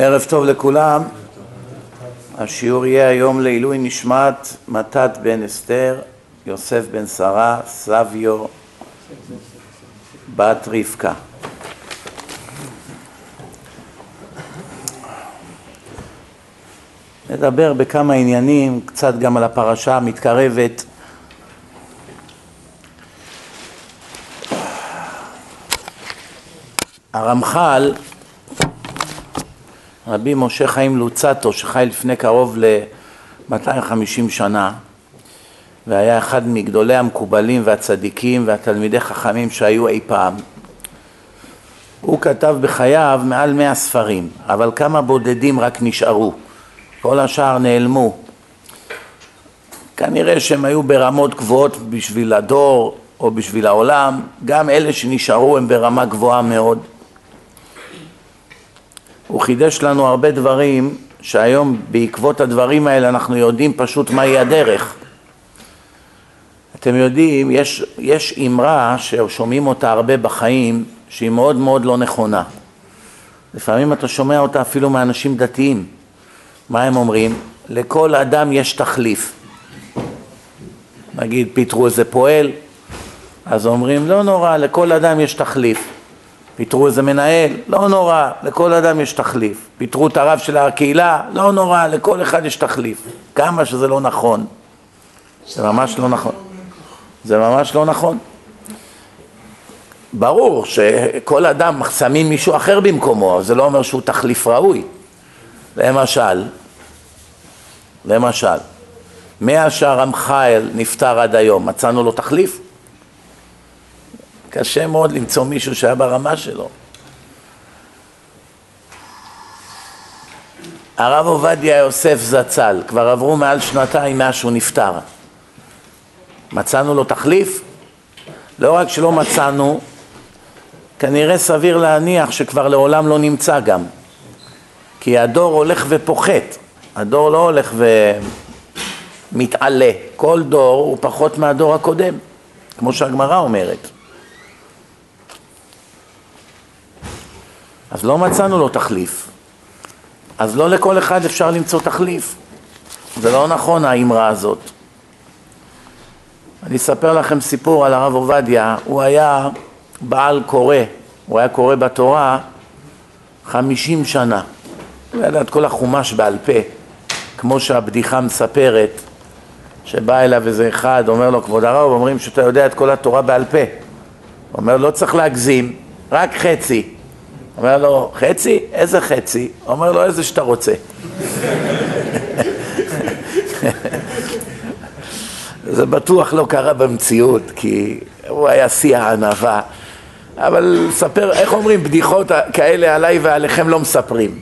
ערב טוב לכולם. השיעור יהיה היום לעילוי נשמת מתת בן אסתר, יוסף בן שרה, סביו בת רבקה. נדבר בכמה עניינים, קצת גם על הפרשה המתקרבת. הרמח"ל, רבי משה חיים לוצטו, שחי לפני קרוב ל-250 שנה, והיה אחד מגדולי המקובלים והצדיקים והתלמידי חכמים שהיו אי פעם. הוא כתב בחייו מעל מאה ספרים, אבל כמה בודדים רק נשארו. כל השאר נעלמו. כנראה שהם היו ברמות גבוהות בשביל הדור או בשביל העולם, גם אלה שנשארו הם ברמה גבוהה מאוד. הוא חידש לנו הרבה דברים שהיום בעקבות הדברים האלה אנחנו יודעים פשוט מהי הדרך. אתם יודעים, יש, יש אמרה ששומעים אותה הרבה בחיים שהיא מאוד מאוד לא נכונה. לפעמים אתה שומע אותה אפילו מאנשים דתיים. מה הם אומרים? לכל אדם יש תחליף. נגיד פיתרו איזה פועל, אז אומרים לא נורא, לכל אדם יש תחליף. פיתרו איזה מנהל, לא נורא, לכל אדם יש תחליף. פיתרו את הרב של הקהילה, לא נורא, לכל אחד יש תחליף. כמה שזה לא נכון. זה ממש לא נכון. זה ממש לא נכון. ברור שכל אדם שמים מישהו אחר במקומו, זה לא אומר שהוא תחליף ראוי. למשל, למשל, מאז שהרמח"ל נפטר עד היום, מצאנו לו תחליף? קשה מאוד למצוא מישהו שהיה ברמה שלו. הרב עובדיה יוסף זצ"ל, כבר עברו מעל שנתיים מאז שהוא נפטר. מצאנו לו תחליף? לא רק שלא מצאנו, כנראה סביר להניח שכבר לעולם לא נמצא גם. כי הדור הולך ופוחת, הדור לא הולך ומתעלה, כל דור הוא פחות מהדור הקודם, כמו שהגמרא אומרת. אז לא מצאנו לו תחליף. אז לא לכל אחד אפשר למצוא תחליף. זה לא נכון האמרה הזאת. אני אספר לכם סיפור על הרב עובדיה, הוא היה בעל קורא, הוא היה קורא בתורה חמישים שנה. הוא ידע את כל החומש בעל פה, כמו שהבדיחה מספרת, שבא אליו איזה אחד, אומר לו, כבוד הרב, אומרים שאתה יודע את כל התורה בעל פה. הוא אומר, לא צריך להגזים, רק חצי. אומר לו, חצי? איזה חצי? אומר לו, איזה שאתה רוצה. זה בטוח לא קרה במציאות, כי הוא היה שיא הענווה. אבל ספר, איך אומרים, בדיחות כאלה עליי ועליכם לא מספרים.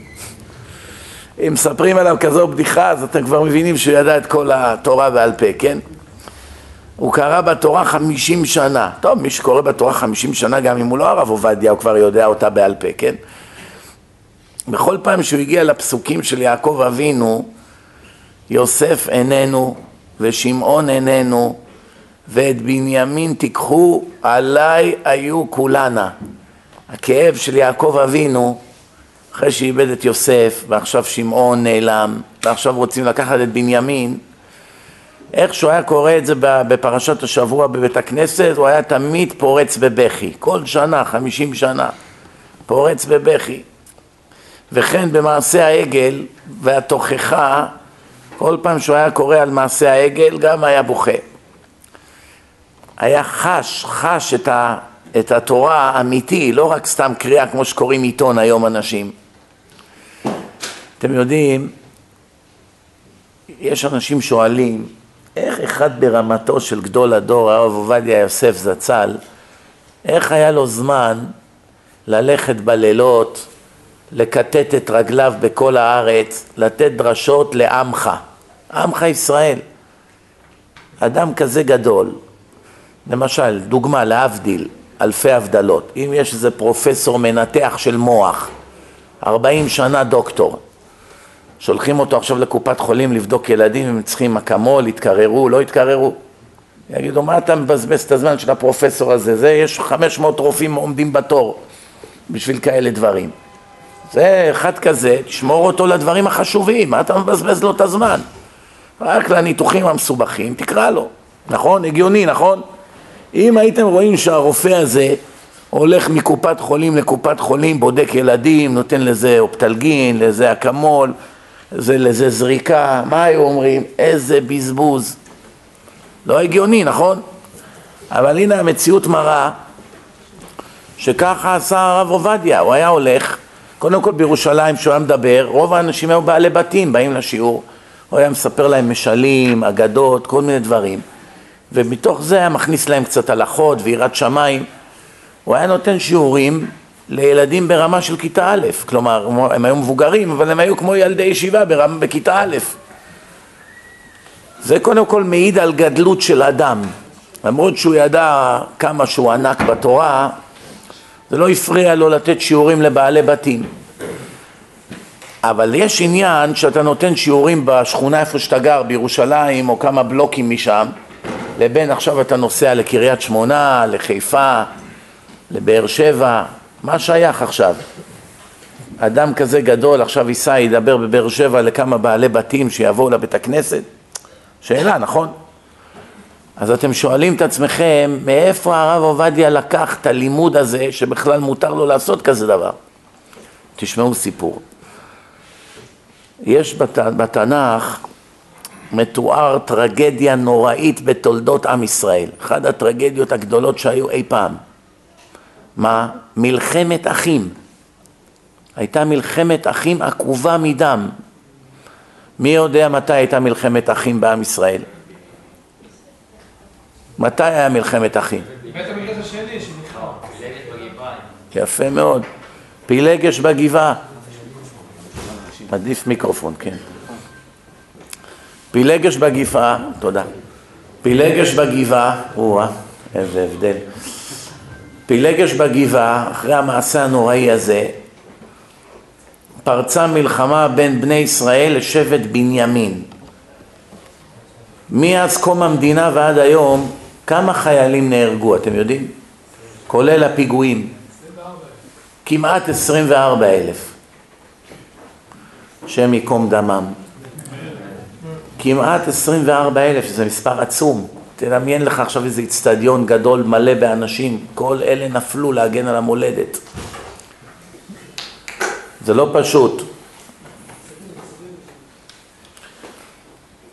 אם מספרים עליו כזו בדיחה, אז אתם כבר מבינים שהוא ידע את כל התורה בעל פה, כן? הוא קרא בתורה חמישים שנה. טוב, מי שקורא בתורה חמישים שנה, גם אם הוא לא הרב עובדיה, הוא כבר יודע אותה בעל פה, כן? בכל פעם שהוא הגיע לפסוקים של יעקב אבינו, יוסף איננו ושמעון איננו ואת בנימין תיקחו, עליי היו כולנה. הכאב של יעקב אבינו, אחרי שאיבד את יוסף, ועכשיו שמעון נעלם, ועכשיו רוצים לקחת את בנימין, איך שהוא היה קורא את זה בפרשת השבוע בבית הכנסת, הוא היה תמיד פורץ בבכי, כל שנה, חמישים שנה, פורץ בבכי. וכן במעשה העגל והתוכחה, כל פעם שהוא היה קורא על מעשה העגל, גם היה בוכה. היה חש, חש את, ה, את התורה האמיתי, לא רק סתם קריאה כמו שקוראים עיתון היום אנשים. אתם יודעים, יש אנשים שואלים, איך אחד ברמתו של גדול הדור, הרב עובדיה יוסף זצ"ל, איך היה לו זמן ללכת בלילות, לקטט את רגליו בכל הארץ, לתת דרשות לעמך, עמך ישראל. אדם כזה גדול, למשל, דוגמה, להבדיל, אלפי הבדלות, אם יש איזה פרופסור מנתח של מוח, 40 שנה דוקטור, שולחים אותו עכשיו לקופת חולים לבדוק ילדים אם צריכים אקמול, יתקררו, לא יתקררו. יגידו, מה אתה מבזבז את הזמן של הפרופסור הזה? זה, יש 500 רופאים עומדים בתור בשביל כאלה דברים. זה אחד כזה, תשמור אותו לדברים החשובים, מה אתה מבזבז לו את הזמן? רק לניתוחים המסובכים, תקרא לו, נכון? הגיוני, נכון? אם הייתם רואים שהרופא הזה הולך מקופת חולים לקופת חולים, בודק ילדים, נותן לזה אופטלגין, לזה אקמול, זה, לזה זריקה, מה היו אומרים? איזה בזבוז. לא הגיוני, נכון? אבל הנה המציאות מראה שככה עשה הרב עובדיה, הוא היה הולך, קודם כל בירושלים כשהוא היה מדבר, רוב האנשים היו בעלי בתים, באים לשיעור, הוא היה מספר להם משלים, אגדות, כל מיני דברים, ומתוך זה היה מכניס להם קצת הלכות ויראת שמיים, הוא היה נותן שיעורים לילדים ברמה של כיתה א', כלומר הם היו מבוגרים אבל הם היו כמו ילדי ישיבה ברמה, בכיתה א'. זה קודם כל מעיד על גדלות של אדם, למרות שהוא ידע כמה שהוא ענק בתורה, זה לא הפריע לו לתת שיעורים לבעלי בתים. אבל יש עניין שאתה נותן שיעורים בשכונה איפה שאתה גר, בירושלים או כמה בלוקים משם, לבין עכשיו אתה נוסע לקריית שמונה, לחיפה, לבאר שבע, מה שייך עכשיו? אדם כזה גדול עכשיו ייסע, ידבר בבאר שבע לכמה בעלי בתים שיבואו לבית הכנסת? שאלה, נכון? אז אתם שואלים את עצמכם, מאיפה הרב עובדיה לקח את הלימוד הזה שבכלל מותר לו לעשות כזה דבר? תשמעו סיפור. יש בת... בתנ"ך מתואר טרגדיה נוראית בתולדות עם ישראל, אחת הטרגדיות הגדולות שהיו אי פעם. מה? מלחמת אחים. הייתה מלחמת אחים עקובה מדם. מי יודע מתי הייתה מלחמת אחים בעם ישראל? מתי היה מלחמת אחים? יפה מאוד. פילגש בגבעה. עדיף מיקרופון, כן. פילגש בגבעה, תודה. פילגש בגבעה, או-אה, איזה הבדל. פילגש בגבעה, אחרי המעשה הנוראי הזה, פרצה מלחמה בין בני ישראל לשבט בנימין. מאז קום המדינה ועד היום, כמה חיילים נהרגו, אתם יודעים? כולל הפיגועים. כמעט 24 אלף. השם ייקום דמם. כמעט 24 אלף, זה מספר עצום. תדמיין לך עכשיו איזה אצטדיון גדול מלא באנשים, כל אלה נפלו להגן על המולדת. זה לא פשוט.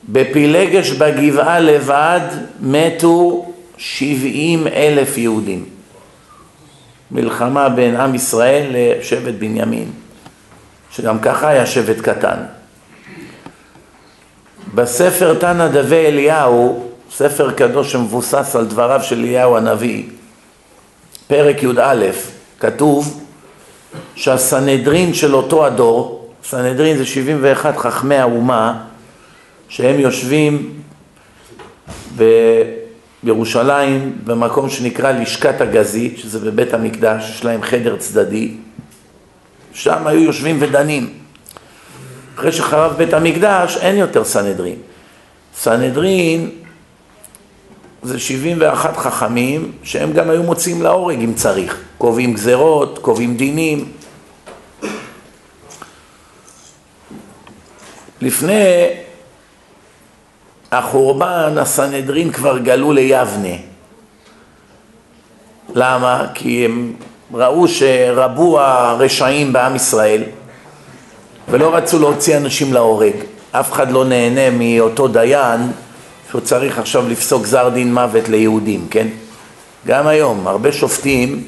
בפילגש בגבעה לבד מתו שבעים אלף יהודים. מלחמה בין עם ישראל לשבט בנימין, שגם ככה היה שבט קטן. בספר תנא דבי אליהו ספר קדוש שמבוסס על דבריו של אליהו הנביא, פרק י"א, כתוב שהסנהדרין של אותו הדור, סנהדרין זה 71 חכמי האומה, שהם יושבים בירושלים במקום שנקרא לשכת הגזית, שזה בבית המקדש, יש להם חדר צדדי, שם היו יושבים ודנים. אחרי שחרב בית המקדש אין יותר סנהדרין. סנהדרין זה 71 חכמים שהם גם היו מוצאים להורג אם צריך, קובעים גזרות, קובעים דינים. לפני החורבן הסנהדרין כבר גלו ליבנה. למה? כי הם ראו שרבו הרשעים בעם ישראל ולא רצו להוציא אנשים להורג. אף אחד לא נהנה מאותו דיין שהוא צריך עכשיו לפסוק גזר דין מוות ליהודים, כן? גם היום, הרבה שופטים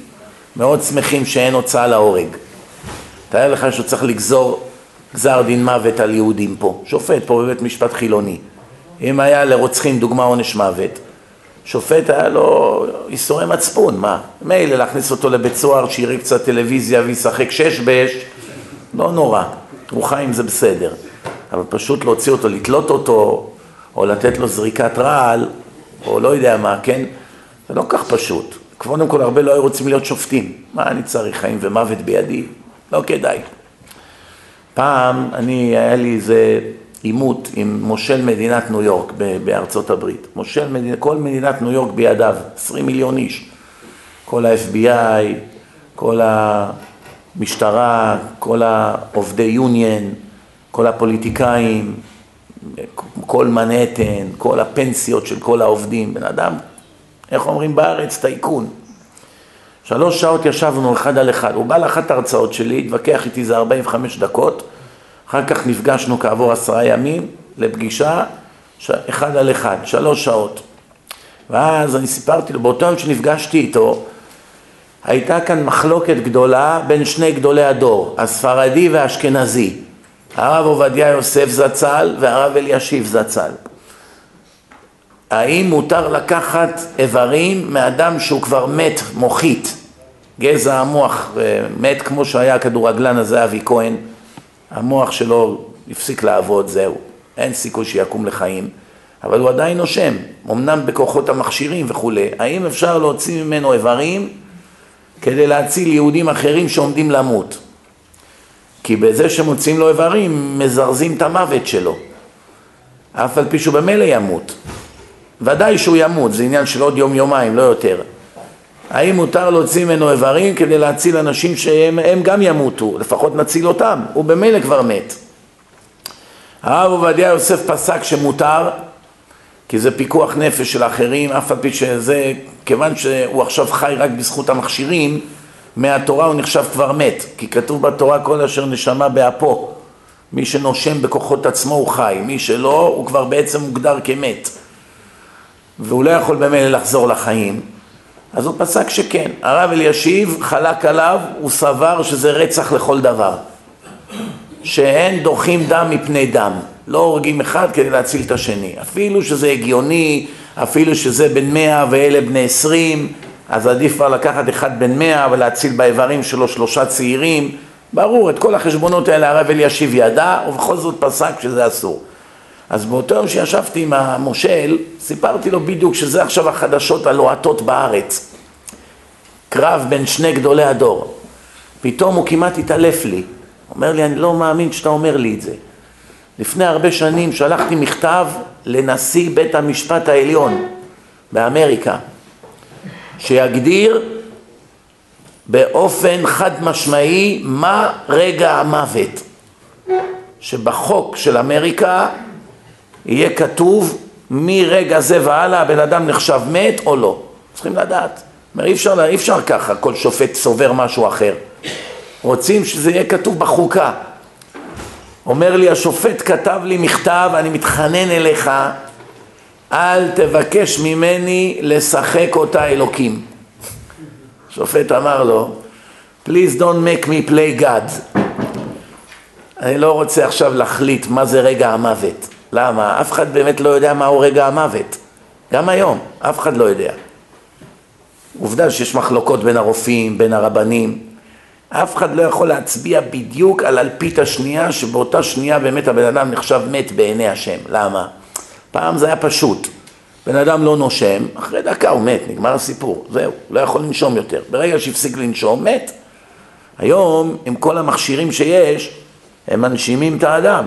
מאוד שמחים שאין הוצאה להורג. תאר לך שהוא צריך לגזור גזר דין מוות על יהודים פה, שופט פה בבית משפט חילוני. אם היה לרוצחים דוגמה עונש מוות, שופט היה לו איסורי מצפון, מה? מילא להכניס אותו לבית סוהר, שיראה קצת טלוויזיה וישחק שש באש, לא נורא, הוא חי עם זה בסדר. אבל פשוט להוציא אותו, לתלות אותו, או לתת לו זריקת רעל, או לא יודע מה, כן? זה לא כך פשוט. קודם כל, הרבה לא היו רוצים להיות שופטים. מה אני צריך, חיים ומוות בידי? לא כדאי. פעם, אני, היה לי איזה עימות עם מושל מדינת ניו יורק בארצות הברית. מושל מדינת, כל מדינת ניו יורק בידיו, 20 מיליון איש. כל ה-FBI, כל המשטרה, כל העובדי יוניון, כל הפוליטיקאים, כל מנהטן, כל הפנסיות של כל העובדים. בן אדם, איך אומרים בארץ? טייקון. שלוש שעות ישבנו אחד על אחד. הוא בא לאחת ההרצאות שלי, התווכח איתי איזה 45 דקות. אחר כך נפגשנו כעבור עשרה ימים לפגישה, אחד על אחד, שלוש שעות. ואז אני סיפרתי לו, באותו יום שנפגשתי איתו, הייתה כאן מחלוקת גדולה בין שני גדולי הדור, הספרדי והאשכנזי, הרב עובדיה יוסף זצ"ל והרב אלישיב זצ"ל. האם מותר לקחת איברים מאדם שהוא כבר מת מוחית, גזע המוח מת כמו שהיה הכדורגלן הזה אבי כהן, המוח שלו הפסיק לעבוד, זהו, אין סיכוי שיקום לחיים, אבל הוא עדיין נושם, אמנם בכוחות המכשירים וכולי, האם אפשר להוציא ממנו איברים כדי להציל יהודים אחרים שעומדים למות? כי בזה שמוצאים לו איברים מזרזים את המוות שלו, אף על פי שהוא במילא ימות. ודאי שהוא ימות, זה עניין של עוד יום-יומיים, לא יותר. האם מותר להוציא ממנו איברים כדי להציל אנשים שהם גם ימותו, לפחות נציל אותם, הוא במילא כבר מת. הרב עובדיה יוסף פסק שמותר, כי זה פיקוח נפש של אחרים, אף על פי שזה, כיוון שהוא עכשיו חי רק בזכות המכשירים, מהתורה הוא נחשב כבר מת, כי כתוב בתורה כל אשר נשמה באפו, מי שנושם בכוחות עצמו הוא חי, מי שלא הוא כבר בעצם מוגדר כמת, והוא לא יכול במילא לחזור לחיים. אז הוא פסק שכן. הרב אלישיב חלק עליו, הוא סבר שזה רצח לכל דבר. שאין דוחים דם מפני דם. לא הורגים אחד כדי להציל את השני. אפילו שזה הגיוני, אפילו שזה בן מאה ואלה בני עשרים, אז עדיף כבר לקחת אחד בן מאה ולהציל באיברים שלו שלושה צעירים. ברור, את כל החשבונות האלה הרב אלישיב ידע, ובכל זאת פסק שזה אסור. אז באותו יום שישבתי עם המושל, סיפרתי לו בדיוק שזה עכשיו החדשות הלוהטות בארץ. קרב בין שני גדולי הדור. פתאום הוא כמעט התעלף לי. אומר לי, אני לא מאמין שאתה אומר לי את זה. לפני הרבה שנים שלחתי מכתב לנשיא בית המשפט העליון באמריקה, שיגדיר באופן חד משמעי מה רגע המוות. שבחוק של אמריקה יהיה כתוב מרגע זה והלאה הבן אדם נחשב מת או לא. צריכים לדעת. אי אפשר, אי אפשר ככה, כל שופט סובר משהו אחר. רוצים שזה יהיה כתוב בחוקה. אומר לי השופט כתב לי מכתב, אני מתחנן אליך, אל תבקש ממני לשחק אותה אלוקים. השופט אמר לו, please don't make me play God. אני לא רוצה עכשיו להחליט מה זה רגע המוות. למה? אף אחד באמת לא יודע מהו רגע המוות. גם היום, אף אחד לא יודע. עובדה שיש מחלוקות בין הרופאים, בין הרבנים. אף אחד לא יכול להצביע בדיוק על אלפית השנייה, שבאותה שנייה באמת הבן אדם נחשב מת בעיני השם. למה? פעם זה היה פשוט. בן אדם לא נושם, אחרי דקה הוא מת, נגמר הסיפור. זהו, לא יכול לנשום יותר. ברגע שהפסיק לנשום, מת. היום, עם כל המכשירים שיש, הם מנשימים את האדם.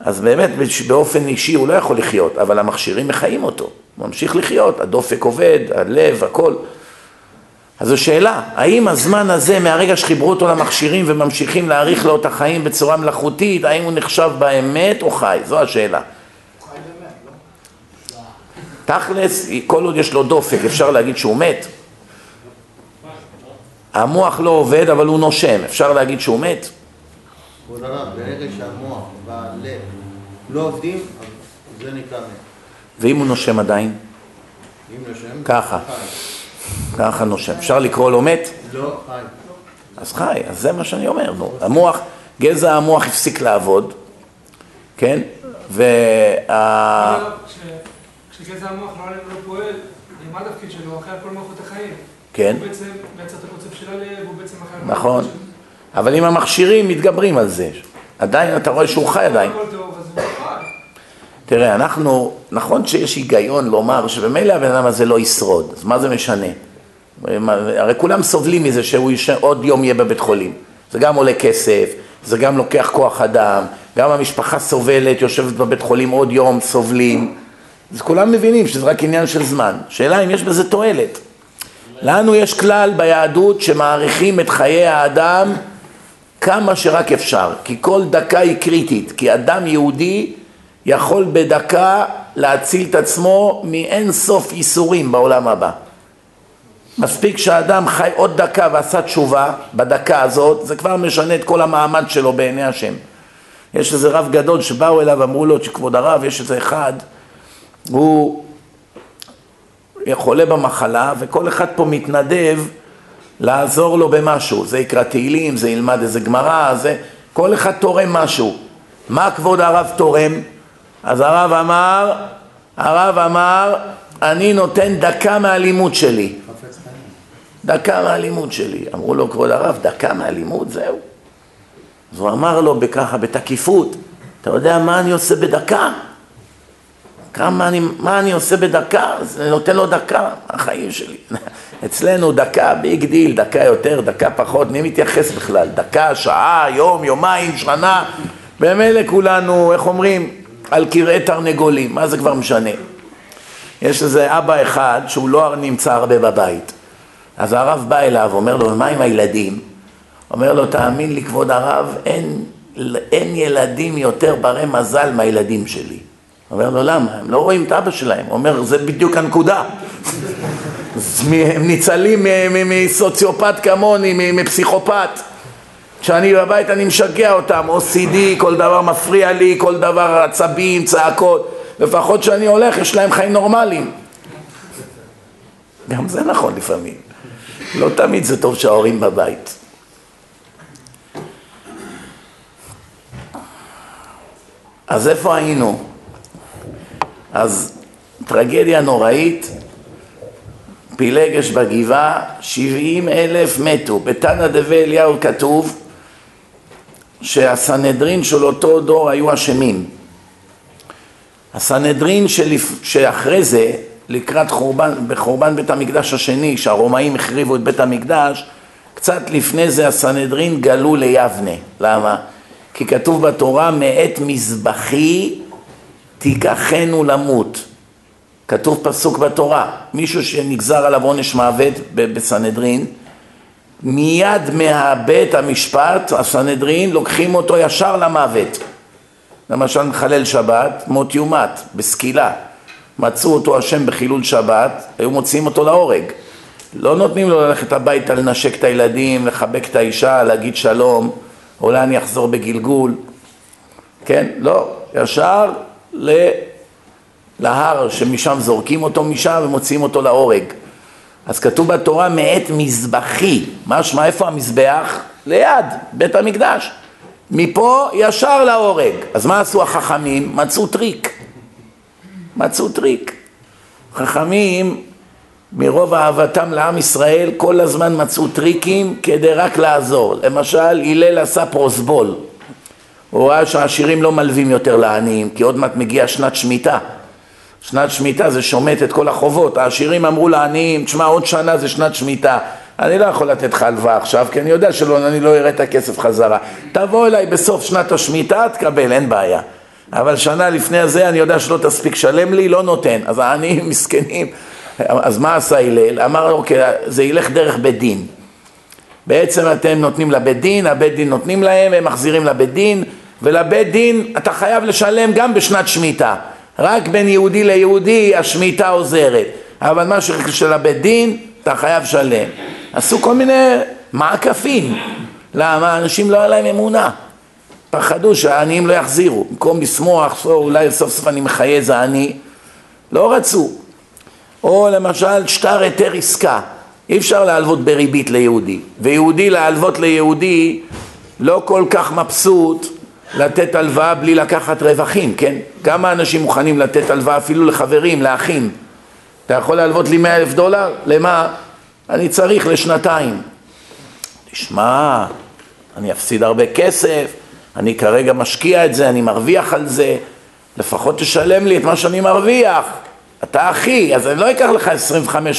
אז באמת באופן אישי הוא לא יכול לחיות, אבל המכשירים מחיים אותו, הוא ממשיך לחיות, הדופק עובד, הלב, הכל. אז זו שאלה, האם הזמן הזה מהרגע שחיברו אותו למכשירים וממשיכים להאריך לו את החיים בצורה מלאכותית, האם הוא נחשב באמת או חי? זו השאלה. תכלס, כל עוד יש לו דופק, אפשר להגיד שהוא מת? המוח לא עובד, אבל הוא נושם, אפשר להגיד שהוא מת? כבוד הרב, ברגע שהמוח והלב לא עובדים, זה נקרא מת. ואם הוא נושם עדיין? אם נושם, ככה. ככה נושם. אפשר לקרוא לו מת? לא חי. אז חי, אז זה מה שאני אומר, נו. המוח, גזע המוח הפסיק לעבוד, כן? וה... כשגזע המוח לא לא פועל, מה התפקיד שלו? אחראי על כל מערכות החיים. כן, הוא בעצם את הקוצב של הלב, הוא בעצם אחראי על... נכון. אבל אם המכשירים מתגברים על זה, עדיין אתה רואה שהוא חי עדיין. תראה, אנחנו, נכון שיש היגיון לומר שבמילא הבן אדם הזה לא ישרוד, אז מה זה משנה? הרי כולם סובלים מזה שהוא יש- עוד יום יהיה בבית חולים. זה גם עולה כסף, זה גם לוקח כוח אדם, גם המשפחה סובלת, יושבת בבית חולים עוד יום, סובלים. אז כולם מבינים שזה רק עניין של זמן. שאלה אם יש בזה תועלת. לנו יש כלל ביהדות שמעריכים את חיי האדם כמה שרק אפשר, כי כל דקה היא קריטית, כי אדם יהודי יכול בדקה להציל את עצמו מאין סוף ייסורים בעולם הבא. מספיק שהאדם חי עוד דקה ועשה תשובה בדקה הזאת, זה כבר משנה את כל המעמד שלו בעיני השם. יש איזה רב גדול שבאו אליו, אמרו לו שכבוד הרב, יש איזה אחד, הוא חולה במחלה וכל אחד פה מתנדב לעזור לו במשהו, זה יקרא תהילים, זה ילמד איזה גמרא, זה... כל אחד תורם משהו. מה כבוד הרב תורם? אז הרב אמר, הרב אמר, אני נותן דקה מהלימוד שלי. דקה מהלימוד שלי. אמרו לו, כבוד הרב, דקה מהלימוד, זהו. אז הוא אמר לו בככה, בתקיפות, אתה יודע מה אני עושה בדקה? כמה אני, מה אני עושה בדקה? זה נותן לו דקה, החיים שלי. אצלנו דקה, big deal, דקה יותר, דקה פחות, מי מתייחס בכלל? דקה, שעה, יום, יומיים, שנה, במילא כולנו, איך אומרים, על כרעי תרנגולים, מה זה כבר משנה? יש איזה אבא אחד שהוא לא נמצא הרבה בבית, אז הרב בא אליו, אומר לו, מה עם הילדים? אומר לו, תאמין לי כבוד הרב, אין, אין ילדים יותר ברי מזל מהילדים שלי. אומר לו, למה? הם לא רואים את אבא שלהם. הוא אומר, זה בדיוק הנקודה. הם ניצלים מסוציופט כמוני, מפסיכופת. כשאני בבית אני משגע אותם, OCD, כל דבר מפריע לי, כל דבר עצבים, צעקות. לפחות כשאני הולך יש להם חיים נורמליים. גם זה נכון לפעמים. לא תמיד זה טוב שההורים בבית. אז איפה היינו? אז טרגדיה נוראית, פילגש בגבעה, שבעים אלף מתו. בתנא דבי אליהו כתוב שהסנהדרין של אותו דור היו אשמים. הסנהדרין. שאחרי זה, לקראת חורבן, בחורבן בית המקדש השני, שהרומאים החריבו את בית המקדש, קצת לפני זה הסנהדרין גלו ליבנה. למה? כי כתוב בתורה, מאת מזבחי תיקחנו למות. כתוב פסוק בתורה, מישהו שנגזר עליו עונש מוות בסנהדרין, מיד מהבית המשפט, הסנהדרין, לוקחים אותו ישר למוות. למשל מחלל שבת, מות יומת, בסקילה. מצאו אותו השם בחילול שבת, היו מוציאים אותו להורג. לא נותנים לו ללכת הביתה לנשק את הילדים, לחבק את האישה, להגיד שלום, אולי אני אחזור בגלגול. כן? לא. ישר להר שמשם זורקים אותו משם ומוציאים אותו להורג. אז כתוב בתורה מאת מזבחי, משמע איפה המזבח? ליד בית המקדש. מפה ישר להורג. אז מה עשו החכמים? מצאו טריק. מצאו טריק. חכמים מרוב אהבתם לעם ישראל כל הזמן מצאו טריקים כדי רק לעזור. למשל הלל עשה פרוסבול. הוא ראה שהעשירים לא מלווים יותר לעניים, כי עוד מעט מגיעה שנת שמיטה. שנת שמיטה זה שומט את כל החובות. העשירים אמרו לעניים, תשמע, עוד שנה זה שנת שמיטה. אני לא יכול לתת לך הלוואה עכשיו, כי אני יודע שאני לא אראה את הכסף חזרה. תבוא אליי בסוף שנת השמיטה, תקבל, אין בעיה. אבל שנה לפני זה אני יודע שלא תספיק שלם לי, לא נותן. אז העניים מסכנים. אז מה עשה הלל? אמר, אוקיי, זה ילך דרך בית דין. בעצם אתם נותנים לבית דין, הבית דין נותנים להם, הם מחזירים לבית דין, ולבית דין אתה חייב לשלם גם בשנת שמיטה. רק בין יהודי ליהודי השמיטה עוזרת, אבל מה של הבית דין אתה חייב לשלם. עשו כל מיני מעקפים. למה? אנשים לא היה להם אמונה. פחדו שהעניים לא יחזירו. במקום לשמוח, אולי סוף סוף אני מחיה איזה עני, לא רצו. או למשל שטר היתר עסקה. אי אפשר להלוות בריבית ליהודי. ויהודי להלוות ליהודי לא כל כך מבסוט לתת הלוואה בלי לקחת רווחים, כן? כמה אנשים מוכנים לתת הלוואה אפילו לחברים, לאחים? אתה יכול להלוות לי מאה אלף דולר? למה? אני צריך לשנתיים. תשמע, אני אפסיד הרבה כסף, אני כרגע משקיע את זה, אני מרוויח על זה, לפחות תשלם לי את מה שאני מרוויח. אתה אחי, אז אני לא אקח לך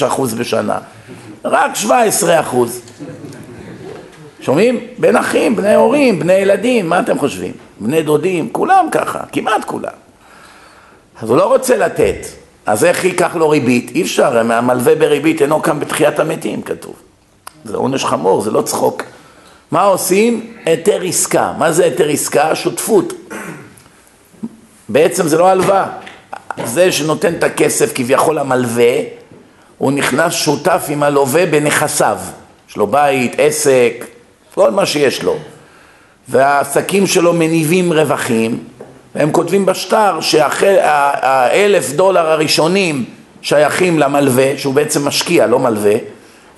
25% בשנה, רק 17%. שומעים? בין אחים, בני הורים, בני ילדים, מה אתם חושבים? בני דודים, כולם ככה, כמעט כולם. אז הוא לא רוצה לתת, אז איך ייקח לו ריבית? אי אפשר, המלווה בריבית אינו קם בתחיית המתים, כתוב. זה עונש חמור, זה לא צחוק. מה עושים? היתר עסקה. מה זה היתר עסקה? שותפות. בעצם זה לא הלוואה. זה שנותן את הכסף כביכול המלווה, הוא נכנס שותף עם הלווה בנכסיו. יש לו בית, עסק, כל מה שיש לו. והעסקים שלו מניבים רווחים, והם כותבים בשטר שהאלף דולר הראשונים שייכים למלווה, שהוא בעצם משקיע, לא מלווה,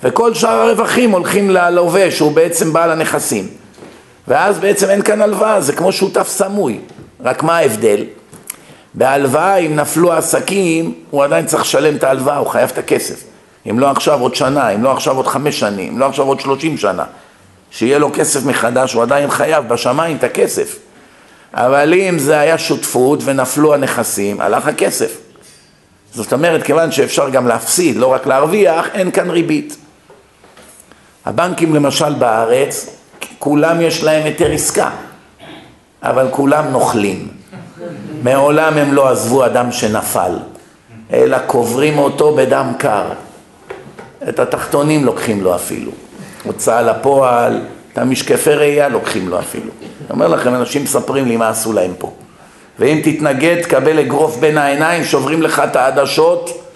וכל שאר הרווחים הולכים ללווה, שהוא בעצם בעל הנכסים. ואז בעצם אין כאן הלוואה, זה כמו שותף סמוי. רק מה ההבדל? בהלוואה, אם נפלו העסקים, הוא עדיין צריך לשלם את ההלוואה, הוא חייב את הכסף. אם לא עכשיו עוד שנה, אם לא עכשיו עוד חמש שנים, אם לא עכשיו עוד שלושים שנה. שיהיה לו כסף מחדש, הוא עדיין חייב בשמיים את הכסף. אבל אם זה היה שותפות ונפלו הנכסים, הלך הכסף. זאת אומרת, כיוון שאפשר גם להפסיד, לא רק להרוויח, אין כאן ריבית. הבנקים למשל בארץ, כולם יש להם היתר עסקה, אבל כולם נוכלים. מעולם הם לא עזבו אדם שנפל, אלא קוברים אותו בדם קר. את התחתונים לוקחים לו אפילו. הוצאה לפועל, את המשקפי ראייה לוקחים לו אפילו. אני אומר לכם, אנשים מספרים לי מה עשו להם פה. ואם תתנגד, תקבל אגרוף בין העיניים, שוברים לך את העדשות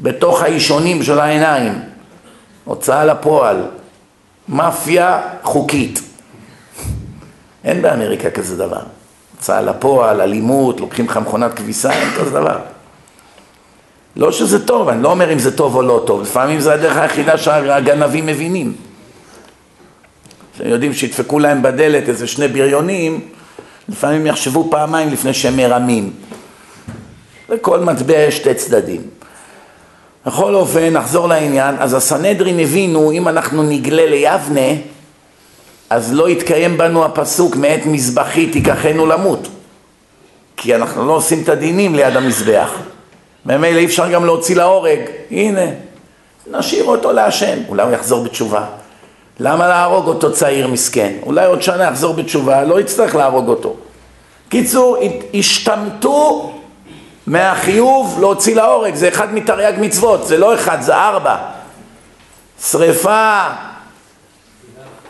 בתוך האישונים של העיניים. הוצאה לפועל, מאפיה חוקית. אין באמריקה כזה דבר. הוצאה לפועל, אלימות, לוקחים לך מכונת כביסה, אין כזה דבר. לא שזה טוב, אני לא אומר אם זה טוב או לא טוב, לפעמים זה הדרך היחידה שהגנבים מבינים. שהם יודעים שידפקו להם בדלת איזה שני בריונים, לפעמים יחשבו פעמיים לפני שהם מרמים. לכל מטבע יש שתי צדדים. בכל אופן, נחזור לעניין, אז הסנהדרין הבינו, אם אנחנו נגלה ליבנה, אז לא יתקיים בנו הפסוק מאת מזבחי תיקחנו למות. כי אנחנו לא עושים את הדינים ליד המזבח. ממילא אי אפשר גם להוציא להורג. הנה, נשאיר אותו להשם, אולי הוא יחזור בתשובה. למה להרוג אותו צעיר מסכן? אולי עוד שנה יחזור בתשובה, לא יצטרך להרוג אותו. קיצור, השתמטו מהחיוב להוציא להורג, זה אחד מתרי"ג מצוות, זה לא אחד, זה ארבע. שריפה,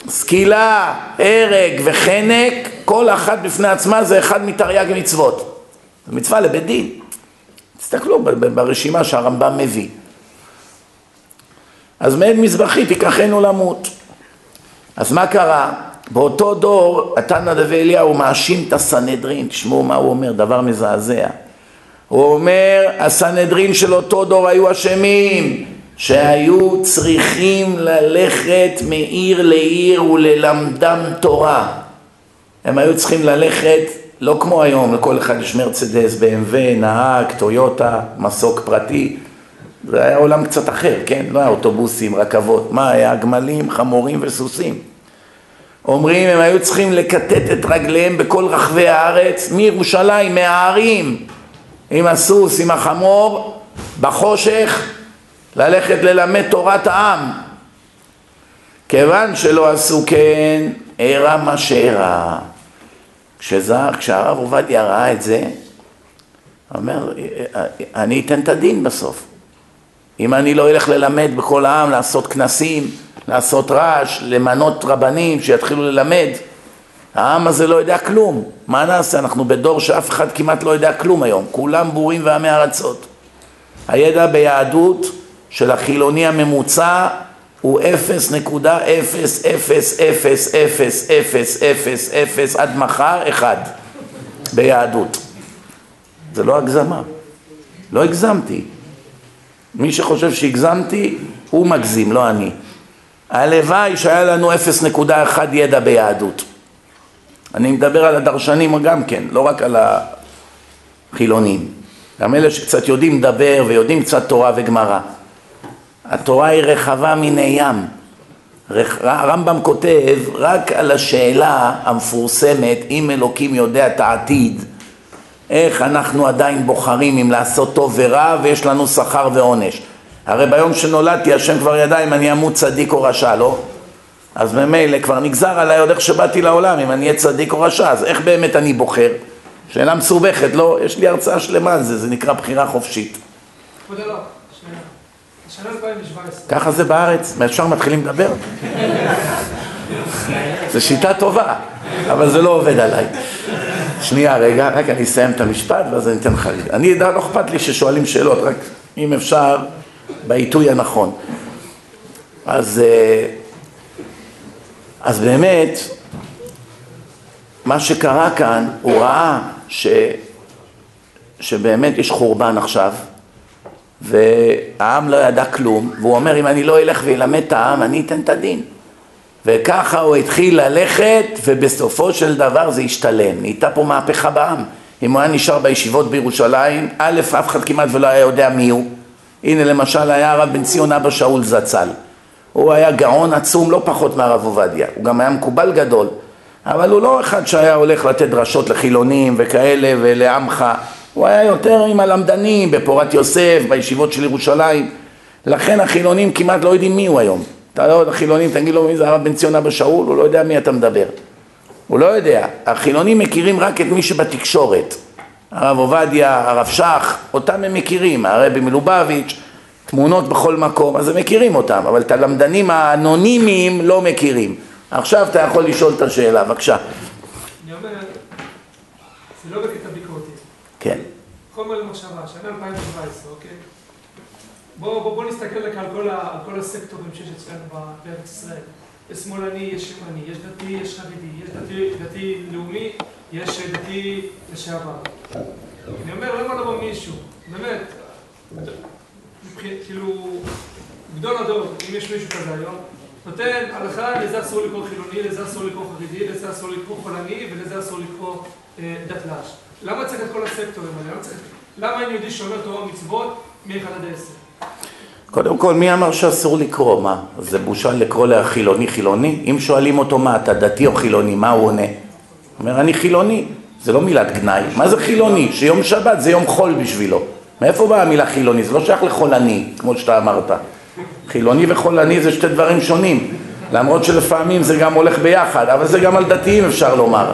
סקילה, הרג וחנק, כל אחת בפני עצמה זה אחד מתרי"ג מצוות. זו מצווה לבית דין. תסתכלו ברשימה שהרמב"ם מביא. אז מעין מזבחי תיקחנו למות. אז מה קרה? באותו דור, התנא דבי אליהו מאשים את הסנהדרין, תשמעו מה הוא אומר, דבר מזעזע. הוא אומר, הסנהדרין של אותו דור היו אשמים, שהיו צריכים ללכת מעיר לעיר וללמדם תורה. הם היו צריכים ללכת, לא כמו היום, לכל אחד יש מרצדס, BMW, נהג, טויוטה, מסוק פרטי. זה היה עולם קצת אחר, כן? לא היה אוטובוסים, רכבות. מה היה? גמלים, חמורים וסוסים. אומרים, הם היו צריכים לקטט את רגליהם בכל רחבי הארץ, מירושלים, מהערים, עם הסוס, עם החמור, בחושך, ללכת ללמד תורת העם. כיוון שלא עשו כן, אירע מה שאירע. כשהרב עובדיה ראה את זה, אומר, אני אתן את הדין בסוף. אם אני לא אלך ללמד בכל העם, לעשות כנסים, לעשות רעש, למנות רבנים שיתחילו ללמד, העם הזה לא יודע כלום. מה נעשה? אנחנו בדור שאף אחד כמעט לא יודע כלום היום. כולם בורים ועמי ארצות. הידע ביהדות של החילוני הממוצע הוא 0.0000000 עד מחר אחד ביהדות. זה לא הגזמה. לא הגזמתי. מי שחושב שהגזמתי, הוא מגזים, לא אני. הלוואי שהיה לנו 0.1 ידע ביהדות. אני מדבר על הדרשנים גם כן, לא רק על החילונים. גם אלה שקצת יודעים לדבר ויודעים קצת תורה וגמרא. התורה היא רחבה מן ים. הרמב"ם כותב רק על השאלה המפורסמת, אם אלוקים יודע את העתיד, איך אנחנו עדיין בוחרים אם לעשות טוב ורע ויש לנו שכר ועונש. הרי ביום שנולדתי השם כבר ידע אם אני אמות צדיק או רשע, לא? אז ממילא כבר נגזר עליי עוד איך שבאתי לעולם, אם אני אהיה צדיק או רשע, אז איך באמת אני בוחר? שאלה מסובכת, לא? יש לי הרצאה שלמה על זה, זה נקרא בחירה חופשית. כבוד הרב, שנייה. השנה 2017. ככה זה בארץ, אפשר מתחילים לדבר? זו שיטה טובה, אבל זה לא עובד עליי. שנייה רגע, רק אני אסיים את המשפט ואז אני אתן לך... אני, לא אכפת לי ששואלים שאלות, רק אם אפשר בעיתוי הנכון. אז, אה, אז באמת, מה שקרה כאן, הוא ראה ש, שבאמת יש חורבן עכשיו, והעם לא ידע כלום, והוא אומר, אם אני לא אלך ואלמד את העם, אני אתן את הדין. וככה הוא התחיל ללכת, ובסופו של דבר זה השתלם. נהייתה פה מהפכה בעם. אם הוא היה נשאר בישיבות בירושלים, א', אף אחד כמעט ולא היה יודע מי הוא. הנה למשל היה הרב בן ציון אבא שאול זצ"ל. הוא היה גאון עצום לא פחות מהרב עובדיה. הוא גם היה מקובל גדול. אבל הוא לא אחד שהיה הולך לתת דרשות לחילונים וכאלה ולעמך. הוא היה יותר עם הלמדנים בפורת יוסף, בישיבות של ירושלים. לכן החילונים כמעט לא יודעים מי הוא היום. אתה לא, החילונים, תגיד לו מי זה הרב בן ציון אבא שאול, הוא לא יודע מי אתה מדבר. הוא לא יודע. החילונים מכירים רק את מי שבתקשורת. הרב עובדיה, הרב שך, אותם הם מכירים, הרבי מלובביץ', תמונות בכל מקום, אז הם מכירים אותם, אבל את הלמדנים האנונימיים לא מכירים. עכשיו אתה יכול לשאול את השאלה, בבקשה. אני אומר, זה לא בקטע ביקורתי. כן. חומר למחשבה, שנה 2017, אוקיי? בוא, בוא, בוא נסתכל על כל, ה, על כל הסקטורים שיש אצלנו בארץ ישראל. יש שמאלני, יש ימני, יש דתי, יש חרדי, יש דתי, דתי לאומי, יש דתי לשעבר. אני אומר, למה לבוא מישהו, באמת, כאילו, גדול הדור, אם יש מישהו כזה היום, נותן הלכה, לזה אסור לקרוא חילוני, לזה אסור לקרוא חרדי, לזה אסור לקרוא חולני, ולזה אסור לקרוא אה, דתל"ש. למה צריך את כל הסקטורים האלה? למה אין יהודי שומר תורה ומצוות מ-1 עד 10? קודם כל, מי אמר שאסור לקרוא? מה? זה בושה לקרוא לחילוני חילוני? אם שואלים אותו מה, אתה דתי או חילוני, מה הוא עונה? הוא אומר, אני חילוני. זה לא מילת גנאי. מה זה חילוני? שיום שבת זה יום חול בשבילו. מאיפה באה המילה חילוני? זה לא שייך לחולני, כמו שאתה אמרת. חילוני וחולני זה שתי דברים שונים. למרות שלפעמים זה גם הולך ביחד, אבל זה גם על דתיים אפשר לומר.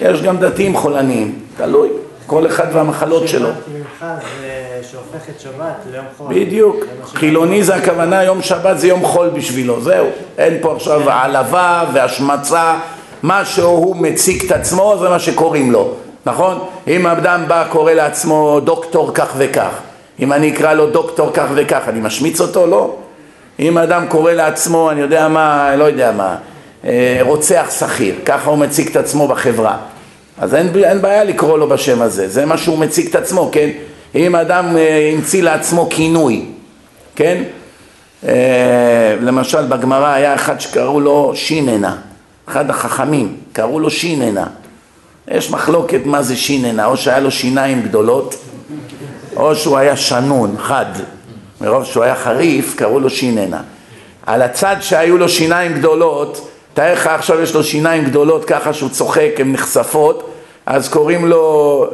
יש גם דתיים חולניים, תלוי. כל אחד והמחלות שלו. מנחה זה שהופך את שבת ליום חול. בדיוק. חילוני זה הכוונה, יום שבת זה יום חול בשבילו, זהו. אין פה עכשיו העלבה והשמצה, מה שהוא מציג את עצמו זה מה שקוראים לו, נכון? אם אדם בא קורא לעצמו דוקטור כך וכך, אם אני אקרא לו דוקטור כך וכך, אני משמיץ אותו? לא. אם אדם קורא לעצמו, אני יודע מה, לא יודע מה, אה, רוצח שכיר, ככה הוא מציג את עצמו בחברה. אז אין, אין בעיה לקרוא לו בשם הזה, זה מה שהוא מציג את עצמו, כן? אם אדם אה, המציא לעצמו כינוי, כן? אה, למשל בגמרא היה אחד שקראו לו שיננה, אחד החכמים, קראו לו שיננה. יש מחלוקת מה זה שיננה, או שהיה לו שיניים גדולות, או שהוא היה שנון, חד. מרוב שהוא היה חריף, קראו לו שיננה. על הצד שהיו לו שיניים גדולות, תאר לך עכשיו יש לו שיניים גדולות ככה שהוא צוחק, הן נחשפות, אז קוראים לו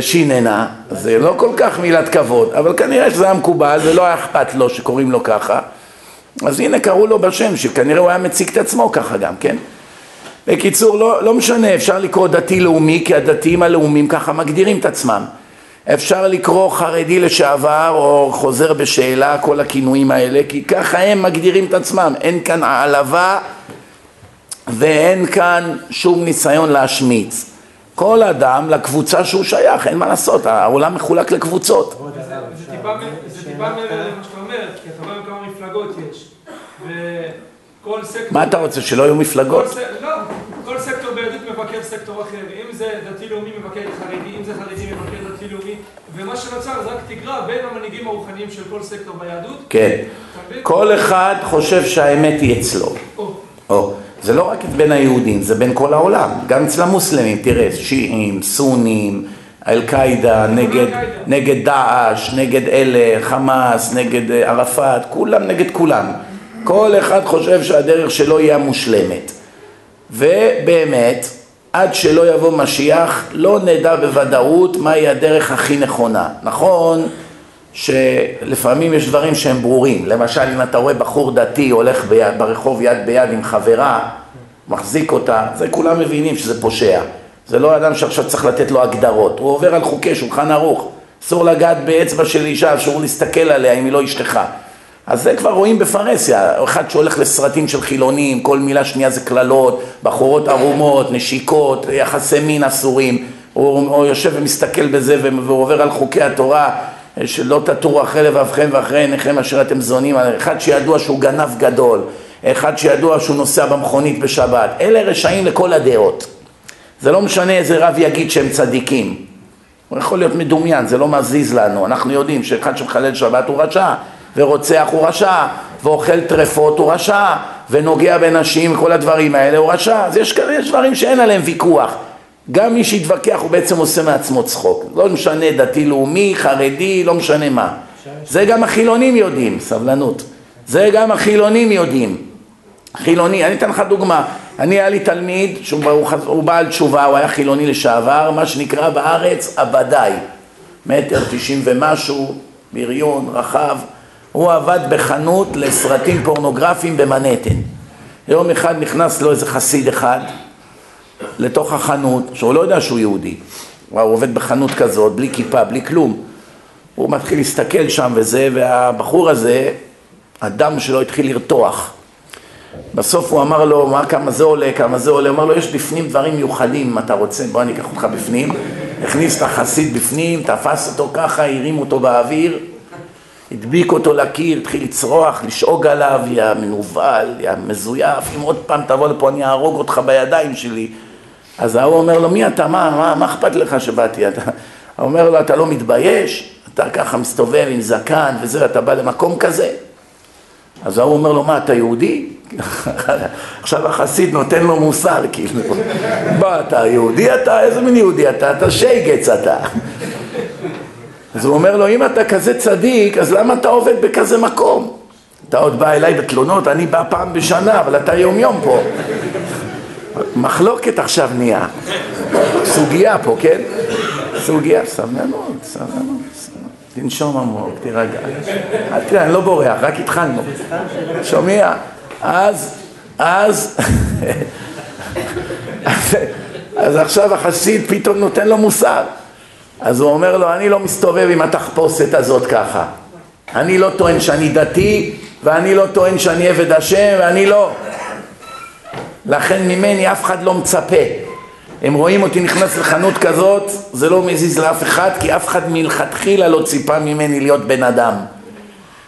שיננה, זה לא כל כך מילת כבוד, אבל כנראה שזה היה מקובל ולא היה אכפת לו שקוראים לו ככה. אז הנה קראו לו בשם, שכנראה הוא היה מציג את עצמו ככה גם, כן? בקיצור, לא, לא משנה, אפשר לקרוא דתי-לאומי, כי הדתיים הלאומיים ככה מגדירים את עצמם. אפשר לקרוא חרדי לשעבר או חוזר בשאלה, כל הכינויים האלה, כי ככה הם מגדירים את עצמם. אין כאן העלבה ואין כאן שום ניסיון להשמיץ. כל אדם לקבוצה שהוא שייך, אין מה לעשות, העולם מחולק לקבוצות. זה טיפה מעבר? למה שאתה אומר, כי אתה רואה כמה מפלגות יש. וכל סקטור... מה אתה רוצה, שלא יהיו מפלגות? לא, כל סקטור ביהדות מבקר סקטור אחר. אם זה דתי-לאומי מבקר חרדי, אם זה חרדי מבקר דתי-לאומי. ומה שנוצר זה רק תגרה בין המנהיגים הרוחניים של כל סקטור ביהדות. כן. כל אחד חושב שהאמת היא אצלו. זה לא רק בין היהודים, זה בין כל העולם, גם אצל המוסלמים, תראה, שיעים, סונים, אל-קאעידה, נגד. נגד דאעש, נגד אלה, חמאס, נגד אה, ערפאת, כולם נגד כולם. כל אחד חושב שהדרך שלו היא המושלמת. ובאמת, עד שלא יבוא משיח, לא נדע בוודאות מהי הדרך הכי נכונה. נכון שלפעמים יש דברים שהם ברורים. למשל, אם אתה רואה בחור דתי הולך ביד, ברחוב יד ביד עם חברה, מחזיק אותה, זה כולם מבינים שזה פושע. זה לא אדם שעכשיו צריך לתת לו הגדרות. הוא עובר על חוקי שולחן ערוך. אסור לגעת באצבע של אישה, אסור להסתכל עליה אם היא לא אשתך. אז זה כבר רואים בפרהסיה, אחד שהולך לסרטים של חילונים, כל מילה שנייה זה קללות, בחורות ערומות, נשיקות, יחסי מין אסורים, הוא, הוא יושב ומסתכל בזה ועובר על חוקי התורה, שלא תטורו אחרי לבבכם ואחרי עיניכם אשר אתם זונים, אחד שידוע שהוא גנב גדול, אחד שידוע שהוא נוסע במכונית בשבת, אלה רשעים לכל הדעות. זה לא משנה איזה רב יגיד שהם צדיקים, הוא יכול להיות מדומיין, זה לא מזיז לנו, אנחנו יודעים שאחד שמחלל שבת הוא רשע, ורוצח הוא רשע, ואוכל טרפות הוא רשע, ונוגע בנשים, כל הדברים האלה הוא רשע, אז יש, יש דברים שאין עליהם ויכוח. גם מי שיתווכח הוא בעצם עושה מעצמו צחוק. לא משנה דתי לאומי, חרדי, לא משנה מה. זה גם החילונים יודעים, סבלנות. זה גם החילונים יודעים. חילוני, אני אתן לך דוגמה. אני היה לי תלמיד שהוא בעל תשובה, הוא היה חילוני לשעבר, מה שנקרא בארץ עבדאי. מטר תשעים ומשהו, בריון, רחב. הוא עבד בחנות לסרטים פורנוגרפיים במנהטן. יום אחד נכנס לו איזה חסיד אחד לתוך החנות, שהוא לא יודע שהוא יהודי. הוא עובד בחנות כזאת, בלי כיפה, בלי כלום. הוא מתחיל להסתכל שם וזה, והבחור הזה, הדם שלו התחיל לרתוח. בסוף הוא אמר לו, מה, כמה זה עולה, כמה זה עולה, הוא אמר לו, יש בפנים דברים מיוחדים, אם אתה רוצה, בוא אני אקח אותך בפנים. הכניס את החסיד בפנים, תפס אותו ככה, הרים אותו באוויר, הדביק אותו לקיר, התחיל לצרוח, לשאוג עליו, יא מנוול, יא מזויף, אם עוד פעם תבוא לפה אני אהרוג אותך בידיים שלי. אז ההוא אומר לו, מי אתה, מה, מה, מה אכפת לך שבאתי? אתה... הוא אומר לו, אתה לא מתבייש? אתה ככה מסתובב עם זקן וזה, אתה בא למקום כזה? אז ההוא אומר לו, מה, אתה יהודי? עכשיו החסיד נותן לו מוסר, כאילו. מה, אתה יהודי אתה? איזה מין יהודי אתה? אתה שייגץ אתה. אז הוא אומר לו, אם אתה כזה צדיק, אז למה אתה עובד בכזה מקום? אתה עוד בא אליי בתלונות, אני בא פעם בשנה, אבל אתה יום יום פה. מחלוקת עכשיו נהיה. סוגיה פה, כן? סוגיה, סבלנות, סבלנות. תנשום עמוק, תירגע. אל תראה, אני לא בורח, רק התחלנו. שומע? אז, אז, אז עכשיו החסיד פתאום נותן לו מוסר. אז הוא אומר לו, אני לא מסתובב עם התחפושת הזאת ככה. אני לא טוען שאני דתי, ואני לא טוען שאני עבד השם, ואני לא. לכן ממני אף אחד לא מצפה. הם רואים אותי נכנס לחנות כזאת, זה לא מזיז לאף אחד, כי אף אחד מלכתחילה לא ציפה ממני להיות בן אדם.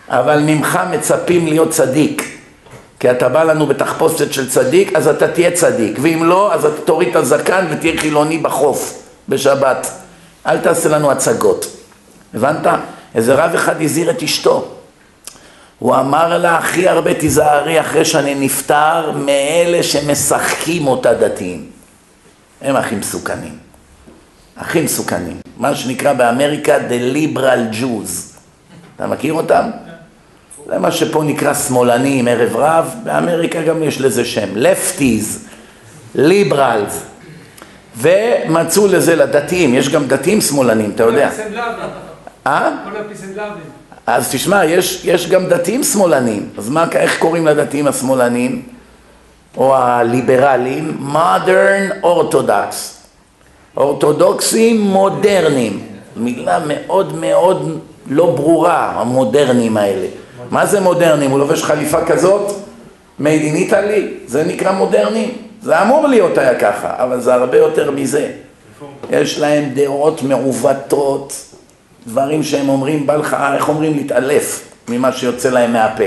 אבל ממך מצפים להיות צדיק. כי אתה בא לנו בתחפושת של צדיק, אז אתה תהיה צדיק. ואם לא, אז אתה תוריד את הזקן ותהיה חילוני בחוף, בשבת. אל תעשה לנו הצגות. הבנת? איזה רב אחד הזהיר את אשתו. הוא אמר לה, הכי הרבה תיזהרי אחרי שאני נפטר מאלה שמשחקים אותה דתיים. הם הכי מסוכנים. הכי מסוכנים. מה שנקרא באמריקה The Liberal Jews. אתה מכיר אותם? זה מה שפה נקרא שמאלנים, ערב רב, באמריקה גם יש לזה שם, לפטיז, ליברלס, ומצאו לזה לדתיים, יש גם דתיים שמאלנים, אתה יודע. אה? אז תשמע, יש, יש גם דתיים שמאלנים, אז מה, איך קוראים לדתיים השמאלנים? או הליברלים? modern orthodox, אורתודוקסים מודרניים, מילה מאוד מאוד לא ברורה, המודרניים האלה. מה זה מודרניים? הוא לובש חליפה כזאת? made in Italy? זה נקרא מודרני? זה אמור להיות היה ככה, אבל זה הרבה יותר מזה. יש להם דעות מעוותות, דברים שהם אומרים, בא לך, איך אומרים, להתעלף ממה שיוצא להם מהפה.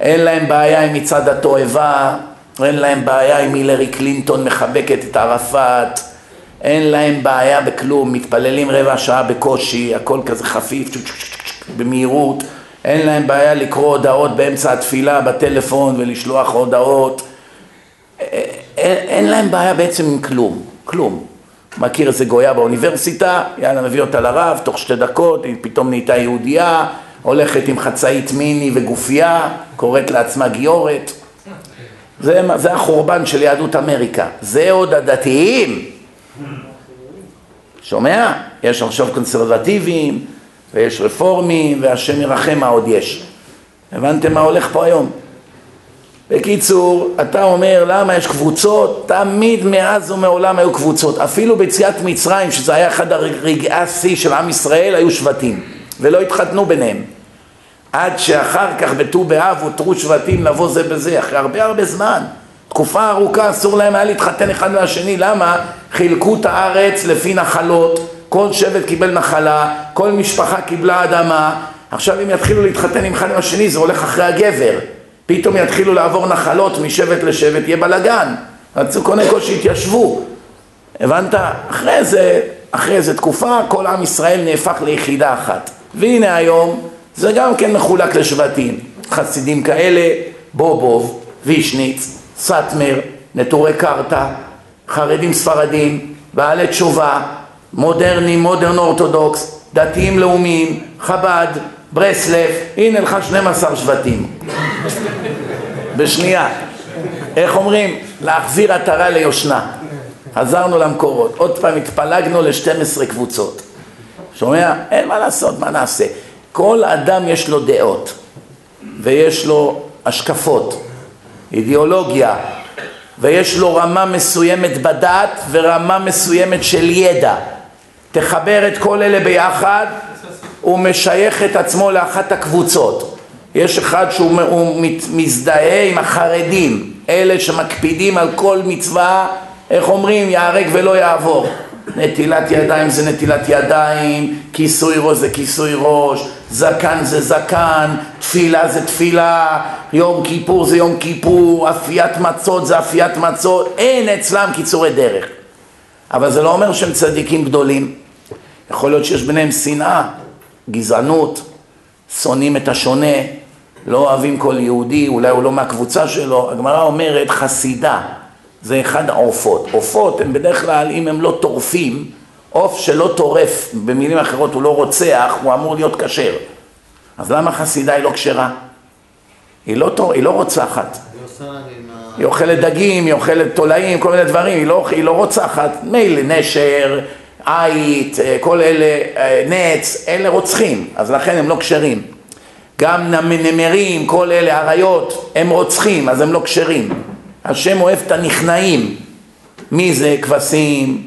אין להם בעיה עם מצעד התועבה, אין להם בעיה עם הילרי קלינטון מחבקת את ערפאת, אין להם בעיה בכלום, מתפללים רבע שעה בקושי, הכל כזה חפיף, במהירות. אין להם בעיה לקרוא הודעות באמצע התפילה בטלפון ולשלוח הודעות. אין, אין להם בעיה בעצם עם כלום, כלום. מכיר איזה גויה באוניברסיטה, יאללה מביא אותה לרב, תוך שתי דקות היא פתאום נהייתה יהודייה, הולכת עם חצאית מיני וגופייה, קוראת לעצמה גיורת. זה, זה החורבן של יהדות אמריקה. זה עוד הדתיים. שומע? יש עכשיו קונסרבטיבים, ויש רפורמים, והשם ירחם מה עוד יש. הבנתם מה הולך פה היום? בקיצור, אתה אומר למה יש קבוצות? תמיד מאז ומעולם היו קבוצות. אפילו ביציאת מצרים, שזה היה אחד הרגעי השיא של עם ישראל, היו שבטים, ולא התחתנו ביניהם. עד שאחר כך בט"ו באב הותרו שבטים לבוא זה בזה, אחרי הרבה הרבה זמן. תקופה ארוכה אסור להם היה להתחתן אחד מהשני, למה? חילקו את הארץ לפי נחלות, כל שבט קיבל נחלה, כל משפחה קיבלה אדמה, עכשיו אם יתחילו להתחתן עם אחד עם השני זה הולך אחרי הגבר, פתאום יתחילו לעבור נחלות משבט לשבט, יהיה בלאגן, רצו קודם כל שיתיישבו, הבנת? אחרי זה, אחרי איזה תקופה כל עם ישראל נהפך ליחידה אחת, והנה היום זה גם כן מחולק לשבטים, חסידים כאלה, בובוב, וישניץ, סאטמר, נטורי קרתא, חרדים ספרדים, בעלי תשובה, מודרניים, מודרן אורתודוקס, דתיים לאומיים, חב"ד, ברסלב, הנה לך 12 שבטים. בשנייה. איך אומרים? להחזיר עטרה ליושנה. חזרנו למקורות. עוד פעם התפלגנו ל-12 קבוצות. שומע? אין מה לעשות, מה נעשה? כל אדם יש לו דעות, ויש לו השקפות, אידיאולוגיה, ויש לו רמה מסוימת בדת ורמה מסוימת של ידע. תחבר את כל אלה ביחד, הוא משייך את עצמו לאחת הקבוצות. יש אחד שהוא מזדהה עם החרדים, אלה שמקפידים על כל מצווה, איך אומרים, ייהרג ולא יעבור. נטילת ידיים זה נטילת ידיים, כיסוי ראש זה כיסוי ראש, זקן זה זקן, תפילה זה תפילה, יום כיפור זה יום כיפור, אפיית מצות זה אפיית מצות, אין אצלם קיצורי דרך. אבל זה לא אומר שהם צדיקים גדולים. יכול להיות שיש ביניהם שנאה, גזענות, שונאים את השונה, לא אוהבים כל יהודי, אולי הוא לא מהקבוצה שלו. הגמרא אומרת חסידה, זה אחד העופות. עופות הם בדרך כלל, אם הם לא טורפים, עוף שלא טורף, במילים אחרות הוא לא רוצח, הוא אמור להיות כשר. אז למה חסידה היא לא כשרה? היא לא, תור... היא לא רוצחת. היא אוכלת דגים, היא אוכלת תולעים, כל מיני דברים, היא לא, היא לא רוצחת. מילא נשר, עית, אה, כל אלה, אה, נץ, אלה רוצחים, אז לכן הם לא כשרים. גם נמרים, כל אלה, אריות, הם רוצחים, אז הם לא כשרים. השם אוהב את הנכנעים. מי זה? כבשים,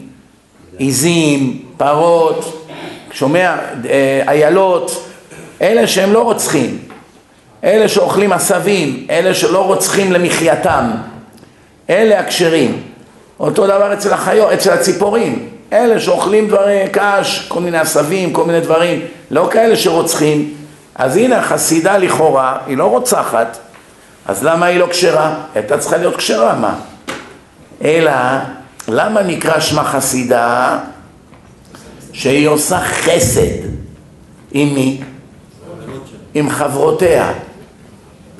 עיזים, פרות, שומע? אה, איילות, אלה שהם לא רוצחים. אלה שאוכלים עשבים, אלה שלא רוצחים למחייתם. אלה הכשרים. אותו דבר אצל החיות, אצל הציפורים. אלה שאוכלים דברי קש, כל מיני עשבים, כל מיני דברים, לא כאלה שרוצחים. אז הנה החסידה לכאורה, היא לא רוצחת, אז למה היא לא כשרה? הייתה צריכה להיות כשרה, מה? אלא, למה נקרא שמה חסידה? שהיא עושה חסד. עם מי? עם חברותיה.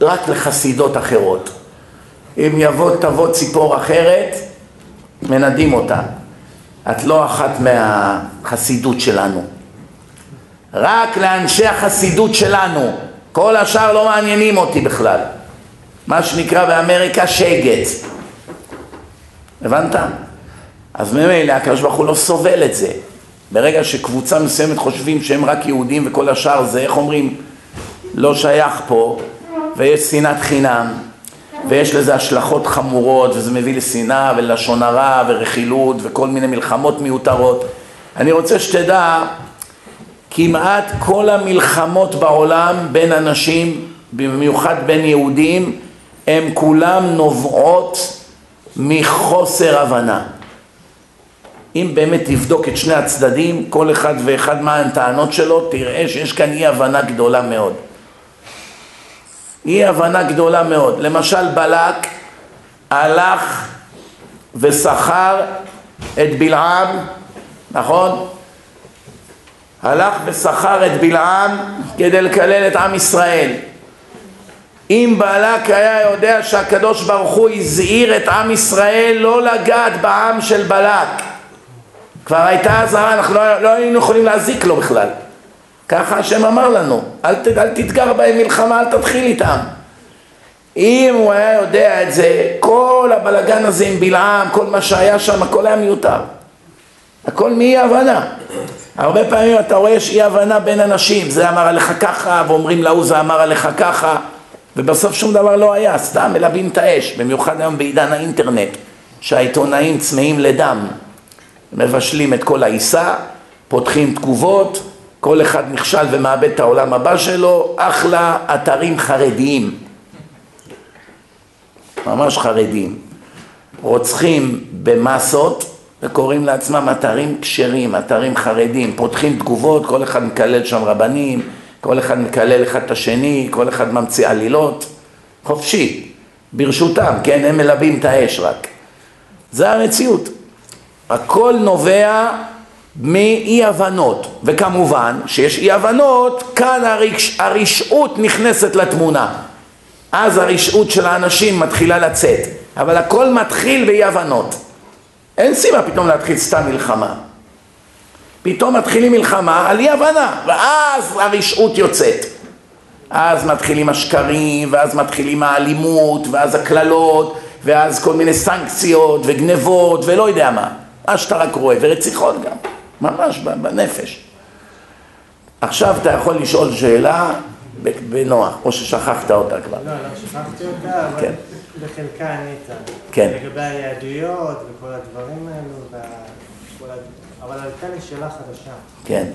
רק לחסידות אחרות. אם יבוא, תבוא ציפור אחרת, מנדים אותה. את לא אחת מהחסידות שלנו. רק לאנשי החסידות שלנו. כל השאר לא מעניינים אותי בכלל. מה שנקרא באמריקה שגץ. הבנת? אז ממילא הקדוש ברוך הוא לא סובל את זה. ברגע שקבוצה מסוימת חושבים שהם רק יהודים וכל השאר זה, איך אומרים, לא שייך פה, ויש שנאת חינם, ויש לזה השלכות חמורות, וזה מביא לשנאה ולשון הרע ורכילות וכל מיני מלחמות מיותרות. אני רוצה שתדע, כמעט כל המלחמות בעולם בין אנשים, במיוחד בין יהודים, הם כולם נובעות מחוסר הבנה. אם באמת תבדוק את שני הצדדים, כל אחד ואחד מה הטענות שלו, תראה שיש כאן אי הבנה גדולה מאוד. אי הבנה גדולה מאוד. למשל בלק הלך ושכר את בלעם, נכון? הלך ושכר את בלעם כדי לקלל את עם ישראל. אם בלק היה יודע שהקדוש ברוך הוא הזהיר את עם ישראל לא לגעת בעם של בלק כבר הייתה אזהרה, אנחנו לא, לא היינו יכולים להזיק לו בכלל ככה השם אמר לנו, אל, ת, אל תתגר בהם מלחמה, אל תתחיל איתם. אם הוא היה יודע את זה, כל הבלגן הזה עם בלעם, כל מה שהיה שם, הכל היה מיותר. הכל מאי הבנה. הרבה פעמים אתה רואה יש אי הבנה בין אנשים, זה אמר עליך ככה, ואומרים להוא זה אמר עליך ככה, ובסוף שום דבר לא היה, סתם מלבים את האש, במיוחד היום בעידן האינטרנט, שהעיתונאים צמאים לדם, מבשלים את כל העיסה, פותחים תגובות, כל אחד נכשל ומאבד את העולם הבא שלו, אחלה אתרים חרדיים, ממש חרדיים, רוצחים במסות וקוראים לעצמם אתרים כשרים, אתרים חרדים, פותחים תגובות, כל אחד מקלל שם רבנים, כל אחד מקלל אחד את השני, כל אחד ממציא עלילות, חופשי, ברשותם, כן, הם מלבים את האש רק. זה המציאות. הכל נובע מאי הבנות, וכמובן שיש אי הבנות, כאן הרש... הרשעות נכנסת לתמונה. אז הרשעות של האנשים מתחילה לצאת, אבל הכל מתחיל באי הבנות. אין סיבה פתאום להתחיל סתם מלחמה. פתאום מתחילים מלחמה על אי הבנה, ואז הרשעות יוצאת. אז מתחילים השקרים, ואז מתחילים האלימות, ואז הקללות, ואז כל מיני סנקציות, וגנבות, ולא יודע מה. מה שאתה רק רואה, ורציחות גם, ממש בנפש. עכשיו אתה יכול לשאול שאלה בנוח, או ששכחת אותה כבר. לא, לא שכחתי אותה, אבל כן. בחלקה ענית. כן. לגבי היהדויות וכל הדברים האלו, וכל הד- אבל עלתה לי שאלה חדשה. כן.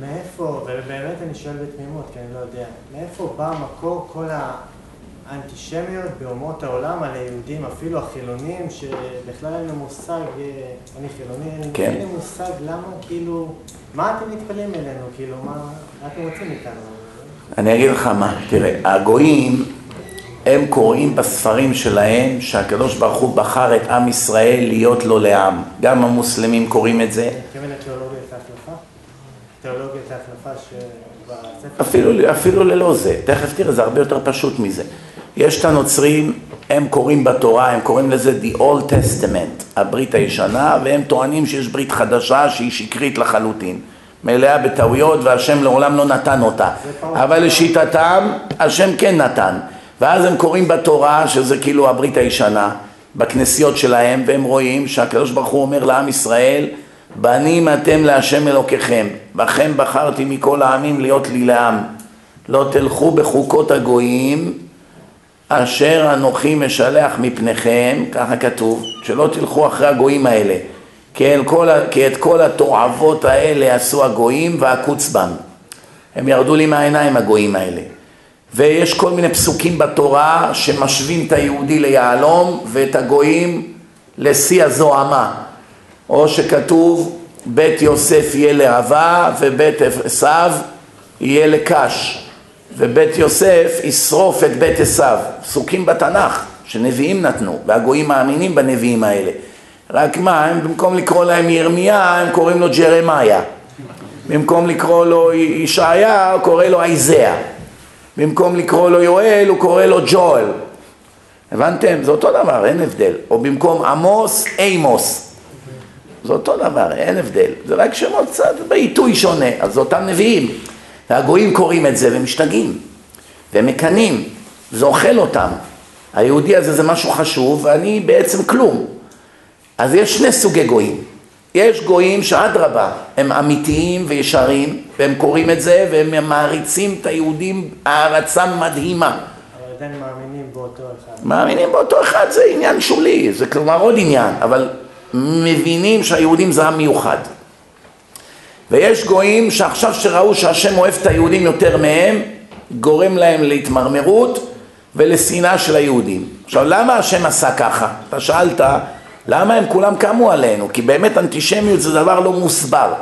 מאיפה, ובאמת אני שואל בתמימות, כי אני לא יודע, מאיפה בא מקור כל האנטישמיות באומות העולם על היהודים, אפילו החילונים, שבכלל אין לי מושג, אה, אני חילוני, כן. אין לי מושג למה, כאילו, מה אתם מתפלאים אלינו, כאילו, מה מה אתם רוצים מאיתנו? אני אגיד לך מה, תראה, הגויים הם קוראים בספרים שלהם שהקדוש ברוך הוא בחר את עם ישראל להיות לו לעם. גם המוסלמים קוראים את זה, מתכוון לתיאולוגיית ההחלפה? תיאולוגיית ההחלפה שבספר? אפילו, אפילו ללא זה. תכף תראה, זה הרבה יותר פשוט מזה. יש את הנוצרים, הם קוראים בתורה, הם קוראים לזה The Old Testament, הברית הישנה, והם טוענים שיש ברית חדשה שהיא שקרית לחלוטין. מלאה בטעויות והשם לעולם לא נתן אותה. אבל לשיטתם, השם כן נתן. ואז הם קוראים בתורה, שזה כאילו הברית הישנה, בכנסיות שלהם, והם רואים שהקדוש ברוך הוא אומר לעם ישראל, בנים אתם להשם אלוקיכם, בכם בחרתי מכל העמים להיות לי לעם. לא תלכו בחוקות הגויים, אשר אנוכי משלח מפניכם, ככה כתוב, שלא תלכו אחרי הגויים האלה, כי, כל, כי את כל התועבות האלה עשו הגויים ועקוץ בם. הם ירדו לי מהעיניים הגויים האלה. ויש כל מיני פסוקים בתורה שמשווים את היהודי ליהלום ואת הגויים לשיא הזוהמה. או שכתוב בית יוסף יהיה להבה ובית עשיו יהיה לקש ובית יוסף ישרוף את בית עשיו. פסוקים בתנ"ך שנביאים נתנו והגויים מאמינים בנביאים האלה. רק מה, הם במקום לקרוא להם ירמיה הם קוראים לו ג'רמיה. במקום לקרוא לו ישעיה הוא קורא לו איזאה. במקום לקרוא לו יואל הוא קורא לו ג'ואל. הבנתם? זה אותו דבר, אין הבדל. או במקום עמוס, אימוס. זה אותו דבר, אין הבדל. זה רק שמות קצת בעיתוי שונה, אז זה אותם נביאים. והגויים קוראים את זה ומשתגעים, והם מקנאים, זה אוכל אותם. היהודי הזה זה משהו חשוב, ואני בעצם כלום. אז יש שני סוגי גויים. יש גויים שאדרבה, הם אמיתיים וישרים, והם קוראים את זה, והם מעריצים את היהודים הערצה מדהימה. אבל עדיין מאמינים באותו אחד. מאמינים באותו אחד זה עניין שולי, זה כלומר עוד עניין, אבל מבינים שהיהודים זה עם מיוחד. ויש גויים שעכשיו שראו שהשם אוהב את היהודים יותר מהם, גורם להם להתמרמרות ולשנאה של היהודים. עכשיו למה השם עשה ככה? אתה שאלת למה הם כולם קמו עלינו? כי באמת אנטישמיות זה דבר לא מוסבר.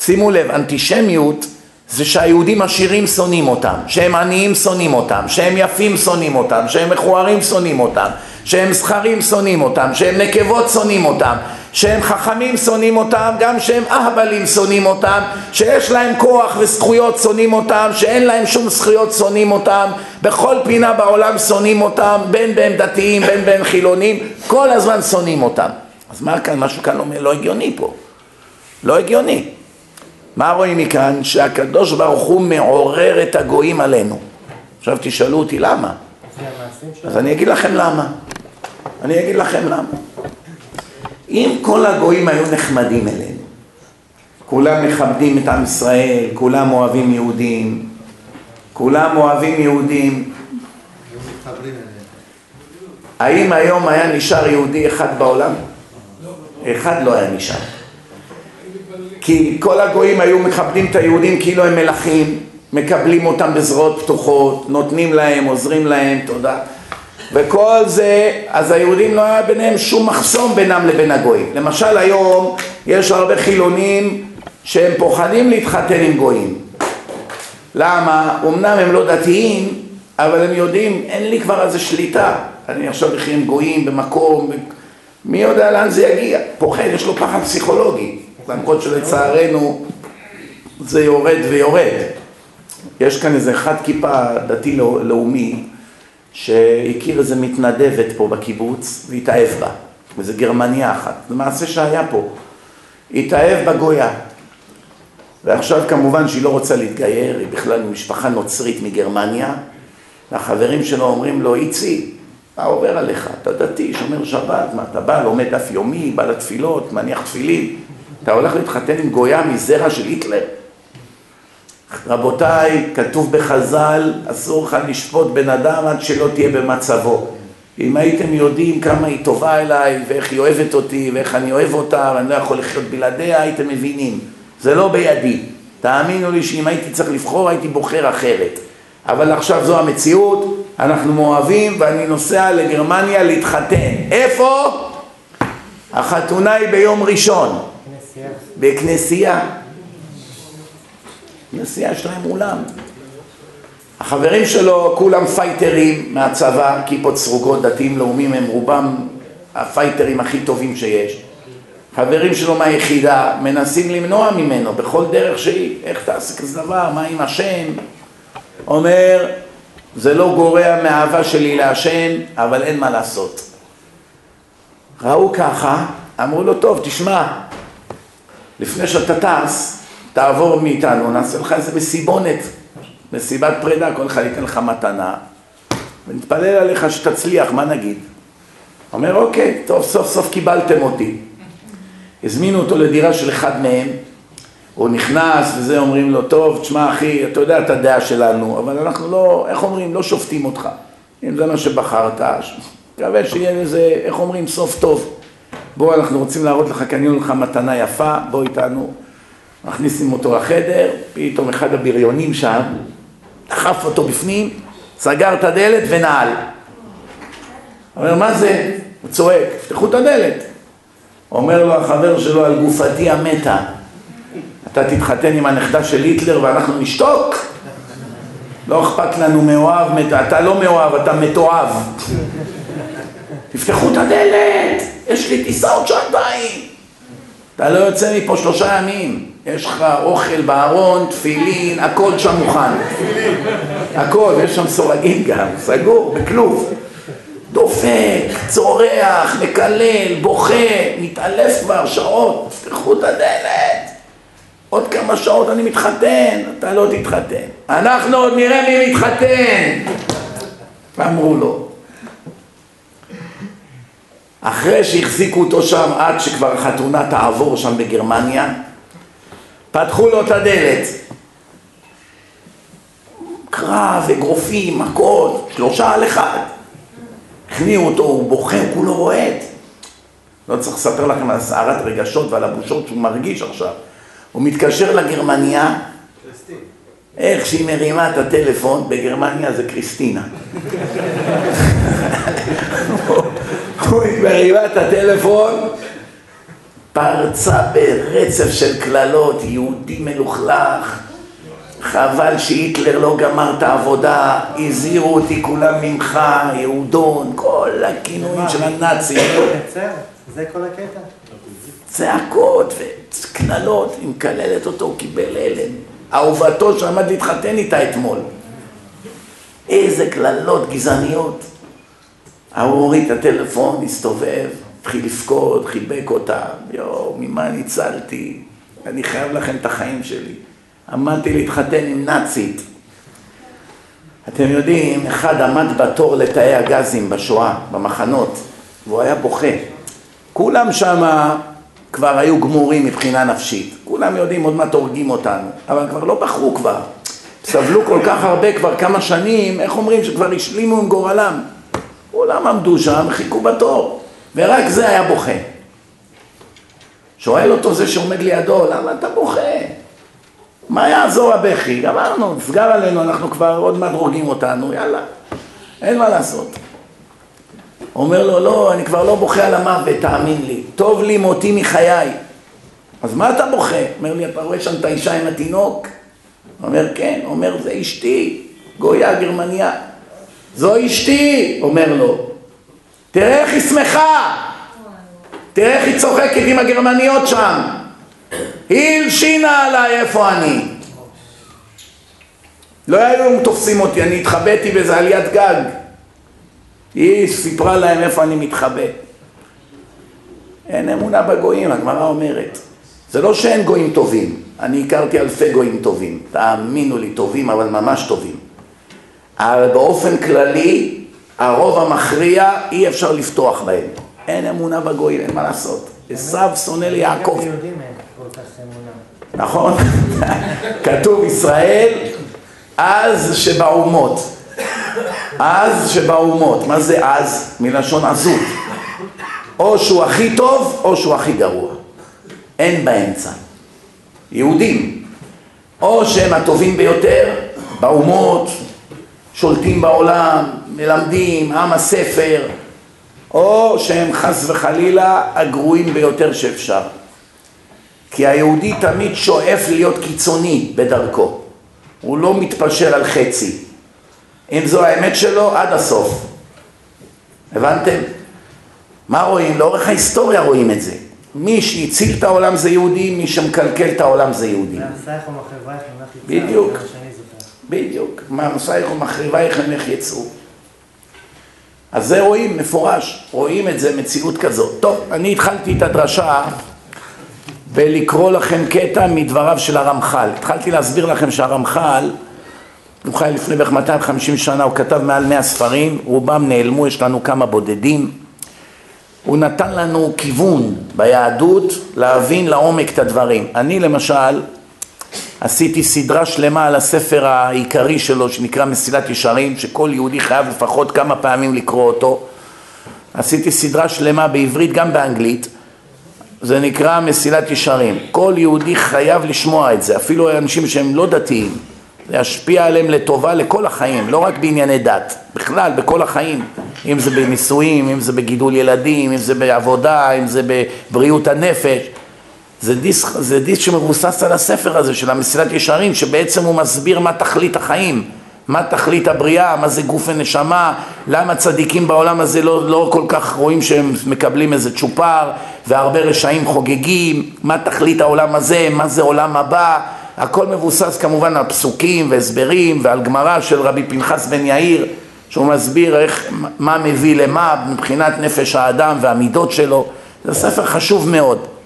שימו לב, אנטישמיות זה שהיהודים עשירים שונאים אותם, שהם עניים שונאים אותם, שהם יפים שונאים אותם, שהם מכוערים שונאים אותם, שהם זכרים שונאים אותם, שהם נקבות שונאים אותם, שהם חכמים שונאים אותם, גם שהם אהבלים שונאים אותם, שיש להם כוח וזכויות שונאים אותם, שאין להם שום זכויות שונאים אותם, בכל פינה בעולם שונאים אותם, בין בהם דתיים, בין בהם חילונים, כל הזמן שונאים אותם. אז מה כאן, משהו כאן אומר, לא הגיוני פה, לא הגיוני. מה רואים מכאן? שהקדוש ברוך הוא מעורר את הגויים עלינו. עכשיו תשאלו אותי למה? אז אני אגיד לכם למה. אני אגיד לכם למה. אם כל הגויים היו נחמדים אלינו, כולם מכבדים את עם ישראל, כולם אוהבים יהודים, כולם אוהבים יהודים. האם היום היה נשאר יהודי אחד בעולם? אחד לא היה נשאר. כי כל הגויים היו מכבדים את היהודים כאילו הם מלכים, מקבלים אותם בזרועות פתוחות, נותנים להם, עוזרים להם, תודה. וכל זה, אז היהודים לא היה ביניהם שום מחסום בינם לבין הגויים. למשל היום יש הרבה חילונים שהם פוחדים להתחתן עם גויים. למה? אמנם הם לא דתיים, אבל הם יודעים, אין לי כבר איזה שליטה. אני עכשיו אחיה עם גויים במקום, מי יודע לאן זה יגיע? פוחד, יש לו פחד פסיכולוגי. למרות שלצערנו זה יורד ויורד. יש כאן איזה אחד כיפה דתי לא- לאומי שהכיר איזה מתנדבת פה בקיבוץ והתאהב בה, איזה גרמניה אחת, זה מעשה שהיה פה, התאהב בגויה. ועכשיו כמובן שהיא לא רוצה להתגייר, היא בכלל ממשפחה נוצרית מגרמניה והחברים שלו אומרים לו, איצי, מה עובר עליך? אתה דתי, שומר שבת, מה אתה בא, לומד דף יומי, בא לתפילות, מניח תפילין, אתה הולך להתחתן עם גויה מזרע של היטלר? רבותיי, כתוב בחז"ל, אסור לך לשפוט בן אדם עד שלא תהיה במצבו. אם הייתם יודעים כמה היא טובה אליי, ואיך היא אוהבת אותי, ואיך אני אוהב אותה, ואני לא יכול לחיות בלעדיה, הייתם מבינים. זה לא בידי. תאמינו לי שאם הייתי צריך לבחור, הייתי בוחר אחרת. אבל עכשיו זו המציאות, אנחנו מאוהבים, ואני נוסע לגרמניה להתחתן. איפה? החתונה היא ביום ראשון. כנסייה. בכנסייה. כנסייה יש להם אולם. החברים שלו כולם פייטרים מהצבא, כיפות סרוגות, דתיים לאומיים, הם רובם הפייטרים הכי טובים שיש. חברים שלו מהיחידה מנסים למנוע ממנו בכל דרך שהיא, איך תעשה כזה דבר, מה עם השם? אומר, זה לא גורע מאהבה שלי להשם, אבל אין מה לעשות. ראו ככה, אמרו לו, טוב, תשמע, לפני שאתה טס, תעבור מאיתנו, נעשה לך איזה מסיבונת, מסיבת פרידה, כל אחד ייתן לך מתנה, ונתפלל עליך שתצליח, מה נגיד? אומר, אוקיי, טוב, סוף סוף קיבלתם אותי. הזמינו אותו לדירה של אחד מהם, הוא נכנס וזה, אומרים לו, טוב, תשמע אחי, אתה יודע את הדעה שלנו, אבל אנחנו לא, איך אומרים, לא שופטים אותך. אם זה מה שבחרת, מקווה שיהיה לזה, איך אומרים, סוף טוב. בוא, אנחנו רוצים להראות לך, קנינו לך מתנה יפה, בוא איתנו. מכניסים אותו לחדר, פתאום אחד הבריונים שם, דחף אותו בפנים, סגר את הדלת ונעל. אומר, מה זה? הוא צועק, פתחו את הדלת. אומר לו החבר שלו על גופתי המתה, אתה תתחתן עם הנכדה של היטלר ואנחנו נשתוק? לא אכפת לנו מאוהב, מת... אתה לא מאוהב, אתה מתועב. תפתחו את הדלת, יש לי טיסה עוד שעתיים. אתה לא יוצא מפה שלושה ימים. יש לך אוכל בארון, תפילין, הכל שם מוכן. הכל, יש שם סורגים גם, סגור, בכלוב. דופק, צורח, מקלל, בוכה, מתעלף כבר שעות, תפתחו את הדלת. עוד כמה שעות אני מתחתן, אתה לא תתחתן. אנחנו עוד נראה מי מתחתן. ואמרו לו. אחרי שהחזיקו אותו שם עד שכבר החתונה תעבור שם בגרמניה, פתחו לו את הדלת. קרב, אגרופים, מכות, שלושה על אחד. הכניעו אותו, הוא בוכה, הוא כולו רועד. לא צריך לספר לכם על סערת רגשות ועל הבושות שהוא מרגיש עכשיו. הוא מתקשר לגרמניה, איך שהיא מרימה את הטלפון, בגרמניה זה קריסטינה. מרימה את הטלפון, פרצה ברצף של קללות, יהודי מלוכלך, חבל שהיטלר לא גמר את העבודה, הזהירו אותי כולם ממך, יהודון, כל הכינויים של הנאצים. זה כל הקטע. צעקות וקללות, היא מקללת אותו, הוא קיבל הלם. אהובתו שעמד להתחתן איתה אתמול. איזה קללות גזעניות. ההוא הוריד את הטלפון, הסתובב, התחיל לבכות, חיבק אותה. יואו, ממה ניצלתי? אני חייב לכם את החיים שלי. עמדתי להתחתן עם נאצית. אתם יודעים, אחד עמד בתור לתאי הגזים בשואה, במחנות, והוא היה בוכה. כולם שם כבר היו גמורים מבחינה נפשית. כולם יודעים, עוד מעט הורגים אותנו, אבל כבר לא בחרו כבר. סבלו כל כך הרבה כבר כמה שנים, איך אומרים, שכבר השלימו עם גורלם. כולם עמדו שם, חיכו בתור, ורק זה היה בוכה. שואל אותו זה שעומד לידו, למה אתה בוכה? מה יעזור הבכי? גמרנו, נסגר עלינו, אנחנו כבר עוד מעט הורגים אותנו, יאללה, אין מה לעשות. אומר לו, לא, אני כבר לא בוכה על המוות, תאמין לי. טוב לי מותי מחיי. אז מה אתה בוכה? אומר לי, אתה רואה שם את האישה עם התינוק? אומר, כן. אומר, זה אשתי, גויה גרמניה. זו אשתי, אומר לו. תראה איך היא שמחה. תראה איך היא צוחקת עם הגרמניות שם. היא הלשינה עליי איפה אני. לא היו תופסים אותי, אני התחבאתי באיזה עליית גג. היא סיפרה להם איפה אני מתחבא. אין אמונה בגויים, הגמרא אומרת. זה לא שאין גויים טובים, אני הכרתי אלפי גויים טובים, תאמינו לי, טובים, אבל ממש טובים. אבל באופן כללי, הרוב המכריע, אי אפשר לפתוח בהם. אין אמונה בגויים, אין מה לעשות. עשו שונא ליעקב. נכון? כתוב ישראל אז שבאומות. אז שבאומות. מה זה אז? מלשון עזות. או שהוא הכי טוב או שהוא הכי גרוע. אין באמצע. יהודים. או שהם הטובים ביותר באומות, שולטים בעולם, מלמדים, עם הספר, או שהם חס וחלילה הגרועים ביותר שאפשר. כי היהודי תמיד שואף להיות קיצוני בדרכו. הוא לא מתפשר על חצי. אם זו האמת שלו, עד הסוף. הבנתם? מה רואים? לאורך ההיסטוריה רואים את זה. מי שהציל את העולם זה יהודי, מי שמקלקל את העולם זה יהודי. בדיוק. זה מה שאני זוכר. בדיוק. מעשייך ומחריבייך ממך יצאו. אז זה רואים מפורש, רואים את זה מציאות כזאת. טוב, אני התחלתי את הדרשה בלקרוא לכם קטע מדבריו של הרמח"ל. התחלתי להסביר לכם שהרמח"ל, הוא חי לפני בערך 250 שנה, הוא כתב מעל 100 ספרים, רובם נעלמו, יש לנו כמה בודדים. הוא נתן לנו כיוון ביהדות להבין לעומק את הדברים. אני למשל עשיתי סדרה שלמה על הספר העיקרי שלו שנקרא מסילת ישרים, שכל יהודי חייב לפחות כמה פעמים לקרוא אותו. עשיתי סדרה שלמה בעברית גם באנגלית, זה נקרא מסילת ישרים. כל יהודי חייב לשמוע את זה, אפילו אנשים שהם לא דתיים. זה ישפיע עליהם לטובה לכל החיים, לא רק בענייני דת, בכלל בכל החיים. אם זה בנישואים, אם זה בגידול ילדים, אם זה בעבודה, אם זה בבריאות הנפש. זה דיסק, זה דיסק שמבוסס על הספר הזה של המסילת ישרים, שבעצם הוא מסביר מה תכלית החיים, מה תכלית הבריאה, מה זה גוף ונשמה, למה צדיקים בעולם הזה לא, לא כל כך רואים שהם מקבלים איזה צ'ופר, והרבה רשעים חוגגים, מה תכלית העולם הזה, מה זה עולם הבא, הכל מבוסס כמובן על פסוקים והסברים ועל גמרא של רבי פנחס בן יאיר, שהוא מסביר איך, מה מביא למה מבחינת נפש האדם והמידות שלו, זה ספר חשוב מאוד.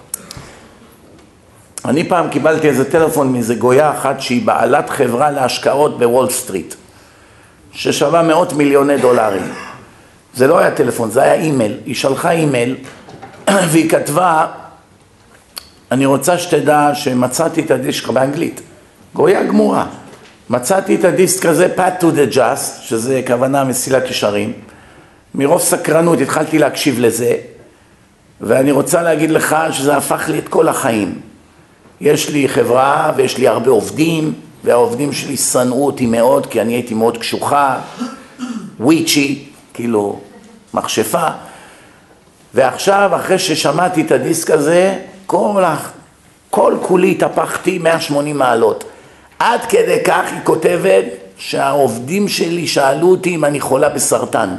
אני פעם קיבלתי איזה טלפון מאיזה גויה אחת שהיא בעלת חברה להשקעות בוול סטריט, ששווה מאות מיליוני דולרים. זה לא היה טלפון, זה היה אימייל. היא שלחה אימייל והיא כתבה, אני רוצה שתדע שמצאתי את הדיסק באנגלית, גויה גמורה. מצאתי את הדיסק הזה, Path to the Just, שזה כוונה מסילת ישרים. מרוב סקרנות התחלתי להקשיב לזה, ואני רוצה להגיד לך שזה הפך לי את כל החיים. יש לי חברה ויש לי הרבה עובדים, והעובדים שלי שנאו אותי מאוד, כי אני הייתי מאוד קשוחה, וויצ'י, כאילו מכשפה. ועכשיו, אחרי ששמעתי את הדיסק הזה, כל, כל כולי התהפכתי 180 מעלות. עד כדי כך היא כותבת שהעובדים שלי שאלו אותי אם אני חולה בסרטן.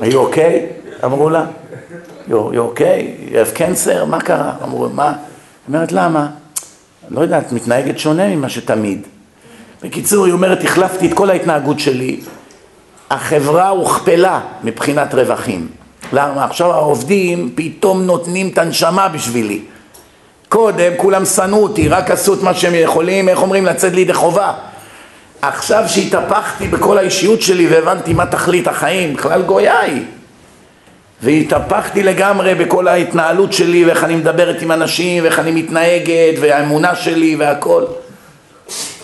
היו אוקיי? אמרו לה. you okay? You have? מה קרה? אמרו, מה? אומרת, למה? לא יודעת, מתנהגת שונה ממה שתמיד. בקיצור, היא אומרת, החלפתי את כל ההתנהגות שלי, החברה הוכפלה מבחינת רווחים. למה? עכשיו העובדים פתאום נותנים את הנשמה בשבילי. קודם כולם שנאו אותי, רק עשו את מה שהם יכולים, איך אומרים, לצאת לידי חובה. עכשיו שהתהפכתי בכל האישיות שלי והבנתי מה תכלית החיים, בכלל גויה היא. והתהפכתי לגמרי בכל ההתנהלות שלי ואיך אני מדברת עם אנשים ואיך אני מתנהגת והאמונה שלי והכל.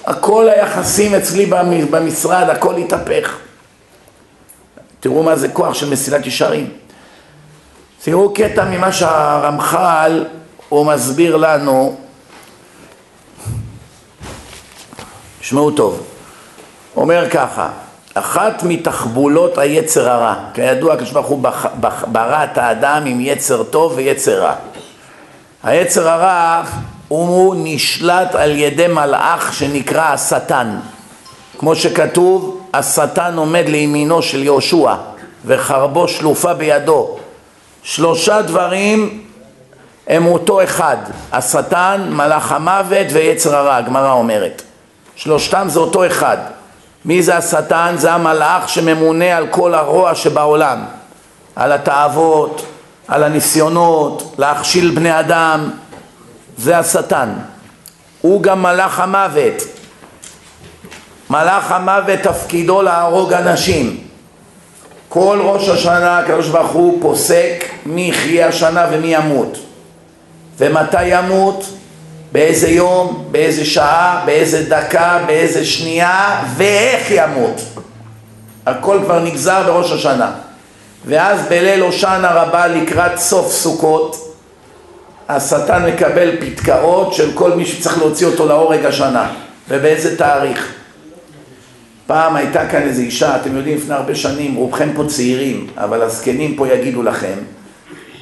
הכל היחסים אצלי במשרד, הכל התהפך. תראו מה זה כוח של מסילת ישרים. תראו קטע ממה שהרמח"ל, הוא מסביר לנו, שמעו טוב, אומר ככה, אחת מתחבולות היצר הרע, כידוע הקדוש ברוך הוא ברא את האדם עם יצר טוב ויצר רע. היצר הרע הוא נשלט על ידי מלאך שנקרא השטן. כמו שכתוב, השטן עומד לימינו של יהושע וחרבו שלופה בידו. שלושה דברים הם אותו אחד, השטן, מלאך המוות ויצר הרע, הגמרא אומרת. שלושתם זה אותו אחד. מי זה השטן? זה המלאך שממונה על כל הרוע שבעולם, על התאוות, על הניסיונות, להכשיל בני אדם, זה השטן. הוא גם מלאך המוות. מלאך המוות תפקידו להרוג אנשים. כל ראש השנה הקדוש ברוך הוא פוסק מי יחיה השנה ומי ימות. ומתי ימות? באיזה יום, באיזה שעה, באיזה דקה, באיזה שנייה, ואיך ימות. הכל כבר נגזר בראש השנה. ואז בליל הושענא רבה לקראת סוף סוכות, השטן מקבל פתקאות של כל מי שצריך להוציא אותו להורג השנה. ובאיזה תאריך? פעם הייתה כאן איזו אישה, אתם יודעים, לפני הרבה שנים, רובכם פה צעירים, אבל הזקנים פה יגידו לכם,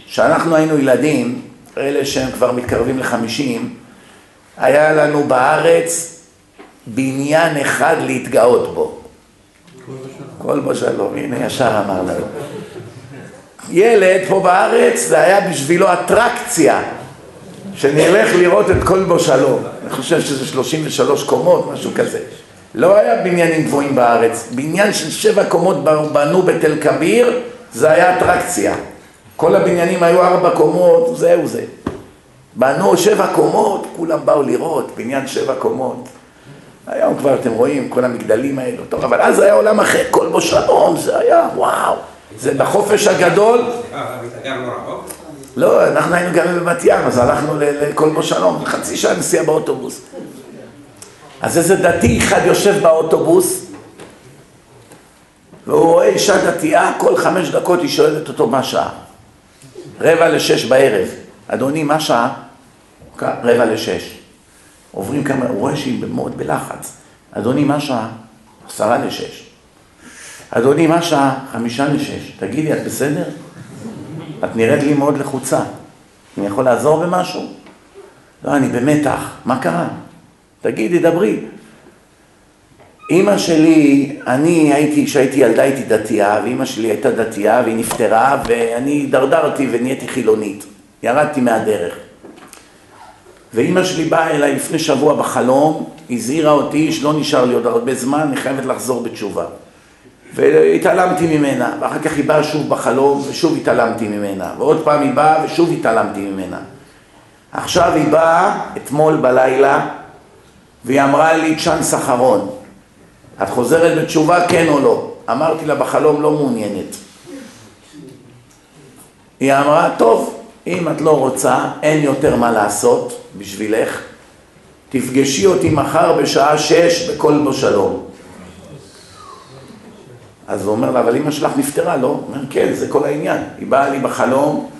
שאנחנו היינו ילדים, אלה שהם כבר מתקרבים לחמישים, היה לנו בארץ בניין אחד להתגאות בו. כל בשלום, הנה ישר אמר לנו. ילד פה בארץ זה היה בשבילו אטרקציה, שנלך לראות את כל בו שלום. אני חושב שזה 33 קומות, משהו כזה. לא היה בניינים גבוהים בארץ, בניין של שבע קומות בנו בתל כביר, זה היה אטרקציה. כל הבניינים היו ארבע קומות, זהו זה. בנו שבע קומות, כולם באו לראות, בניין שבע קומות. היום כבר אתם רואים, כל המגדלים האלו, טוב, אבל אז היה עולם אחר, כל בו שלום, זה היה, וואו. זה בחופש הגדול. לא, אנחנו היינו גרים בבת ים, אז הלכנו לכל בו שלום, חצי שעה נסיעה באוטובוס. אז איזה דתי אחד יושב באוטובוס, והוא רואה אישה דתייה, כל חמש דקות היא שואלת אותו מה שעה. רבע לשש בערב. אדוני, מה שעה? רבע לשש. עוברים כמה, הוא רואה שהיא מאוד בלחץ. אדוני, מה שעה? עשרה לשש. אדוני, מה שעה? חמישה לשש. תגידי, את בסדר? את נראית לי מאוד לחוצה. אני יכול לעזור במשהו? לא, אני במתח. מה קרה? תגידי, דברי. אימא שלי, אני הייתי, כשהייתי ילדה הייתי דתייה, ואימא שלי הייתה דתייה והיא נפטרה, ואני דרדרתי ונהייתי חילונית. ירדתי מהדרך. ואימא שלי באה אליי לפני שבוע בחלום, הזהירה אותי שלא נשאר לי עוד הרבה זמן, אני חייבת לחזור בתשובה. והתעלמתי ממנה, ואחר כך היא באה שוב בחלום, ושוב התעלמתי ממנה, ועוד פעם היא באה, ושוב התעלמתי ממנה. עכשיו היא באה, אתמול בלילה, והיא אמרה לי צ'אנס אחרון. את חוזרת בתשובה, כן או לא? אמרתי לה בחלום, לא מעוניינת. היא אמרה, טוב, אם את לא רוצה, אין יותר מה לעשות בשבילך, תפגשי אותי מחר בשעה שש בכל בו שלום. אז הוא אומר לה, אבל אמא שלך נפטרה, לא? הוא אומר, כן, זה כל העניין. היא באה לי בחלום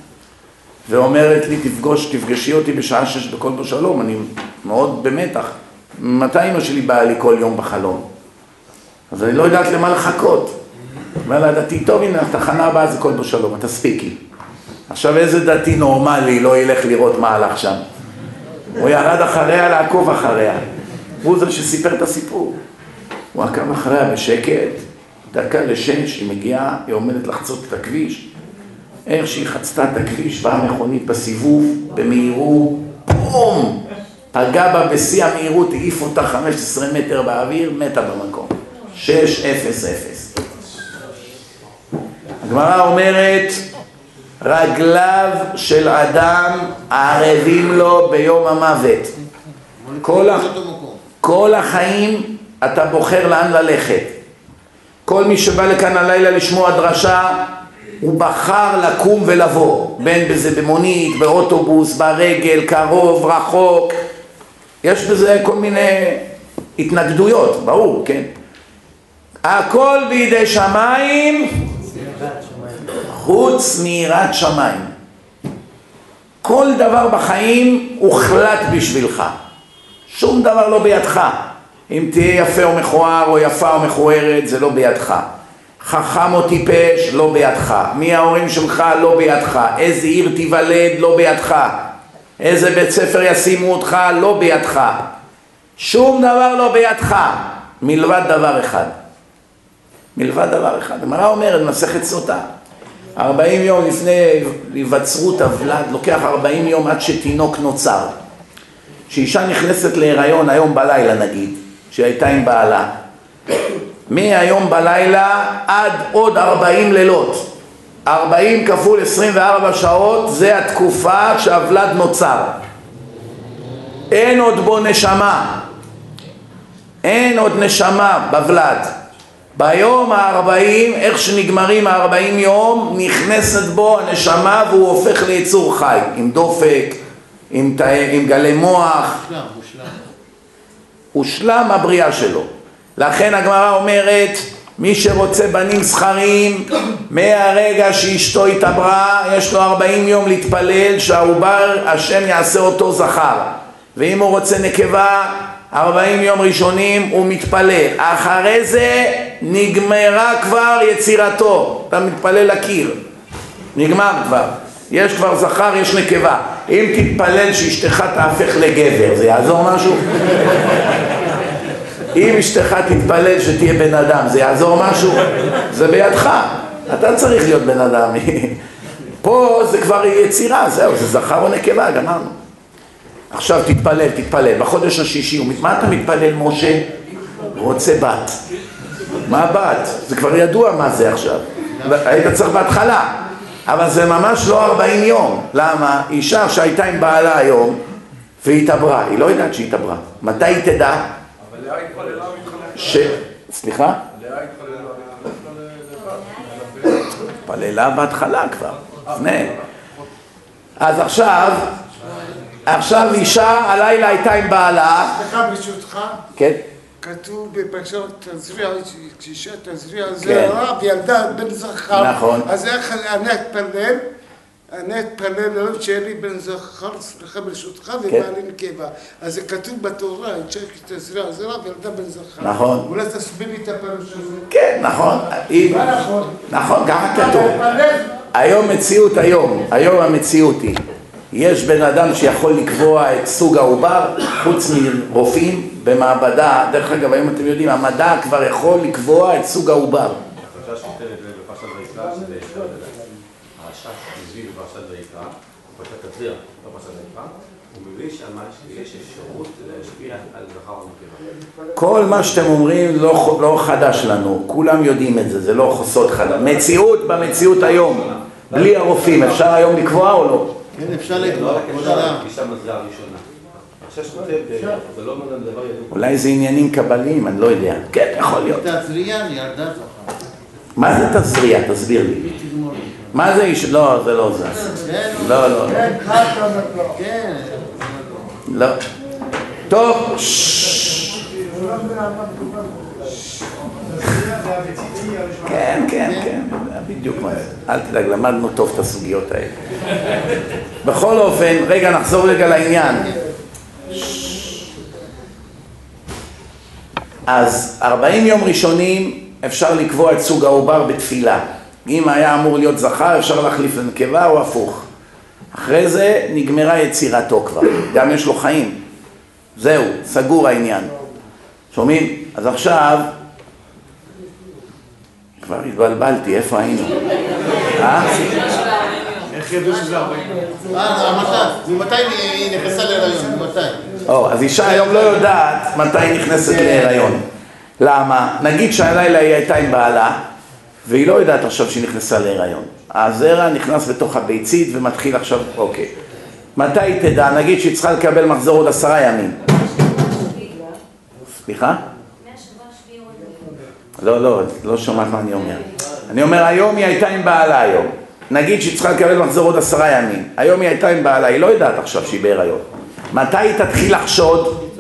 ואומרת לי, תפגוש, תפגשי אותי בשעה שש בכל בו שלום, אני מאוד במתח. מתי אמא שלי באה לי כל יום בחלום? אז אני לא יודעת למה לחכות. אומר לה, דתי, טוב, הנה, התחנה הבאה זה כל בו שלום, תספיקי. עכשיו איזה דתי נורמלי לא ילך לראות מה הלך שם? הוא ירד אחריה לעקוב אחריה. הוא זה שסיפר את הסיפור. הוא עקב אחריה בשקט, דקה לשש, היא מגיעה, היא עומדת לחצות את הכביש. איך שהיא חצתה את הכביש, באה מכונית בסיבוב, במהירות, בום! פגע בה בשיא המהירות, העיף אותה 15 מטר באוויר, מתה במקום. 6-0-0. הגמרא אומרת, רגליו של אדם ערבים לו ביום המוות. כל, ה... כל החיים אתה בוחר לאן ללכת. כל מי שבא לכאן הלילה לשמוע דרשה, הוא בחר לקום ולבוא, בין בזה במונית, באוטובוס, ברגל, קרוב, רחוק, יש בזה כל מיני התנגדויות, ברור, כן? הכל בידי שמיים חוץ מיראת שמיים. כל דבר בחיים הוחלט בשבילך, שום דבר לא בידך. אם תהיה יפה או מכוער או יפה או מכוערת זה לא בידך. חכם או טיפש לא בידך. מי ההורים שלך לא בידך. איזה עיר תיוולד לא בידך. איזה בית ספר ישימו אותך לא בידך. שום דבר לא בידך מלבד דבר אחד. מלבד דבר אחד. הגמרא אומרת, מסכת סוטה, ארבעים יום לפני היווצרות הוולד, לוקח ארבעים יום עד שתינוק נוצר. כשאישה נכנסת להיריון היום בלילה נגיד, שהייתה עם בעלה, מהיום בלילה עד עוד ארבעים לילות. ארבעים כפול עשרים וארבע שעות זה התקופה שהוולד נוצר. אין עוד בו נשמה. אין עוד נשמה בוולד. ביום הארבעים, איך שנגמרים הארבעים יום, נכנסת בו הנשמה והוא הופך ליצור חי, עם דופק, עם, ת... עם גלי מוח. מושלם, מושלם. הושלם הבריאה שלו. לכן הגמרא אומרת, מי שרוצה בנים זכרים, מהרגע שאשתו התעברה, יש לו ארבעים יום להתפלל שהעובר, השם יעשה אותו זכר. ואם הוא רוצה נקבה, ארבעים יום ראשונים הוא מתפלל. אחרי זה נגמרה כבר יצירתו. אתה מתפלל לקיר. נגמר כבר. יש כבר זכר, יש נקבה. אם תתפלל שאשתך תהפך לגבר, זה יעזור משהו? אם אשתך תתפלל שתהיה בן אדם, זה יעזור משהו? זה בידך. אתה צריך להיות בן אדם. פה זה כבר יצירה, זהו, זה זכר או נקבה, גמרנו. עכשיו תתפלל, תתפלל. בחודש השישי, מה אתה מתפלל, משה? רוצה בת. מה בת? זה כבר ידוע מה זה עכשיו. היית צריך בהתחלה. אבל זה ממש לא 40 יום. למה? אישה שהייתה עם בעלה היום והיא התעברה, היא לא יודעת שהיא התעברה. מתי היא תדע? אבל לאה התפללה. ש... סליחה? לאה. התפללה בהתחלה כבר, לפני. אז עכשיו, עכשיו אישה הלילה הייתה עם בעלה, סליחה ברשותך, כן? כתוב בפרשת תזריע, כשאישה תזריע כן. זרע וילדה בן זכר. נכון. אז איך אני אתפלל? אני אתפלל לרוב שיהיה לי בן זכר, סליחה ברשותך, כן. ובעלי נקבה. אז זה כתוב בתורה, אישה תזריע זרע וילדה בן זכר. נכון. אולי תסביר לי את הפירוש הזה. כן, נכון. נכון? נכון, ככה כתוב. היום מציאות היום, היום המציאות היא, יש בן אדם שיכול לקבוע את סוג העובר, חוץ מרופאים במעבדה, דרך אגב היום אתם יודעים, המדע כבר יכול לקבוע את סוג העובר. הפרשה שניתנת בפרשת ויקרא, שזה הרש"ש מביא בפרשת ויקרא, בפרשת תזריע, לא פרשת ויקרא, הוא מביא שמה שיש אפשרות להשפיע על זכר ונקבה. כל מה שאתם אומרים לא, לא חדש לנו, כולם יודעים את זה, זה לא סוד חדש. מציאות במציאות היום, בלי הרופאים, אפשר היום לקבוע או לא? כן, אפשר לא לקבוע, רק כבוד. הרש"ש כותב, זה לא. אולי זה עניינים קבליים, אני לא יודע. כן, יכול להיות. תזריע ירדה זכר. מה זה תזריע? תסביר לי. מה זה איש... לא, זה לא זה. כן, לא, לא, לא. כן. לא. טוב, ששש. כן, כן, כן, בדיוק מה זה. אל תדאג, למדנו טוב את הסוגיות האלה. בכל אופן, רגע, נחזור רגע לעניין. אז 40 יום ראשונים אפשר לקבוע את סוג העובר בתפילה. אם היה אמור להיות זכר, אפשר להחליף לנקבה או הפוך. אחרי זה נגמרה יצירתו כבר, גם יש לו חיים. זהו, סגור העניין. שומעים? אז עכשיו, כבר התבלבלתי, איפה היינו? אה? איך ידעו שזה 40 יום? אה, מתי? ממתי היא נכנסה להיריון? ממתי? או, אז אישה היום לא יודעת מתי היא נכנסת להיריון. למה? נגיד שהלילה היא הייתה עם בעלה, והיא לא יודעת עכשיו שהיא נכנסה להיריון. הזרע נכנס בתוך הביצית ומתחיל עכשיו, אוקיי. מתי היא תדע? נגיד שהיא צריכה לקבל מחזור עוד עשרה ימים. סליחה? לא, לא, לא שומעת מה אני אומר. אני אומר, היום היא הייתה עם בעלה היום. נגיד שהיא צריכה לקבל מחזור עוד עשרה ימים. היום היא הייתה עם בעלה, היא לא יודעת עכשיו שהיא בהיריון. מתי היא תתחיל לחשוד?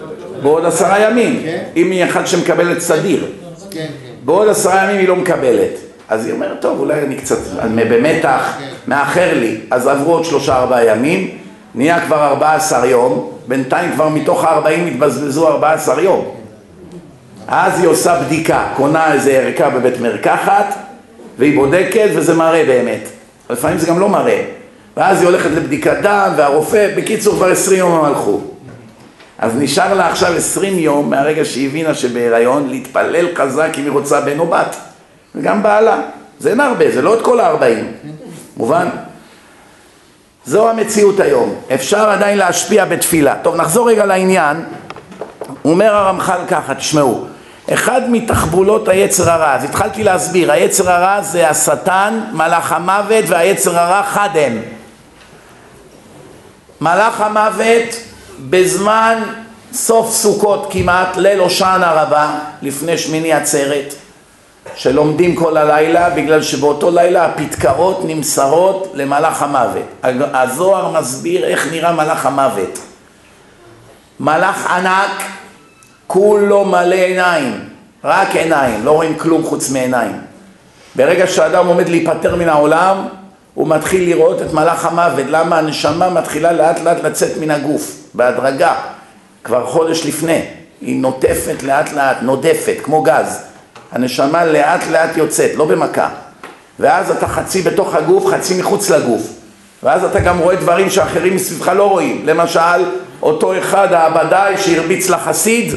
בעוד עשרה ימים. כן. אם היא אחת שמקבלת סדיר. כן, כן. בעוד עשרה ימים היא לא מקבלת. אז היא אומרת, טוב, אולי אני קצת במתח, מאחר לי. אז עברו עוד שלושה ארבעה ימים, נהיה כבר ארבע עשר יום, בינתיים כבר מתוך הארבעים התבזבזו ארבע עשר יום. אז היא עושה בדיקה, קונה איזה ערכה בבית מרקחת, והיא בודקת וזה מראה באמת. לפעמים זה גם לא מראה. ואז היא הולכת לבדיקת דם, והרופא, בקיצור כבר עשרים יום הם הלכו. אז נשאר לה עכשיו עשרים יום מהרגע שהיא הבינה שבהיריון להתפלל חזק אם היא רוצה בן או בת וגם בעלה, זה אין הרבה, זה לא את כל הארבעים, מובן? זו המציאות היום, אפשר עדיין להשפיע בתפילה. טוב נחזור רגע לעניין, אומר הרמח"ל ככה, תשמעו, אחד מתחבולות היצר הרע, אז התחלתי להסביר, היצר הרע זה השטן, מלאך המוות והיצר הרע חד הם. מלאך המוות בזמן סוף סוכות כמעט, ליל הושענא רבה, לפני שמיני עצרת, שלומדים כל הלילה, בגלל שבאותו לילה הפתקאות נמסרות למלאך המוות. הזוהר מסביר איך נראה מלאך המוות. מלאך ענק, כולו מלא עיניים, רק עיניים, לא רואים כלום חוץ מעיניים. ברגע שאדם עומד להיפטר מן העולם, הוא מתחיל לראות את מלאך המוות. למה? הנשמה מתחילה לאט לאט לצאת מן הגוף, בהדרגה, כבר חודש לפני. היא נוטפת לאט לאט, נודפת, כמו גז. הנשמה לאט לאט יוצאת, לא במכה. ואז אתה חצי בתוך הגוף, חצי מחוץ לגוף. ואז אתה גם רואה דברים שאחרים מסביבך לא רואים. למשל, אותו אחד, העבדאי שהרביץ לחסיד,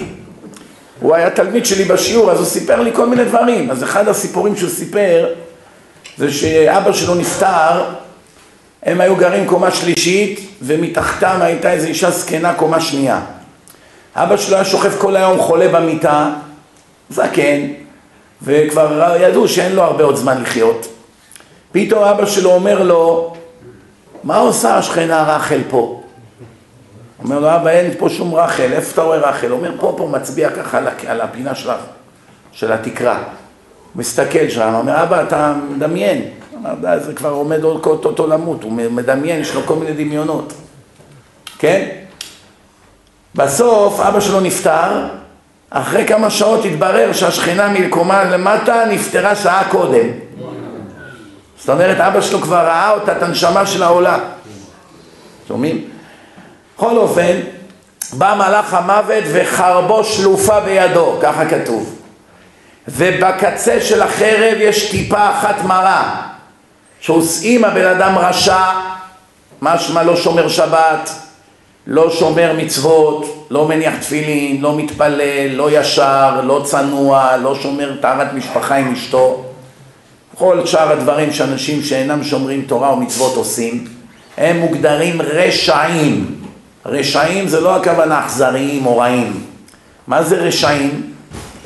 הוא היה תלמיד שלי בשיעור, אז הוא סיפר לי כל מיני דברים. אז אחד הסיפורים שהוא סיפר, זה שאבא שלו נפטר, הם היו גרים קומה שלישית, ומתחתם הייתה איזו אישה זקנה קומה שנייה. אבא שלו היה שוכב כל היום חולה במיטה, זקן, וכבר ידעו שאין לו הרבה עוד זמן לחיות. פתאום אבא שלו אומר לו, מה עושה השכנה רחל פה? אומר לו, אבא, אין פה שום רחל, איפה אתה רואה רחל? אומר, פה, פה, מצביע ככה על, הפינה של, של התקרה. מסתכל שם, אומר, אבא, אתה מדמיין. די, זה כבר עומד עוד אותו למות, הוא מדמיין, יש לו כל מיני דמיונות. כן? בסוף אבא שלו נפטר, אחרי כמה שעות התברר שהשכנה מקומה למטה נפטרה שעה קודם. זאת אומרת, אבא שלו כבר ראה אותה, את הנשמה של העולה. שומעים? בכל אופן, בא מלאך המוות וחרבו שלופה בידו, ככה כתוב. ובקצה של החרב יש טיפה אחת מרה, שעושים הבן אדם רשע, משמע לא שומר שבת, לא שומר מצוות, לא מניח תפילין, לא מתפלל, לא ישר, לא צנוע, לא שומר טהרת משפחה עם אשתו. כל שאר הדברים שאנשים שאינם שומרים תורה או מצוות עושים, הם מוגדרים רשעים. רשעים זה לא הכוונה אכזריים או רעים. מה זה רשעים?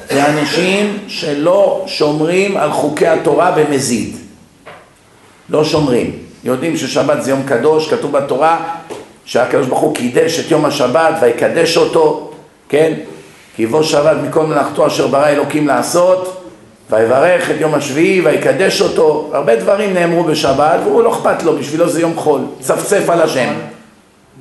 זה אנשים שלא שומרים על חוקי התורה במזיד. לא שומרים. יודעים ששבת זה יום קדוש, כתוב בתורה שהקדוש ברוך הוא קידש את יום השבת ויקדש אותו, כן? כי יבוא שבת מכל מלאכתו אשר ברא אלוקים לעשות, ויברך את יום השביעי ויקדש אותו. הרבה דברים נאמרו בשבת והוא לא אכפת לו, בשבילו זה יום חול. צפצף על השם.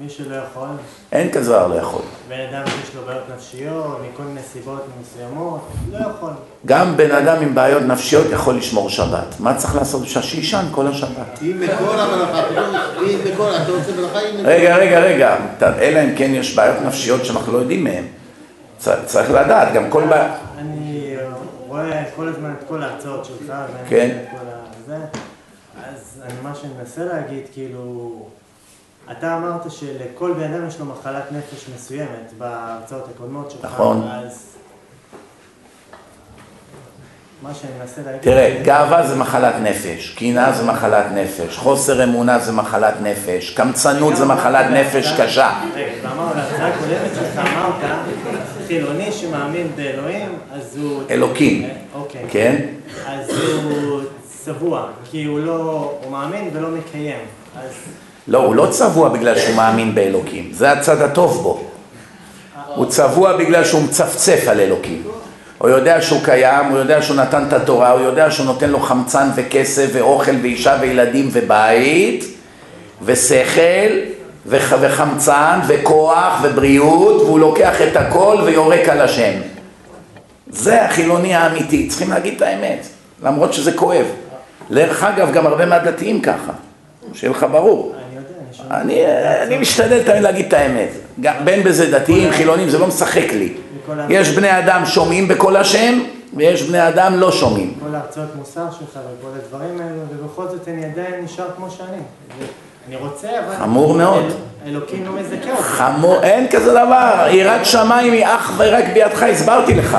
מי שלא יכול, אין כזה דבר לא יכול. בן אדם שיש לו בעיות נפשיות, מכל מיני סיבות מסוימות, לא יכול. גם בן אדם עם בעיות נפשיות יכול לשמור שבת. מה צריך לעשות בשביל שיישן כל השבת? אם בכל המלאכה, פתאום, אם בכל, אתה רוצה מלאכה, אם. רגע, רגע, רגע, אלא אם כן יש בעיות נפשיות שאנחנו לא יודעים מהן. צריך לדעת, גם כל בעיה... אני רואה כל הזמן את כל ההרצאות שלך, ואני כן. רואה את כל הזה, אז מה שאני מנסה להגיד, כאילו, אתה אמרת שלכל בן אדם יש לו מחלת נפש מסוימת בהרצאות הקודמות שלך, נכון. אז מה שאני מנסה להגיד... תראה, גאווה זה מחלת נפש, קנאה זה מחלת נפש, חוסר אמונה זה מחלת נפש, קמצנות זה מחלת נפש קשה. רגע, ואמרנו, להרצאה הקודמת שלך אמרת, חילוני שמאמין באלוהים, אז הוא... אלוקים. אוקיי. כן? אז הוא צבוע, כי הוא לא... הוא מאמין ולא מקיים. אז... לא, הוא לא צבוע בגלל שהוא מאמין באלוקים, זה הצד הטוב בו. הוא צבוע בגלל שהוא מצפצף על אלוקים. הוא יודע שהוא קיים, הוא יודע שהוא נתן את התורה, הוא יודע שהוא נותן לו חמצן וכסף ואוכל ואישה וילדים ובית ושכל וח, וחמצן וכוח ובריאות והוא לוקח את הכל ויורק על השם. זה החילוני האמיתי, צריכים להגיד את האמת, למרות שזה כואב. דרך אגב, גם הרבה מהדתיים ככה, שיהיה לך ברור. אני אני משתדל תמיד להגיד את האמת, בין בזה דתיים, חילונים, זה לא משחק לי. יש בני אדם שומעים בקול השם, ויש בני אדם לא שומעים. כל ההרצאות מוסר שלך וכל הדברים האלו, ובכל זאת אני עדיין נשאר כמו שאני. אני רוצה, אבל... חמור מאוד. אל- אלוקים לא מזכה אותי. חמור, אין כזה דבר, יראת שמיים היא אך ורק בידך, הסברתי לך.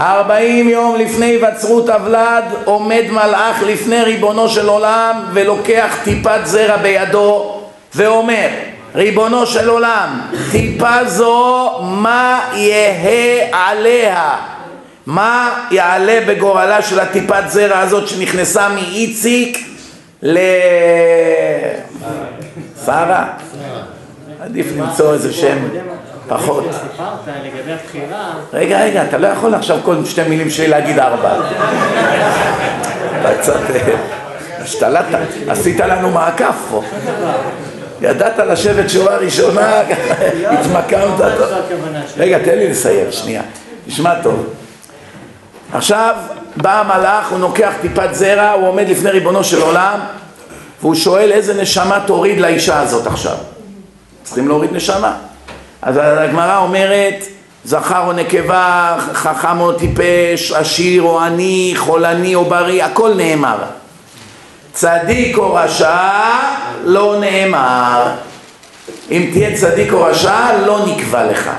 ארבעים יום לפני היווצרות הוולד עומד מלאך לפני ריבונו של עולם ולוקח טיפת זרע בידו ואומר ריבונו של עולם טיפה זו מה יהא עליה מה יעלה בגורלה של הטיפת זרע הזאת שנכנסה מאיציק ל... שרה? עדיף למצוא איזה שם פחות. רגע, רגע, אתה לא יכול עכשיו כל שתי מילים שלי להגיד ארבע. אתה קצת אה, השתלטת, עשית לנו מעקף פה. ידעת לשבת שורה ראשונה, התמקמת. רגע, תן לי לסיים, שנייה. תשמע טוב. עכשיו בא המלאך, הוא נוקח טיפת זרע, הוא עומד לפני ריבונו של עולם, והוא שואל איזה נשמה תוריד לאישה הזאת עכשיו. צריכים להוריד נשמה. אז הגמרא אומרת, זכר או נקבה, חכם או טיפש, עשיר או עני, חולני או בריא, הכל נאמר. צדיק או רשע, לא נאמר. אם תהיה צדיק או רשע, לא נקבע לך.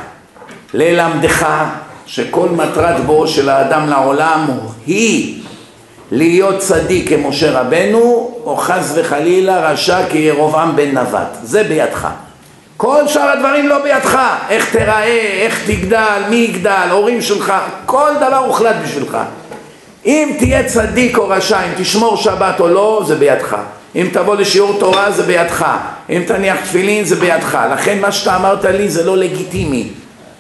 ללמדך שכל מטרת בואו של האדם לעולם היא להיות צדיק כמשה רבנו, או חס וחלילה רשע כירובעם בן נבט. זה בידך. כל שאר הדברים לא בידך. איך תיראה, איך תגדל, מי יגדל, הורים שלך, כל דבר הוחלט בשבילך. אם תהיה צדיק או רשע, אם תשמור שבת או לא, זה בידך. אם תבוא לשיעור תורה זה בידך. אם תניח תפילין זה בידך. לכן מה שאתה אמרת לי זה לא לגיטימי.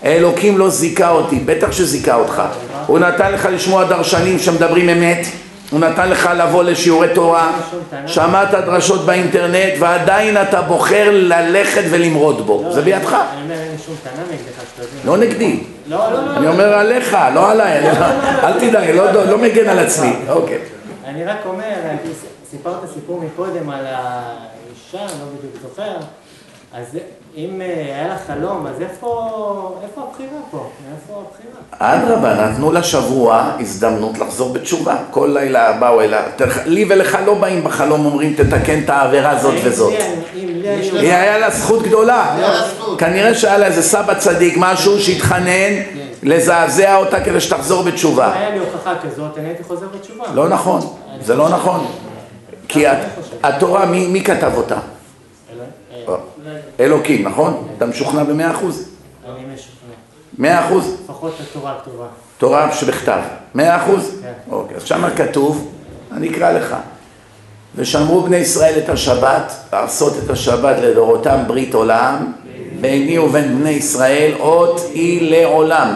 אלוקים לא זיכה אותי, בטח שזיכה אותך. הוא נתן לך לשמוע דרשנים שמדברים אמת, הוא נתן לך לבוא לשיעורי תורה, שמעת דרשות באינטרנט ועדיין אתה בוחר ללכת ולמרוד בו. זה בידך. אני אומר, אין שום טענה נגדך. לא נגדי. אני אומר עליך, לא עליי. אל תדאג, לא- לא לא מגן על עצמי. אוקיי. אני רק אומר, סיפרת סיפור מקודם על האישה, אני לא בדיוק זוכר, אז אם אה, היה לך חלום, אז איפה איפה הבחירה פה? איפה הבחירה? אדרבה, נתנו לה שבוע הזדמנות לחזור בתשובה. כל לילה באו אליה. תלך- לי ולך לא באים בחלום, אומרים תתקן את העבירה הזאת וזאת. לי- אם לי היו... היא היה לה זכות גדולה. כנראה שהיה לה איזה סבא צדיק, משהו שהתחנן לזעזע אותה כדי שתחזור אם בתשובה. היה לי הוכחה כזאת, אני הייתי חוזר בתשובה. לא נכון, זה לא נכון. כי הת- התורה, מי מי כתב אותה? אלוקים, נכון? אתה משוכנע במאה אחוז? אני משוכנע. מאה אחוז? לפחות התורה הכתובה. תורה שבכתב. מאה אחוז? כן. אוקיי, אז שמה כתוב, אני אקרא לך. ושמרו בני ישראל את השבת, לעשות את השבת לדורותם ברית עולם, ביני ובין בני ישראל אות היא לעולם.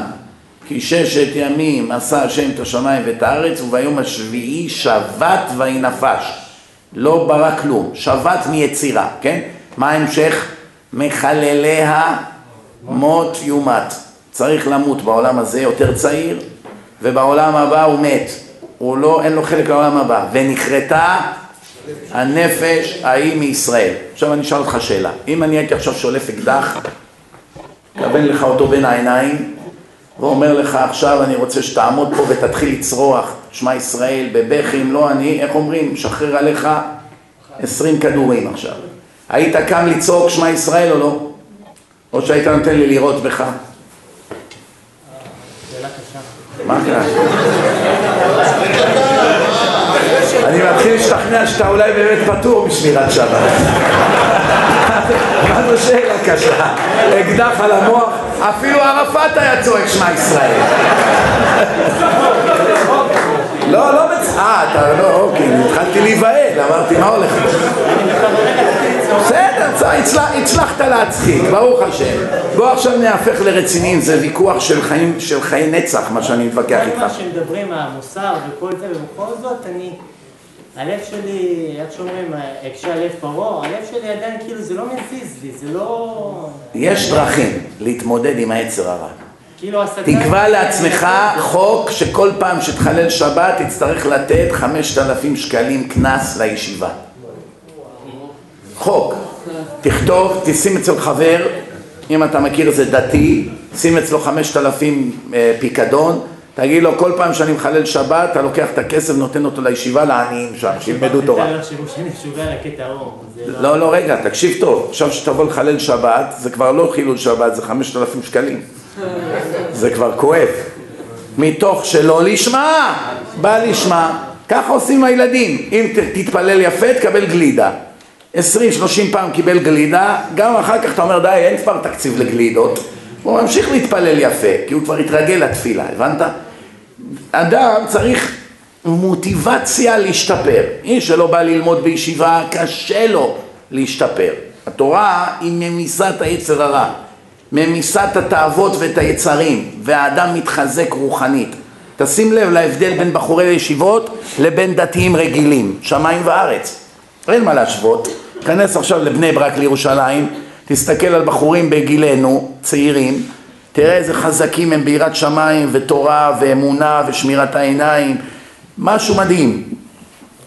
כי ששת ימים עשה השם את השמיים ואת הארץ, וביום השביעי שבת וינפש. לא ברא כלום, שבת מיצירה, כן? מה ההמשך? מחלליה מות יומת. צריך למות בעולם הזה יותר צעיר, ובעולם הבא הוא מת. הוא לא, אין לו חלק לעולם הבא. ונכרתה הנפש ההיא מישראל. עכשיו אני אשאל אותך שאלה. אם אני הייתי עכשיו שולף אקדח, מכוון לך אותו בין העיניים, ואומר לך עכשיו אני רוצה שתעמוד פה ותתחיל לצרוח, שמע ישראל, בבכי, אם לא אני, איך אומרים, משחרר עליך עשרים כדורים עכשיו. היית קם לצעוק שמע ישראל או לא? או שהיית נותן לי לירות בך? מה קרה? אני מתחיל להשתכנע שאתה אולי באמת פטור משמירת שבת. מה זו שאלה קשה? אקדח על המוח, אפילו ערפאת היה צועק שמע ישראל. לא, לא בצ... אה, אתה לא, אוקיי, התחלתי להיבהל, אמרתי, מה הולך? בסדר, הצלחת להצחיק, ברוך השם. בוא עכשיו נהפך לרציניים, זה ויכוח של חיים, של חיי נצח, מה שאני מתווכח כל מה איתך. שמדברים מהמוסר וכל זה, ובכל זאת אני... הלב שלי, איך שאומרים, הקשה הלב פרעה, הלב שלי עדיין כאילו זה לא מזיז לי, זה לא... יש דרכים להתמודד עם היצר הרע. כאילו. תקבע לעצמך חוק שכל פעם שתחלל שבת תצטרך לתת 5,000 שקלים קנס לישיבה. חוק. תכתוב, תשים אצל חבר, אם אתה מכיר איזה דתי, שים אצלו 5,000 אה, פיקדון, תגיד לו כל פעם שאני מחלל שבת, אתה לוקח את הכסף ונותן אותו לישיבה לעניים שם, שילמדו תורה. לא. זה לא, לא, רגע, תקשיב טוב, עכשיו שתבוא לחלל שבת, זה כבר לא חילול שבת, זה 5,000 שקלים. זה כבר כואב. מתוך שלא לשמה, בא לשמה. ככה עושים הילדים. אם תתפלל יפה, תקבל גלידה. 20-30 פעם קיבל גלידה, גם אחר כך אתה אומר, די, אין כבר תקציב לגלידות. הוא ממשיך להתפלל יפה, כי הוא כבר התרגל לתפילה, הבנת? אדם צריך מוטיבציה להשתפר. איש שלא בא ללמוד בישיבה, קשה לו להשתפר. התורה היא ממיסת היצר הרע, ממיסת התאוות ואת היצרים, והאדם מתחזק רוחנית. תשים לב להבדל בין בחורי ישיבות לבין דתיים רגילים, שמיים וארץ. אין מה להשוות. כנס עכשיו לבני ברק לירושלים, תסתכל על בחורים בגילנו, צעירים, תראה איזה חזקים הם ביראת שמיים ותורה ואמונה ושמירת העיניים, משהו מדהים.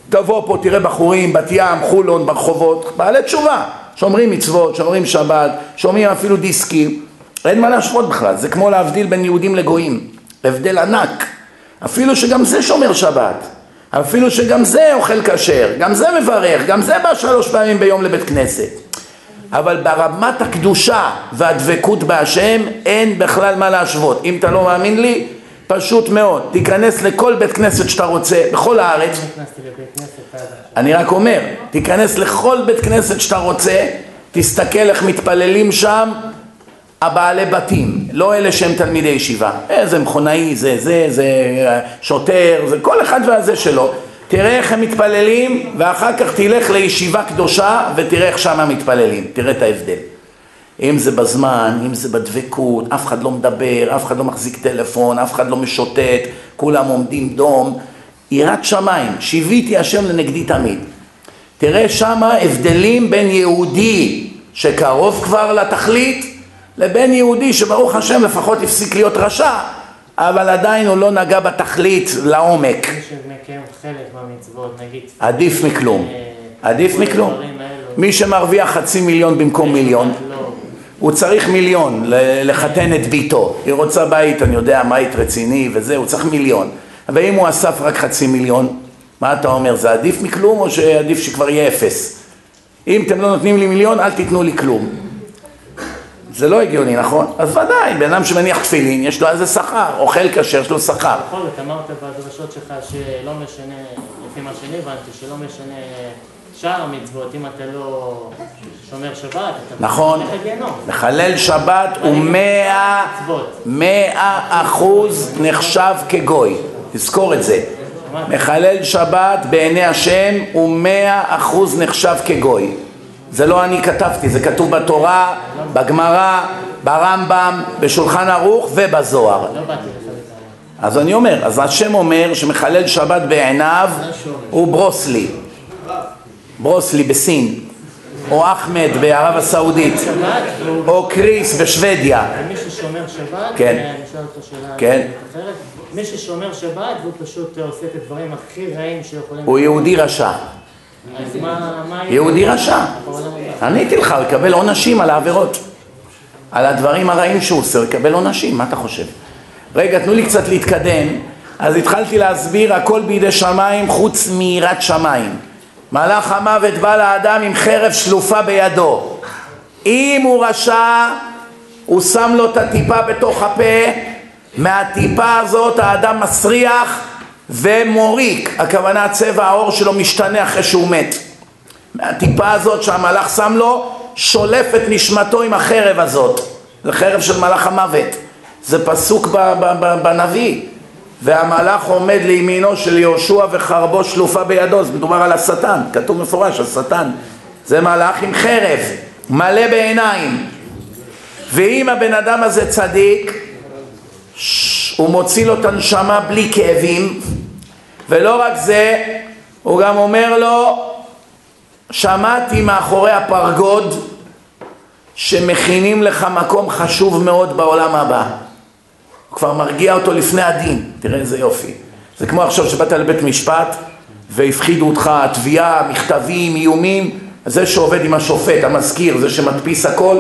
תבוא פה, תראה בחורים, בת ים, חולון, ברחובות, בעלי תשובה, שומרים מצוות, שומרים שבת, שומעים אפילו דיסקים, אין מה להשוות בכלל, זה כמו להבדיל בין יהודים לגויים, הבדל ענק, אפילו שגם זה שומר שבת, אפילו שגם זה אוכל כשר, גם זה מברך, גם זה בא שלוש פעמים ביום לבית כנסת. אבל ברמת הקדושה והדבקות בהשם אין בכלל מה להשוות. אם אתה לא מאמין לי, פשוט מאוד, תיכנס לכל בית כנסת שאתה רוצה, בכל הארץ. אני רק אומר, תיכנס לכל בית כנסת שאתה רוצה, תסתכל איך מתפללים שם הבעלי בתים, לא אלה שהם תלמידי ישיבה. איזה מכונאי, זה, זה, זה שוטר, זה כל אחד והזה שלו. תראה איך הם מתפללים, ואחר כך תלך לישיבה קדושה ותראה איך שם מתפללים. תראה את ההבדל. אם זה בזמן, אם זה בדבקות, אף אחד לא מדבר, אף אחד לא מחזיק טלפון, אף אחד לא משוטט, כולם עומדים דום. יראת שמיים, שיוויתי השם לנגדי תמיד. תראה שמה הבדלים בין יהודי שקרוב כבר לתכלית, לבין יהודי שברוך השם לפחות הפסיק להיות רשע, אבל עדיין הוא לא נגע בתכלית לעומק. עדיף מכלום. אה, עדיף כל מכלום. מי שמרוויח חצי מיליון במקום מיליון, לא. הוא צריך מיליון לחתן את ביתו. היא רוצה בית, אני יודע, בית רציני וזה, הוא צריך מיליון. ואם הוא אסף רק חצי מיליון, מה אתה אומר, זה עדיף מכלום או שעדיף שכבר יהיה אפס? אם אתם לא נותנים לי מיליון, אל תיתנו לי כלום. זה לא הגיוני, נכון? אז ודאי, בן אדם שמניח תפילין, יש לו איזה שכר, אוכל כשר, יש לו שכר. בכל זאת, אמרת בדרשות שלך שלא משנה, לפי מה שאני הבנתי, שלא משנה שאר המצוות, אם אתה לא שומר שבת, אתה נכון. מחלל שבת הוא מאה, מצוות. מאה אחוז נחשב כגוי. תזכור את זה. מחלל שבת בעיני השם הוא מאה אחוז נחשב כגוי. זה לא אני כתבתי, זה כתוב בתורה, בגמרא, ברמב"ם, בשולחן ערוך ובזוהר. לא. אז אני אומר, אז השם אומר שמחלל שבת בעיניו הוא ברוסלי. ברוסלי בסין, או אחמד בערב הסעודית, או קריס בשוודיה. ומי ששומר שבת, כן. אני אשאל אותך שאלה כן. אחרת, מי ששומר שבת והוא פשוט עושה את הדברים הכי רעים שיכולים... הוא יהודי רשע. יהודי רשע. עניתי לך, יקבל עונשים על העבירות. על הדברים הרעים שהוא עושה, יקבל עונשים, מה אתה חושב? רגע, תנו לי קצת להתקדם. אז התחלתי להסביר, הכל בידי שמיים חוץ מיראת שמיים. מלאך המוות בא לאדם עם חרב שלופה בידו. אם הוא רשע, הוא שם לו את הטיפה בתוך הפה, מהטיפה הזאת האדם מסריח ומוריק, הכוונה צבע העור שלו משתנה אחרי שהוא מת. מהטיפה הזאת שהמלאך שם לו, שולף את נשמתו עם החרב הזאת. זה חרב של מלאך המוות. זה פסוק בנביא. והמלאך עומד לימינו של יהושע וחרבו שלופה בידו, זה מדובר על השטן, כתוב מפורש, השטן. זה מלאך עם חרב. מלא בעיניים. ואם הבן אדם הזה צדיק, הוא מוציא לו את הנשמה בלי כאבים, ולא רק זה, הוא גם אומר לו, שמעתי מאחורי הפרגוד שמכינים לך מקום חשוב מאוד בעולם הבא. הוא כבר מרגיע אותו לפני הדין, תראה איזה יופי. זה כמו עכשיו שבאת לבית משפט והפחידו אותך, תביעה, מכתבים, איומים, זה שעובד עם השופט, המזכיר, זה שמדפיס הכל,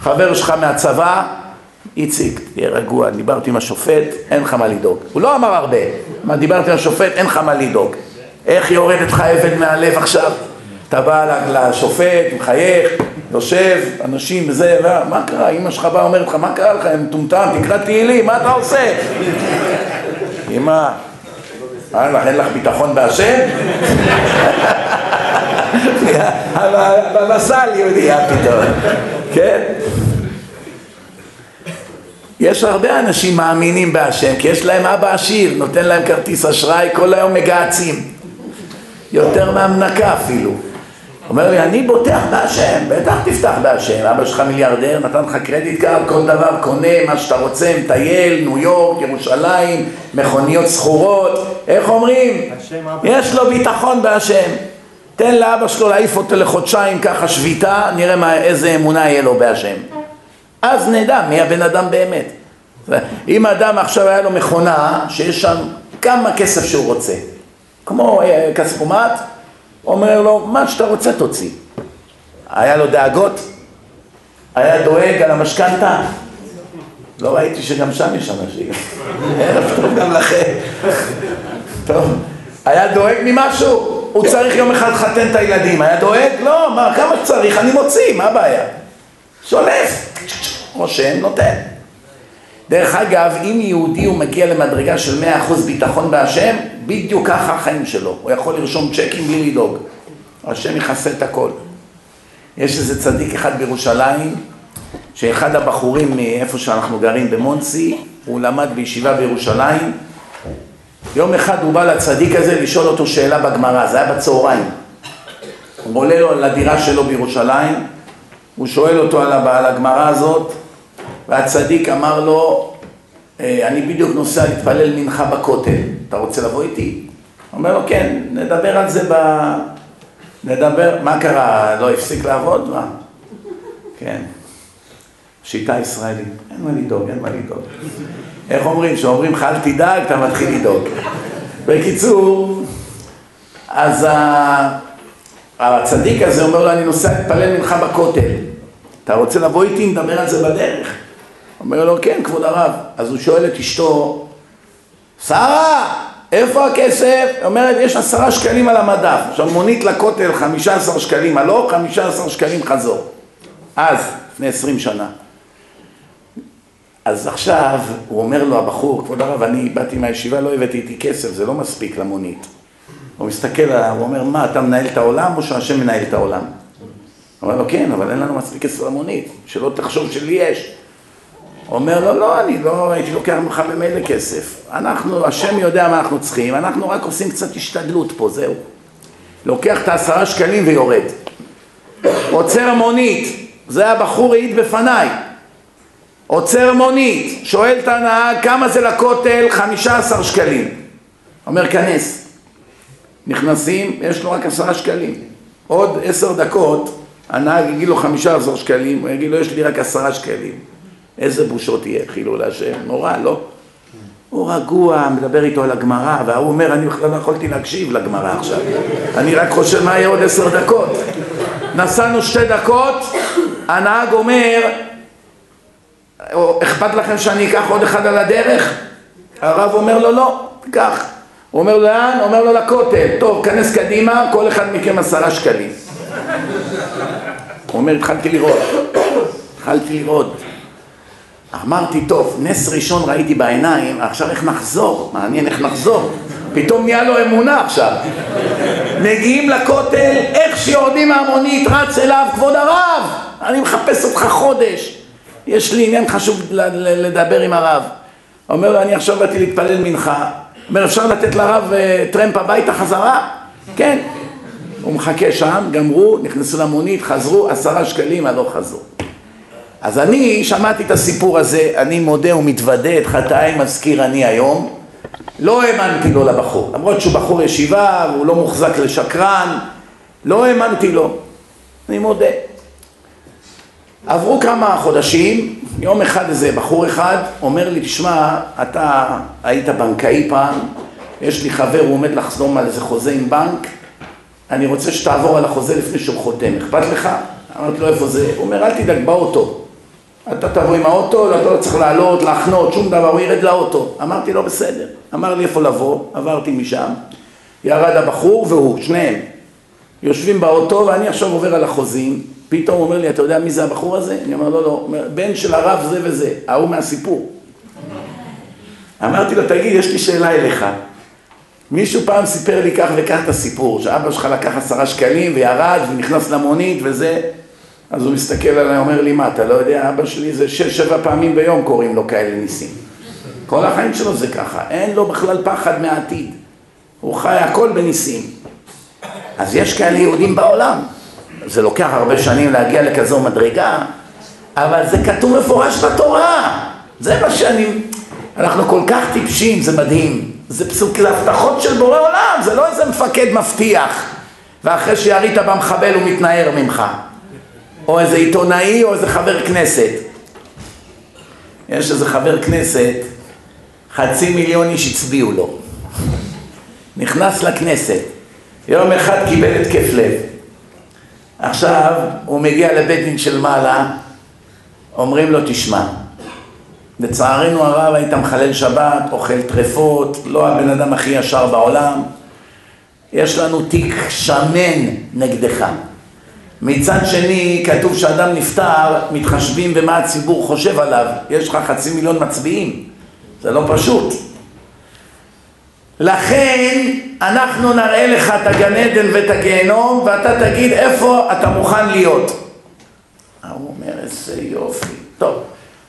חבר שלך מהצבא, איציק, תהיה רגוע, דיברתי עם השופט, אין לך מה לדאוג. הוא לא אמר הרבה, מה דיברתי עם השופט, אין לך מה לדאוג. איך יורדת לך אבן מהלב עכשיו? אתה בא לשופט, מחייך, יושב, אנשים וזה, מה, מה קרה? אמא שלך באה אומרת לך, מה קרה לך? הם מטומטם, תקרא תהילים, מה אתה עושה? אמא, אה, אין לך ביטחון בהשם? במסל יהודייה פתאום, כן? יש הרבה אנשים מאמינים בהשם, כי יש להם אבא עשיר, נותן להם כרטיס אשראי, כל היום מגהצים. יותר מהמנקה אפילו. אומר לי, אני בוטח בהשם, בטח תבטח בהשם, אבא שלך מיליארדר, נתן לך credit card, כל דבר קונה, מה שאתה רוצה, מטייל, ניו יורק, ירושלים, מכוניות שכורות, איך אומרים? השם. יש לו ביטחון בהשם. תן לאבא שלו להעיף אותו לחודשיים ככה שביתה, נראה מה, איזה אמונה יהיה לו בהשם. אז נדע מי הבן אדם באמת. אם אדם עכשיו היה לו מכונה שיש שם כמה כסף שהוא רוצה, כמו אה, כספומט, אומר לו, מה שאתה רוצה תוציא. היה לו דאגות? היה דואג על המשכנתה? לא ראיתי שגם שם יש אנשים. ערב טוב גם לכם. טוב, היה דואג ממשהו? הוא צריך יום אחד לחתן את הילדים, היה דואג? לא, מה, כמה שצריך, אני מוציא, מה הבעיה? שולף, רושם, נותן. דרך אגב, אם יהודי הוא מגיע למדרגה של 100% ביטחון בהשם, בדיוק ככה החיים שלו. הוא יכול לרשום צ'קים בלי לדאוג. השם יכסה את הכל. יש איזה צדיק אחד בירושלים, שאחד הבחורים מאיפה שאנחנו גרים במונסי, הוא למד בישיבה בירושלים. יום אחד הוא בא לצדיק הזה לשאול אותו שאלה בגמרא, זה היה בצהריים. הוא עולה לו לדירה שלו בירושלים, הוא שואל אותו על הגמרא הזאת, והצדיק אמר לו, "אה, אני בדיוק נוסע להתפלל מנחה בכותל, אתה רוצה לבוא איתי? אומר לו, כן, נדבר על זה ב... נדבר, מה קרה, לא הפסיק לעבוד? מה? כן. שיטה ישראלית, אין מה לדאוג, אין מה לדאוג. איך אומרים? כשאומרים לך אל תדאג, אתה מתחיל לדאוג. בקיצור, אז ה- הצדיק הזה אומר לו, אני נוסע להתפלל מנחה בכותל. אתה רוצה לבוא איתי, נדבר על זה בדרך. אומר לו, כן, כבוד הרב. אז הוא שואל את אשתו, שרה, איפה הכסף? היא אומרת, יש עשרה שקלים על המדף. עכשיו, מונית לכותל, חמישה עשר שקלים הלוך, חמישה עשר שקלים חזור. אז, לפני עשרים שנה. אז עכשיו, הוא אומר לו, הבחור, כבוד הרב, אני באתי מהישיבה, לא הבאתי איתי כסף, זה לא מספיק למונית. הוא מסתכל עליו, הוא אומר, מה, אתה מנהל את העולם או שהשם מנהל את העולם? הוא אומר לו, כן, אבל אין לנו מספיק כסף למונית, שלא תחשוב שלי יש. אומר לו, לא, אני לא הייתי לוקח ממך במילא כסף. אנחנו, השם יודע מה אנחנו צריכים, אנחנו רק עושים קצת השתדלות פה, זהו. לוקח את העשרה שקלים ויורד. עוצר מונית, זה הבחור העיד בפניי. עוצר מונית, שואל את הנהג כמה זה לכותל, 15 שקלים. אומר, כנס. נכנסים, יש לו רק עשרה שקלים. עוד עשר דקות, הנהג יגיד לו 15 שקלים, הוא יגיד לו, יש לי רק עשרה שקלים. איזה בושות יהיה, חילול השם, נורא, לא? הוא רגוע, מדבר איתו על הגמרא, והוא אומר, אני בכלל לא יכולתי להקשיב לגמרא עכשיו. אני רק חושב מה יהיה עוד עשר דקות. נסענו שתי דקות, הנהג אומר, "או, אכפת לכם שאני אקח עוד אחד על הדרך? הרב אומר לו, לא, קח. הוא אומר לו, לאן? אומר לו, לכותל. טוב, כנס קדימה, כל אחד מכם עשרה שקלים. הוא אומר, התחלתי לראות. התחלתי לראות. אמרתי, טוב, נס ראשון ראיתי בעיניים, עכשיו איך נחזור? מעניין איך נחזור. פתאום נהיה לו אמונה עכשיו. מגיעים לכותל, איך שיורדים מהמונית, רץ אליו, כבוד הרב, אני מחפש אותך חודש. יש לי עניין חשוב לדבר עם הרב. אומר לו, אני עכשיו באתי להתפלל מנחה. אומר, אפשר לתת לרב אה, טרמפ הביתה חזרה? כן. הוא מחכה שם, גמרו, נכנסו למונית, חזרו, עשרה שקלים, הלוך חזרו. אז אני שמעתי את הסיפור הזה, אני מודה ומתוודה את חטאי מזכיר אני היום, לא האמנתי לו לבחור, למרות שהוא בחור ישיבה והוא לא מוחזק לשקרן, לא האמנתי לו, אני מודה. עברו כמה חודשים, יום אחד איזה בחור אחד אומר לי, תשמע, אתה היית בנקאי פעם, יש לי חבר, הוא עומד לחתום על איזה חוזה עם בנק, אני רוצה שתעבור על החוזה לפני שהוא חותם, אכפת לך? אמרתי לו, איפה זה? הוא אומר, אל תדאג, באוטו. אתה תבוא עם האוטו, אתה לא צריך לעלות, להחנות, שום דבר, הוא ירד לאוטו. אמרתי לו, בסדר. אמר לי איפה לבוא, עברתי משם, ירד הבחור והוא, שניהם. יושבים באוטו ואני עכשיו עובר על החוזים, פתאום הוא אומר לי, אתה יודע מי זה הבחור הזה? אני אומר, לא, לא, בן של הרב זה וזה, ההוא מהסיפור. אמרתי לו, תגיד, יש לי שאלה אליך. מישהו פעם סיפר לי כך וכך את הסיפור, שאבא שלך לקח עשרה שקלים וירד ונכנס למונית וזה, אז הוא מסתכל עליי, אומר לי, מה, אתה לא יודע, אבא שלי זה שש, שבע פעמים ביום קוראים לו כאלה ניסים. כל החיים שלו זה ככה, אין לו בכלל פחד מהעתיד. הוא חי הכל בניסים. אז יש כאלה יהודים בעולם. זה לוקח הרבה שנים להגיע לכזו מדרגה, אבל זה כתוב מפורש בתורה. זה מה שאני... אנחנו כל כך טיפשים, זה מדהים. זה פסוק, זה הבטחות של בורא עולם, זה לא איזה מפקד מבטיח, ואחרי שירית במחבל הוא מתנער ממך. או איזה עיתונאי או איזה חבר כנסת. יש איזה חבר כנסת, חצי מיליון איש הצביעו לו. נכנס לכנסת, יום אחד קיבל התקף לב. עכשיו הוא מגיע לבית דין של מעלה, אומרים לו תשמע, לצערנו הרב היית מחלל שבת, אוכל טרפות, לא הבן אדם הכי ישר בעולם, יש לנו תיק שמן נגדך. מצד שני, כתוב שאדם נפטר, מתחשבים במה הציבור חושב עליו. יש לך חצי מיליון מצביעים, זה לא פשוט. לכן אנחנו נראה לך את הגן עדן ואת הגיהנום ואתה תגיד איפה אתה מוכן להיות. הוא אומר איזה יופי. טוב,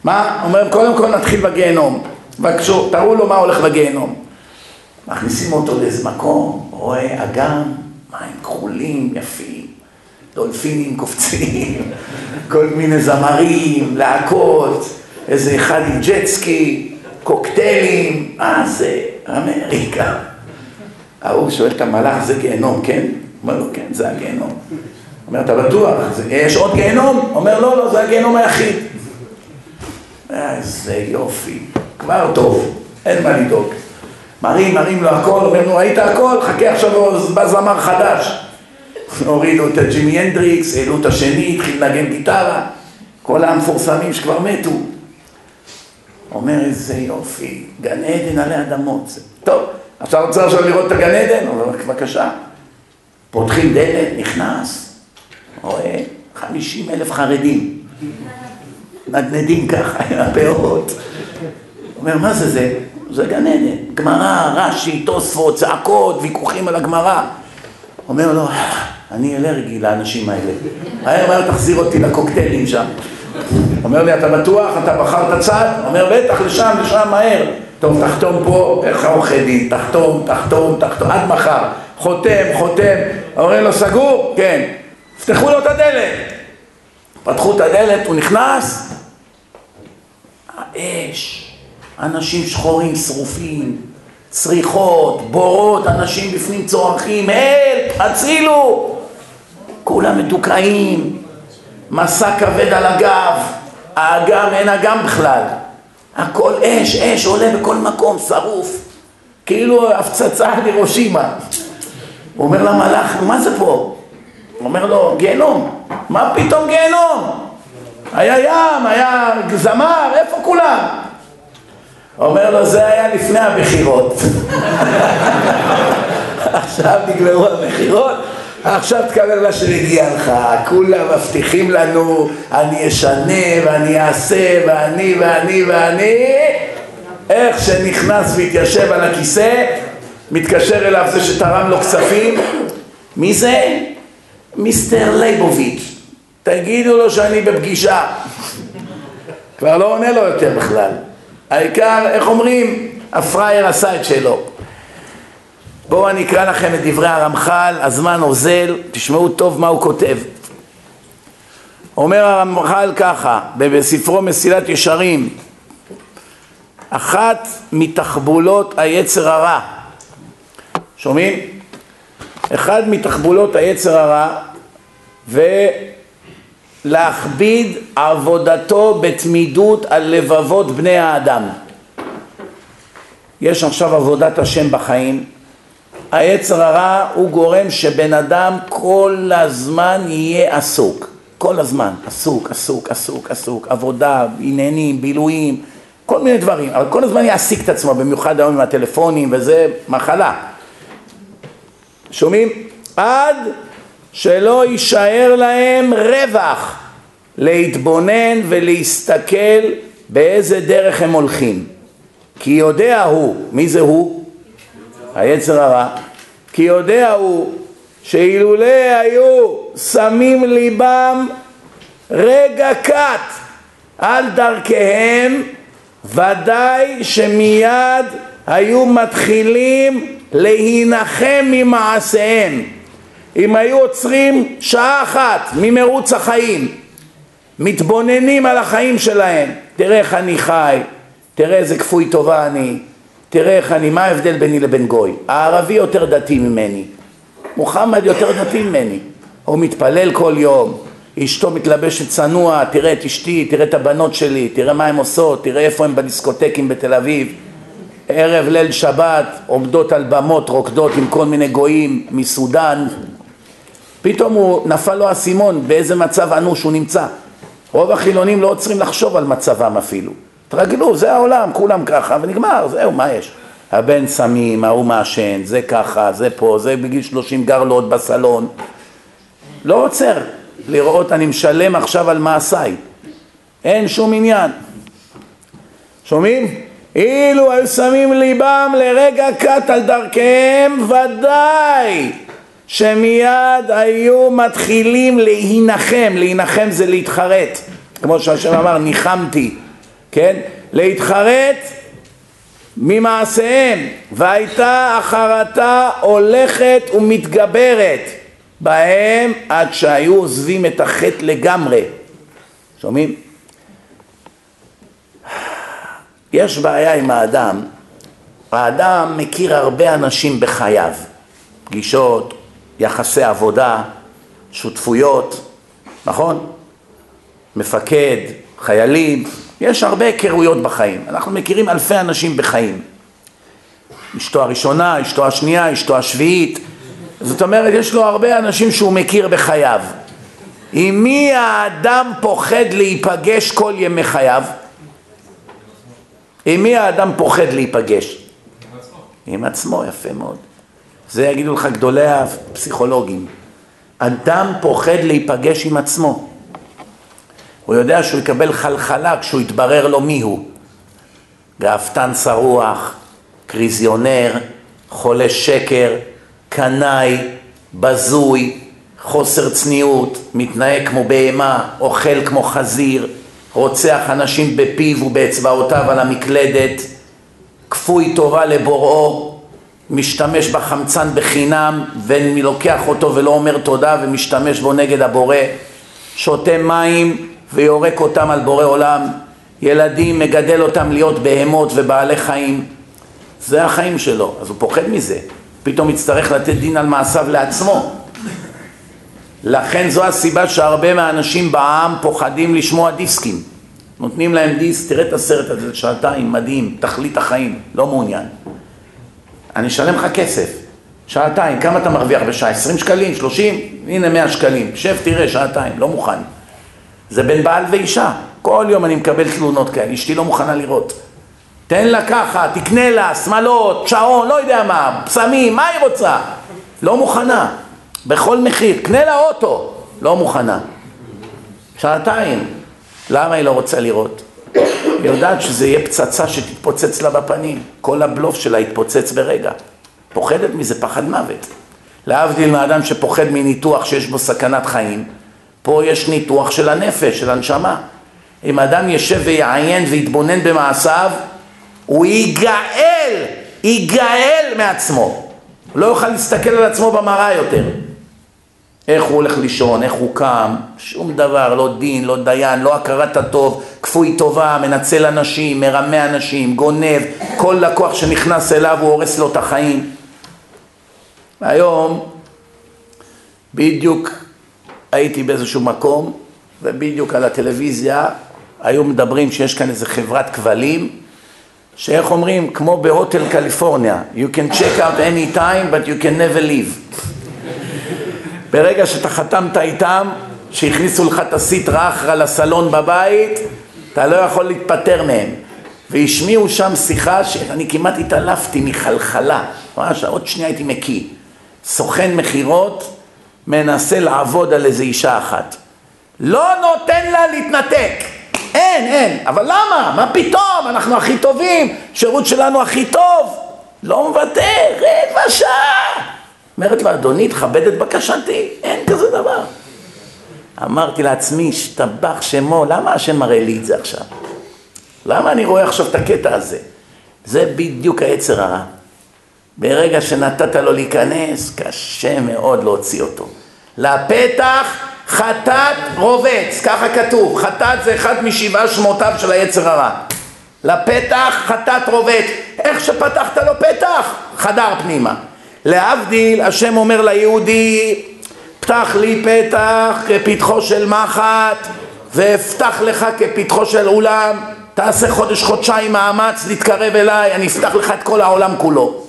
מה? אומר קודם כל נתחיל בגיהנום. בבקשו, תראו לו מה הולך בגיהנום. מכניסים אותו לאיזה מקום, רואה אגם, מים כחולים, יפים, דולפינים קופצים, כל מיני זמרים, להקות, איזה אחד עם ג'טסקי, קוקטיילים, מה זה? אמריקה. ההוא שואל את המלאך, זה גיהנום, כן? אומר לו, כן, זה הגיהנום. אומר, אתה בטוח? יש עוד גיהנום? אומר, לא, לא, זה הגיהנום היחיד. איזה יופי, כבר טוב, אין מה לדאוג. מרים, מרים לו הכל, אומר, נו, ראית הכל? חכה עכשיו, בא זמר חדש. הורידו את הג'ימי הנדריקס, העלו את השני, התחיל לנגן גיטרה, כל המפורסמים שכבר מתו. אומר איזה יופי, גן עדן עלי אדמות. טוב, עכשיו רוצה עכשיו לראות את הגן עדן? אומר, בבקשה. פותחים דלת, נכנס, רואה חמישים אלף חרדים. נדנדים ככה עם הפאות. אומר, מה זה זה? זה גן עדן. גמרא, רש"י, תוספות, צעקות, ויכוחים על הגמרא. אומר לו, אני אלרגי לאנשים האלה. מהר מהר תחזיר אותי לקוקטיילים שם. אומר לי, אתה בטוח? אתה בחרת צד? אומר, בטח, לשם, לשם, מהר. טוב, תחתום פה, איך העורכי דין, תחתום, תחתום, תחתום, עד מחר. חותם, חותם. אומר לו, סגור? כן. פתחו לו את הדלת. פתחו את הדלת, הוא נכנס, האש, אנשים שחורים שרופים, צריכות, בורות, אנשים בפנים צורכים, הלפ, הצילו! כולם מדוכאים, מסע כבד על הגב, האגם אין אגם בכלל, הכל אש, אש עולה בכל מקום, שרוף, כאילו הפצצה לראשימה. הוא אומר למלאך, מה זה פה? הוא אומר לו, גיהנום. מה פתאום גיהנום? היה ים, היה זמר, איפה כולם? אומר לו, זה היה לפני הבחירות. עכשיו נגמרו הבחירות, עכשיו תקבל מה שמגיע לך. כולם מבטיחים לנו, אני אשנה ואני אעשה ואני ואני ואני. איך שנכנס והתיישב על הכיסא, מתקשר אליו זה שתרם לו כספים. מי זה? מיסטר ליבוביץ'. תגידו לו שאני בפגישה. כבר לא עונה לו יותר בכלל. העיקר, איך אומרים, הפראייר עשה את שלו. בואו אני אקרא לכם את דברי הרמח"ל, הזמן אוזל, תשמעו טוב מה הוא כותב. אומר הרמח"ל ככה, בספרו מסילת ישרים, אחת מתחבולות היצר הרע, שומעים? אחד מתחבולות היצר הרע ולהכביד עבודתו בתמידות על לבבות בני האדם. יש עכשיו עבודת השם בחיים, היצר הרע הוא גורם שבן אדם כל הזמן יהיה עסוק, כל הזמן, עסוק, עסוק, עסוק, עסוק, עבודה, עניינים, בילויים, כל מיני דברים, אבל כל הזמן יעסיק את עצמו, במיוחד היום עם הטלפונים וזה מחלה. שומעים? עד שלא יישאר להם רווח להתבונן ולהסתכל באיזה דרך הם הולכים. כי יודע הוא, מי זה הוא? היצר הרע. כי יודע הוא שאילולא היו שמים ליבם רגע קט על דרכיהם, ודאי שמיד היו מתחילים להינחם ממעשיהם. אם היו עוצרים שעה אחת ממרוץ החיים, מתבוננים על החיים שלהם, תראה איך אני חי, תראה איזה כפוי טובה אני, תראה איך אני, מה ההבדל ביני לבין גוי? הערבי יותר דתי ממני, מוחמד יותר דתי ממני, הוא מתפלל כל יום, אשתו מתלבשת צנוע, תראה את אשתי, תראה את הבנות שלי, תראה מה הן עושות, תראה איפה הן בדיסקוטקים בתל אביב, ערב ליל שבת עומדות על במות רוקדות עם כל מיני גויים מסודן, פתאום הוא נפל לו האסימון באיזה מצב אנוש הוא נמצא. רוב החילונים לא עוצרים לחשוב על מצבם אפילו. תרגלו, זה העולם, כולם ככה, ונגמר, זהו, מה יש? הבן סמים, ההוא מעשן, זה ככה, זה פה, זה בגיל שלושים גר לו עוד בסלון. לא עוצר לראות, אני משלם עכשיו על מעשיי. אין שום עניין. שומעים? אילו היו שמים ליבם לרגע קט על דרכיהם, ודאי שמיד היו מתחילים להינחם, להינחם זה להתחרט, כמו שהשם אמר, ניחמתי, כן? להתחרט ממעשיהם, והייתה החרטה הולכת ומתגברת בהם עד שהיו עוזבים את החטא לגמרי. שומעים? יש בעיה עם האדם, האדם מכיר הרבה אנשים בחייו, פגישות, יחסי עבודה, שותפויות, נכון? מפקד, חיילים, יש הרבה היכרויות בחיים, אנחנו מכירים אלפי אנשים בחיים. אשתו הראשונה, אשתו השנייה, אשתו השביעית, זאת אומרת יש לו הרבה אנשים שהוא מכיר בחייו. עם מי האדם פוחד להיפגש כל ימי חייו? עם מי האדם פוחד להיפגש? עם עצמו. עם עצמו, יפה מאוד. זה יגידו לך גדולי הפסיכולוגים. אדם פוחד להיפגש עם עצמו. הוא יודע שהוא יקבל חלחלה כשהוא יתברר לו מיהו. גאוותן שרוח, קריזיונר, חולה שקר, קנאי, בזוי, חוסר צניעות, מתנהג כמו בהמה, אוכל כמו חזיר, רוצח אנשים בפיו ובאצבעותיו על המקלדת, כפוי טובה לבוראו, משתמש בחמצן בחינם ולוקח אותו ולא אומר תודה ומשתמש בו נגד הבורא, שותה מים ויורק אותם על בורא עולם, ילדים מגדל אותם להיות בהמות ובעלי חיים, זה החיים שלו, אז הוא פוחד מזה, פתאום יצטרך לתת דין על מעשיו לעצמו. לכן זו הסיבה שהרבה מהאנשים בעם פוחדים לשמוע דיסקים. נותנים להם דיסק, תראה את הסרט הזה, שעתיים, מדהים, תכלית החיים, לא מעוניין. אני אשלם לך כסף, שעתיים, כמה אתה מרוויח בשעה? 20 שקלים? 30? הנה 100 שקלים, שב תראה, שעתיים, לא מוכן. זה בין בעל ואישה, כל יום אני מקבל תלונות כאלה, אשתי לא מוכנה לראות. תן לה ככה, תקנה לה, שמלות, שעון, לא יודע מה, פסמים, מה היא רוצה? לא מוכנה, בכל מחיר, קנה לה אוטו, לא מוכנה. שעתיים, למה היא לא רוצה לראות? היא יודעת שזה יהיה פצצה שתתפוצץ לה בפנים, כל הבלוף שלה יתפוצץ ברגע. פוחדת מזה פחד מוות. להבדיל מהאדם שפוחד מניתוח שיש בו סכנת חיים, פה יש ניתוח של הנפש, של הנשמה. אם אדם יושב ויעיין ויתבונן במעשיו, הוא ייגאל, ייגאל מעצמו. לא יוכל להסתכל על עצמו במראה יותר. איך הוא הולך לישון, איך הוא קם, שום דבר, לא דין, לא דיין, לא הכרת הטוב, כפוי טובה, מנצל אנשים, מרמה אנשים, גונב, כל לקוח שנכנס אליו הוא הורס לו את החיים. היום בדיוק הייתי באיזשהו מקום ובדיוק על הטלוויזיה היו מדברים שיש כאן איזה חברת כבלים שאיך אומרים, כמו בהוטל קליפורניה, you can check out any time but you can never leave. ברגע שאתה חתמת איתם, שהכניסו לך את הסטרא אחרא לסלון בבית, אתה לא יכול להתפטר מהם. והשמיעו שם שיחה שאני כמעט התעלפתי מחלחלה, ממש עוד שנייה הייתי מקיא. סוכן מכירות מנסה לעבוד על איזה אישה אחת. לא נותן לה להתנתק. אין, אין. אבל למה? מה פתאום? אנחנו הכי טובים, שירות שלנו הכי טוב. לא מוותר, רבע שעה. אומרת לו, אדוני, תכבד את בקשתי. אין כזה דבר. אמרתי לעצמי, השתבח שמו, למה השם מראה לי את זה עכשיו? למה אני רואה עכשיו את הקטע הזה? זה בדיוק היצר הרע. ברגע שנתת לו להיכנס, קשה מאוד להוציא אותו. לפתח חטאת רובץ, ככה כתוב, חטאת זה אחד משבעה שמותיו של היצר הרע. לפתח חטאת רובץ, איך שפתחת לו פתח, חדר פנימה. להבדיל, השם אומר ליהודי, פתח לי פתח כפתחו של מחט, ואפתח לך כפתחו של אולם, תעשה חודש חודשיים מאמץ להתקרב אליי, אני אפתח לך את כל העולם כולו.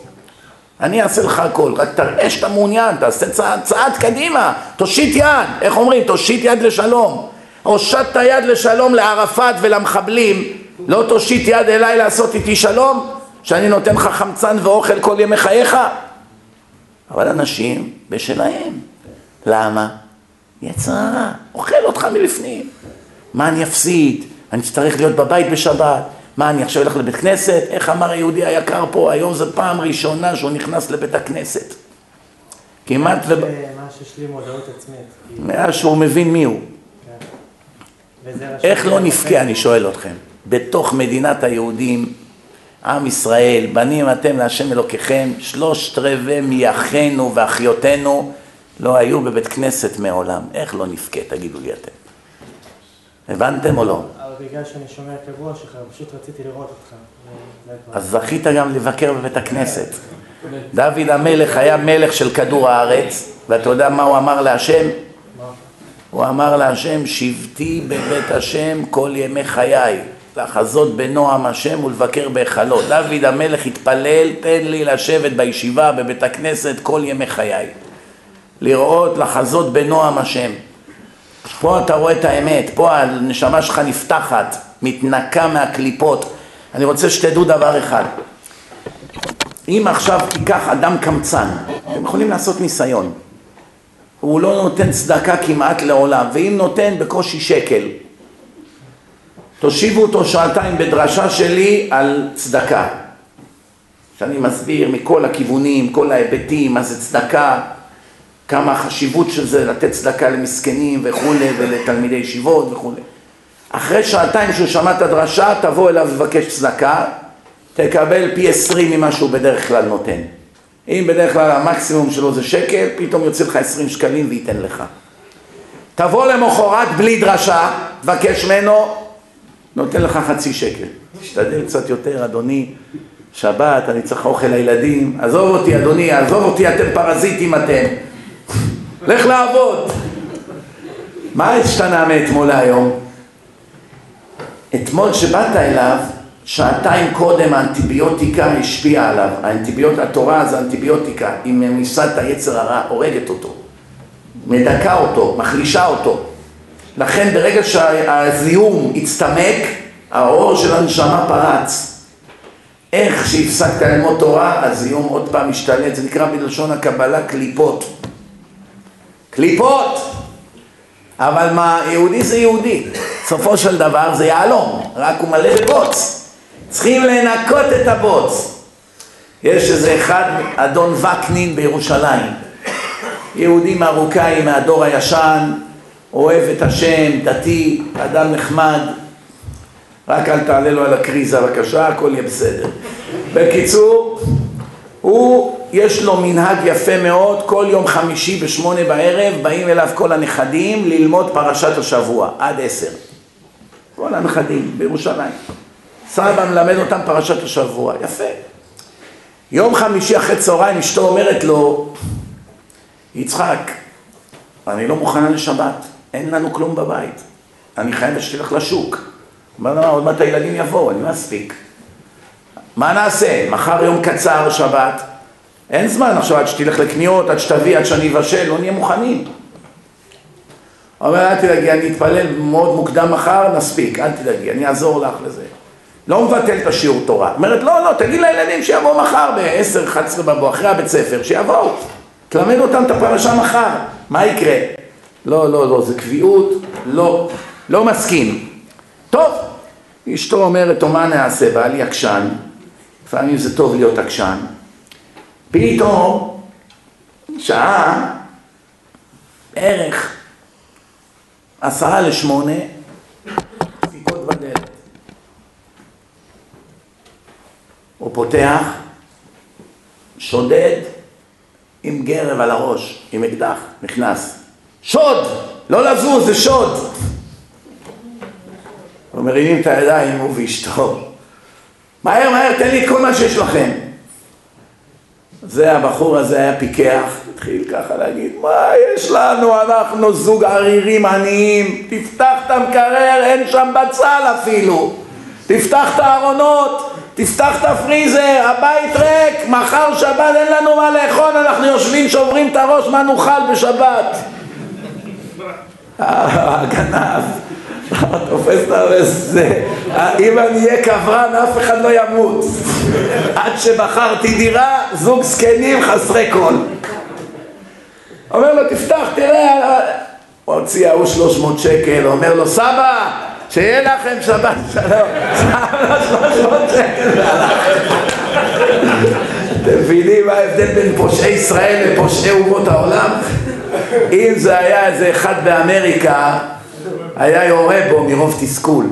אני אעשה לך הכל, רק תראה שאתה מעוניין, תעשה צעד, צעד קדימה, תושיט יד, איך אומרים? תושיט יד לשלום. הושטת יד לשלום לערפאת ולמחבלים, לא תושיט יד אליי לעשות איתי שלום, שאני נותן לך חמצן ואוכל כל ימי חייך? אבל אנשים בשלהם. למה? יצר הרע, אוכל אותך מלפנים. מה אני אפסיד? אני אצטרך להיות בבית בשבת. מה, אני עכשיו אלך לבית כנסת? איך אמר היהודי היקר פה, היום זו פעם ראשונה שהוא נכנס לבית הכנסת. כמעט שיש לי מודעות עצמית. מאז שהוא מבין מי הוא. כן. איך לא נבכה, אני שואל אתכם, בתוך מדינת היהודים, עם ישראל, בנים אתם להשם אלוקיכם, שלושת רבעי מאחינו ואחיותינו לא היו בבית כנסת מעולם. איך לא נבכה, תגידו לי אתם. הבנתם או לא? בגלל שאני שומע את הרוח שלך, פשוט רציתי לראות אותך. זה כבר- אז זכית גם לבקר בבית הכנסת. דוד המלך היה מלך של כדור הארץ, ואתה יודע מה הוא אמר להשם? הוא אמר להשם, שבתי בבית השם כל ימי חיי, לחזות בנועם השם ולבקר בהיכלו. דוד המלך התפלל, תן לי לשבת בישיבה בבית הכנסת כל ימי חיי. לראות, לחזות בנועם השם. פה אתה רואה את האמת, פה הנשמה שלך נפתחת, מתנקה מהקליפות. אני רוצה שתדעו דבר אחד. אם עכשיו תיקח אדם קמצן, אתם יכולים לעשות ניסיון. הוא לא נותן צדקה כמעט לעולם, ואם נותן בקושי שקל. תושיבו אותו שעתיים בדרשה שלי על צדקה. שאני מסביר מכל הכיוונים, כל ההיבטים, מה זה צדקה, כמה החשיבות של זה לתת צדקה למסכנים וכולי, ולתלמידי ישיבות וכולי. אחרי שעתיים שהוא שמע את הדרשה, תבוא אליו לבקש צדקה, תקבל פי עשרים ממה שהוא בדרך כלל נותן. אם בדרך כלל המקסימום שלו זה שקל, פתאום יוצא לך עשרים שקלים וייתן לך. תבוא למחרת בלי דרשה, תבקש ממנו, נותן לך חצי שקל. תשתדל קצת יותר, אדוני, שבת, אני צריך אוכל לילדים, עזוב אותי, אדוני, עזוב אותי, אתם פרזיטים אתם. לך לעבוד. מה השתנה מאתמול להיום? אתמול שבאת אליו, שעתיים קודם האנטיביוטיקה השפיעה עליו. האנטיביוט... התורה זה אנטיביוטיקה, היא ממיסה את היצר הרע, הורגת אותו, מדכא אותו, מחלישה אותו. לכן ברגע שהזיהום הצטמק, האור של הנשמה פרץ. איך שהפסקת ללמוד תורה, הזיהום עוד פעם משתלט, זה נקרא בלשון הקבלה קליפות. קליפות! אבל מה, יהודי זה יהודי. בסופו של דבר זה יהלום, רק הוא מלא בבוץ. צריכים לנקות את הבוץ. יש איזה אחד, אדון וקנין בירושלים. יהודי מרוקאי מהדור הישן, אוהב את השם, דתי, אדם נחמד. רק אל תעלה לו על הקריזה בבקשה, הכל יהיה בסדר. בקיצור, הוא יש לו מנהג יפה מאוד, כל יום חמישי בשמונה בערב באים אליו כל הנכדים ללמוד פרשת השבוע, עד עשר. כל הנכדים בירושלים. סבא מלמד אותם פרשת השבוע, יפה. יום חמישי אחרי צהריים אשתו אומרת לו, יצחק, אני לא מוכנה לשבת, אין לנו כלום בבית, אני חייבת שתלך לשוק. אומר לה, עוד מעט הילדים יבואו, אני לא אספיק. מה נעשה? מחר יום קצר, שבת, אין זמן עכשיו עד שתלך לקניות, עד שתביא, עד שאני אבשל, לא נהיה מוכנים. אומר, אל תדאגי, אני אתפלל מאוד מוקדם מחר, נספיק, אל תדאגי, אני אעזור לך לזה. לא מבטל את השיעור תורה. אומרת, לא, לא, תגיד לילדים שיבואו מחר ב-10-11 בבוא, אחרי הבית ספר, שיבואו. תלמד אותם את הפרשה מחר. מה יקרה? לא, לא, לא, זה קביעות, לא, לא מסכים. טוב, אשתו אומרת, או מה נעשה, בעלי עקשן, לפעמים זה טוב להיות עקשן. פתאום, שעה, בערך עשרה לשמונה, דפיקות בדלת. הוא פותח, שודד עם גרב על הראש, עם אקדח, נכנס. שוד! לא לזוז, זה שוד! ומרימים את הידיים, הוא ואשתו. מהר, מהר, תן לי את כל מה שיש לכם. זה הבחור הזה היה פיקח, התחיל ככה להגיד, מה יש לנו, אנחנו זוג ערירים עניים, תפתח את המקרר, אין שם בצל אפילו, תפתח את הארונות, תפתח את הפריזר, הבית ריק, מחר שבת אין לנו מה לאכול, אנחנו יושבים, שוברים את הראש, מה נאכל בשבת? הגנב, תופס את זה, אם אני אהיה קברן אף אחד לא ימות, עד שבחרתי דירה, זוג זקנים חסרי קול. אומר לו, תפתח, תראה, הוציא ההוא 300 שקל, אומר לו, סבא, שיהיה לכם שבת שלום, סבא, 300 שקל, אתם מבינים מה ההבדל בין פושעי ישראל לפושעי אומות העולם? אם זה היה איזה אחד באמריקה, היה יורה בו מרוב תסכול,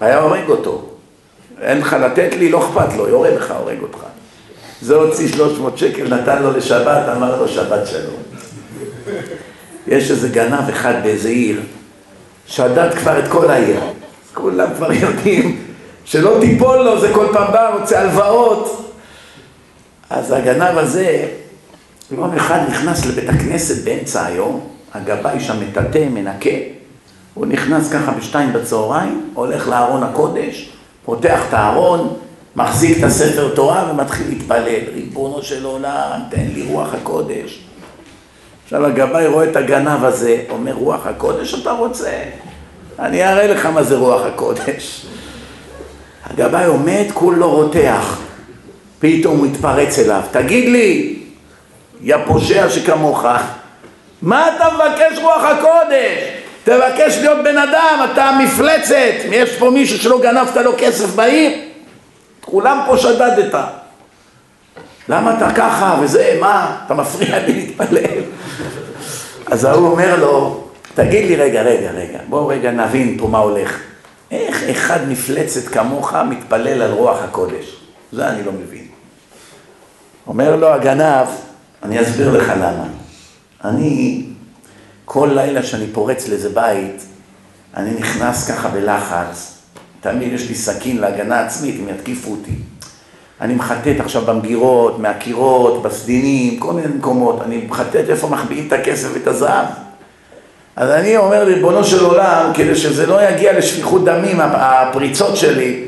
היה הורג אותו. אין לך לתת לי, לא אכפת לו, יורה בך, הורג אותך. זה הוציא 300 שקל, נתן לו לשבת, אמר לו שבת שלום. יש איזה גנב אחד באיזה עיר, שדד כבר את כל העיר. כולם כבר יודעים שלא תיפול לו, זה כל פעם בא, רוצה הלוואות. אז הגנב הזה, יום אחד נכנס לבית הכנסת באמצע היום, הגבאי שם מטאטא, מנקה. הוא נכנס ככה בשתיים בצהריים, הולך לארון הקודש, פותח את הארון, מחזיק את הספר תורה ומתחיל להתפלל. ריבונו של עולם, תן לי רוח הקודש. עכשיו הגבאי רואה את הגנב הזה, אומר רוח הקודש אתה רוצה? אני אראה לך מה זה רוח הקודש. הגבאי עומד, כולו רותח. פתאום הוא מתפרץ אליו, תגיד לי, יא פושע שכמוך, מה אתה מבקש רוח הקודש? תבקש להיות בן אדם, אתה מפלצת, יש פה מישהו שלא גנבת לו כסף בעיר? כולם פה שדדת. למה אתה ככה וזה, מה? אתה מפריע לי להתפלל. אז ההוא אומר לו, תגיד לי רגע, רגע, רגע, בואו רגע נבין פה מה הולך. איך אחד מפלצת כמוך מתפלל על רוח הקודש? זה אני לא מבין. אומר לו הגנב, אני אסביר לך למה. אני, כל לילה שאני פורץ לאיזה בית, אני נכנס ככה בלחץ, תמיד יש לי סכין להגנה עצמית, אם יתקיפו אותי. אני מחטט עכשיו במגירות, מהקירות, בסדינים, כל מיני מקומות, אני מחטט איפה מחביאים את הכסף ואת הזהב. אז אני אומר ריבונו של עולם, כדי שזה לא יגיע לשפיכות דמים, הפריצות שלי,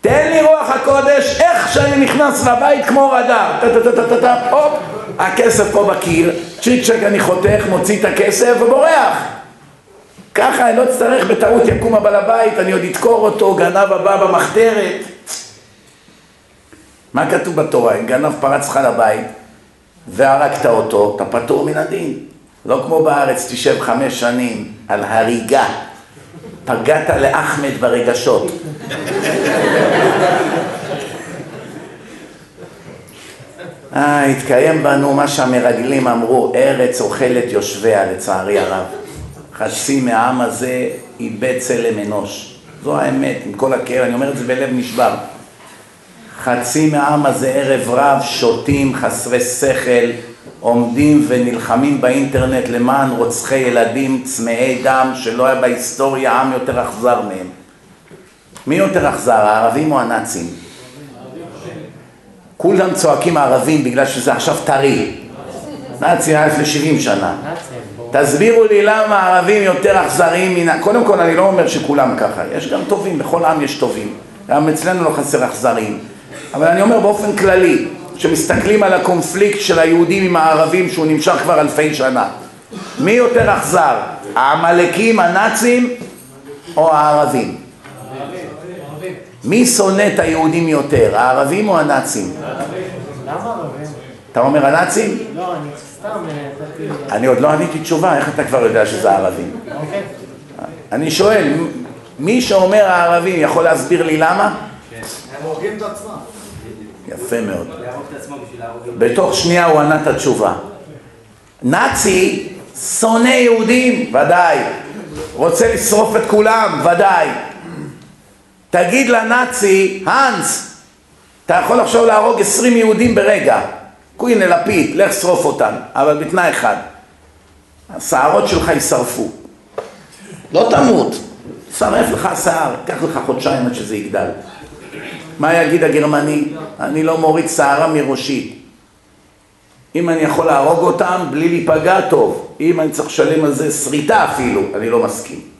תן לי רוח הקודש, איך שאני נכנס לבית כמו רדאר, טה-טה-טה-טה-טה, הופ, הכסף פה בקיר, צ'יק צ'ק אני חותך, מוציא את הכסף ובורח. ככה אני לא אצטרך בטעות יקום הבעל הבית, אני עוד אדקור אותו, גנב הבא במחתרת. מה כתוב בתורה? אם גנב פרץ לך לבית והרגת אותו, אתה פטור מן הדין. לא כמו בארץ, תשב חמש שנים על הריגה. פגעת לאחמד ברגשות. אה, התקיים בנו מה שהמרגלים אמרו, ארץ אוכלת יושביה, לצערי הרב. חצי מהעם הזה איבד צלם אנוש. זו האמת, עם כל הכאב, אני אומר את זה בלב נשבר. חצי מהעם הזה ערב רב שותים חסרי שכל, עומדים ונלחמים באינטרנט למען רוצחי ילדים צמאי דם שלא היה בהיסטוריה עם יותר אכזר מהם. מי יותר אכזר, הערבים או הנאצים? כולם צועקים הערבים בגלל שזה עכשיו טרי. נאצי היה לפני 70 שנה. תסבירו לי למה הערבים יותר אכזריים מן... קודם כל אני לא אומר שכולם ככה, יש גם טובים, בכל עם יש טובים. גם אצלנו לא חסר אכזריים. אבל אני אומר באופן כללי, שמסתכלים על הקונפליקט של היהודים עם הערבים שהוא נמשך כבר אלפי שנה. מי יותר אכזר? העמלקים, הנאצים או הערבים? מי שונא את היהודים יותר, הערבים או הנאצים? למה ערבים? אתה אומר הנאצים? לא, אני סתם אה. אני עוד לא עניתי תשובה, איך אתה כבר יודע שזה הערבים? אוקיי. אני שואל, מי שאומר הערבים יכול להסביר לי למה? הם הורגים את עצמם. יפה מאוד. בתוך שנייה הוא ענה את התשובה. נאצי שונא יהודים, ודאי. רוצה לשרוף את כולם, ודאי. תגיד לנאצי, האנס, אתה יכול עכשיו להרוג עשרים יהודים ברגע. הנה לפיד, לך שרוף אותם, אבל בתנאי אחד, השערות שלך יישרפו. לא תמות, שרף לך השיער, קח לך חודשיים עד שזה יגדל. מה יגיד הגרמני? אני לא מוריד שערה מראשי. אם אני יכול להרוג אותם בלי להיפגע טוב, אם אני צריך לשלם על זה שריטה אפילו, אני לא מסכים.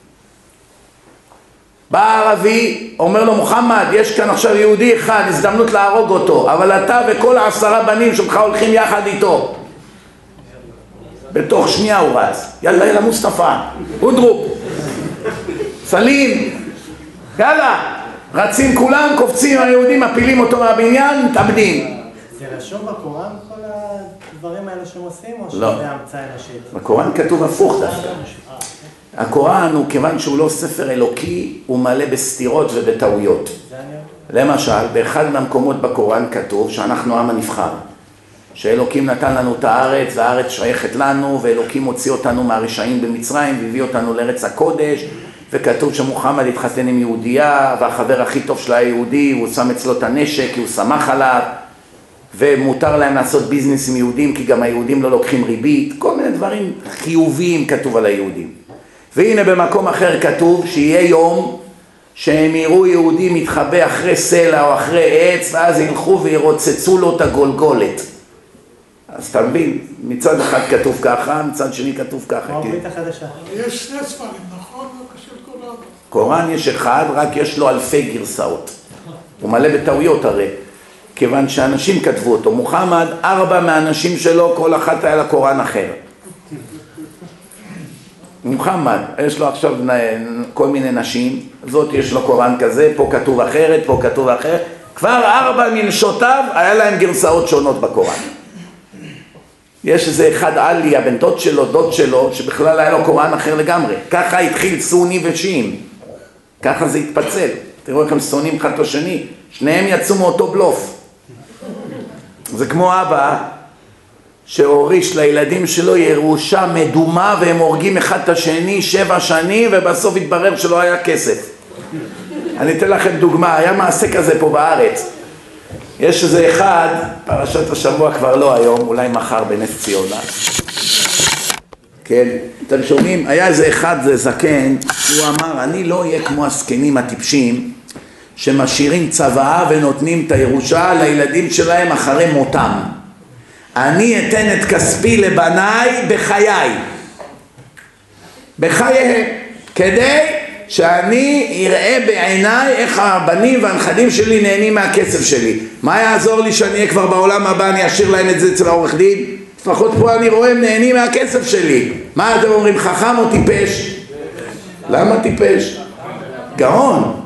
בא הערבי, אומר לו מוחמד, יש כאן עכשיו יהודי אחד, הזדמנות להרוג אותו, אבל אתה וכל העשרה בנים שלך הולכים יחד איתו. בתוך שנייה הוא רץ, יאללה יאללה מוסטפא, אודרו, סלים, יאללה, רצים כולם, קופצים היהודים, מפילים אותו מהבניין, מתאבדים. זה רשום בקוראן כל הדברים האלה שהם עושים, או לא. שזה המצאה אנושית? בקוראן כתוב הפוך דווקא. הקוראן הוא, כיוון שהוא לא ספר אלוקי, הוא מלא בסתירות ובטעויות. למשל, באחד מהמקומות בקוראן כתוב שאנחנו עם הנבחר. שאלוקים נתן לנו את הארץ, והארץ שייכת לנו, ואלוקים הוציא אותנו מהרשעים במצרים, והביא אותנו לארץ הקודש, וכתוב שמוחמד התחתן עם יהודייה, והחבר הכי טוב שלה היה יהודי, הוא שם אצלו את הנשק, כי הוא שמח עליו, ומותר להם לעשות ביזנס עם יהודים, כי גם היהודים לא לוקחים ריבית, כל מיני דברים חיוביים כתוב על היהודים. והנה במקום אחר כתוב שיהיה יום שהם יראו יהודי מתחבא אחרי סלע או אחרי עץ ואז ילכו וירוצצו לו את הגולגולת. אז אתה מבין, מצד אחד כתוב ככה, מצד שני כתוב ככה. כי הברית החדשה. יש שני ספרים, נכון? לא קשור קוראן. קוראן יש אחד, רק יש לו אלפי גרסאות. הוא מלא בטעויות הרי, כיוון שאנשים כתבו אותו. מוחמד, ארבע מהאנשים שלו, כל אחת היה לה קוראן אחר. מוחמד, יש לו עכשיו כל מיני נשים, זאת יש לו קוראן כזה, פה כתוב אחרת, פה כתוב אחרת. כבר ארבע מנשותיו, היה להם גרסאות שונות בקוראן. יש איזה אחד עלי, הבן דוד שלו, דוד שלו, שבכלל היה לו קוראן אחר לגמרי. ככה התחיל סוני ושיעים. ככה זה התפצל. תראו איך הם שונאים אחד את השני. שניהם יצאו מאותו בלוף. זה כמו אבא שהוריש לילדים שלו ירושה מדומה והם הורגים אחד את השני שבע שנים ובסוף התברר שלא היה כסף. אני אתן לכם דוגמה, היה מעשה כזה פה בארץ. יש איזה אחד, פרשת השבוע כבר לא היום, אולי מחר בנס ציונה. כן, אתם שומעים? היה איזה אחד, זה זקן, הוא אמר, אני לא אהיה כמו הזקנים הטיפשים שמשאירים צוואה ונותנים את הירושה לילדים שלהם אחרי מותם. אני אתן את כספי לבניי בחיי, בחייהם, כדי שאני אראה בעיניי איך הבנים והנכדים שלי נהנים מהכסף שלי. מה יעזור לי שאני אהיה כבר בעולם הבא, אני אשאיר להם את זה אצל העורך דין? לפחות פה אני רואה הם נהנים מהכסף שלי. מה אתם אומרים, חכם או טיפש? למה טיפש? גאון.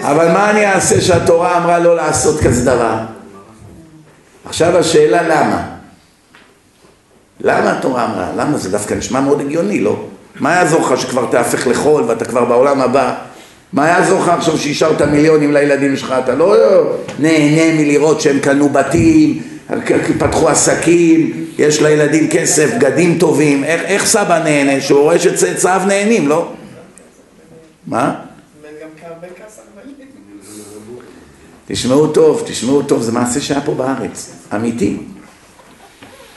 אבל מה אני אעשה שהתורה אמרה לא לעשות כזה דבר? עכשיו השאלה למה? למה התורה אמרה? למה? זה דווקא נשמע מאוד הגיוני, לא? מה יעזור לך שכבר תהפך לחול ואתה כבר בעולם הבא? מה יעזור לך עכשיו שהשארת מיליונים לילדים שלך? אתה לא נהנה מלראות שהם קנו בתים, פתחו עסקים, יש לילדים כסף, בגדים טובים. איך, איך סבא נהנה? שהוא רואה שצאצאיו נהנים, לא? מה? תשמעו טוב, תשמעו טוב, זה מעשה שהיה פה בארץ, אמיתי.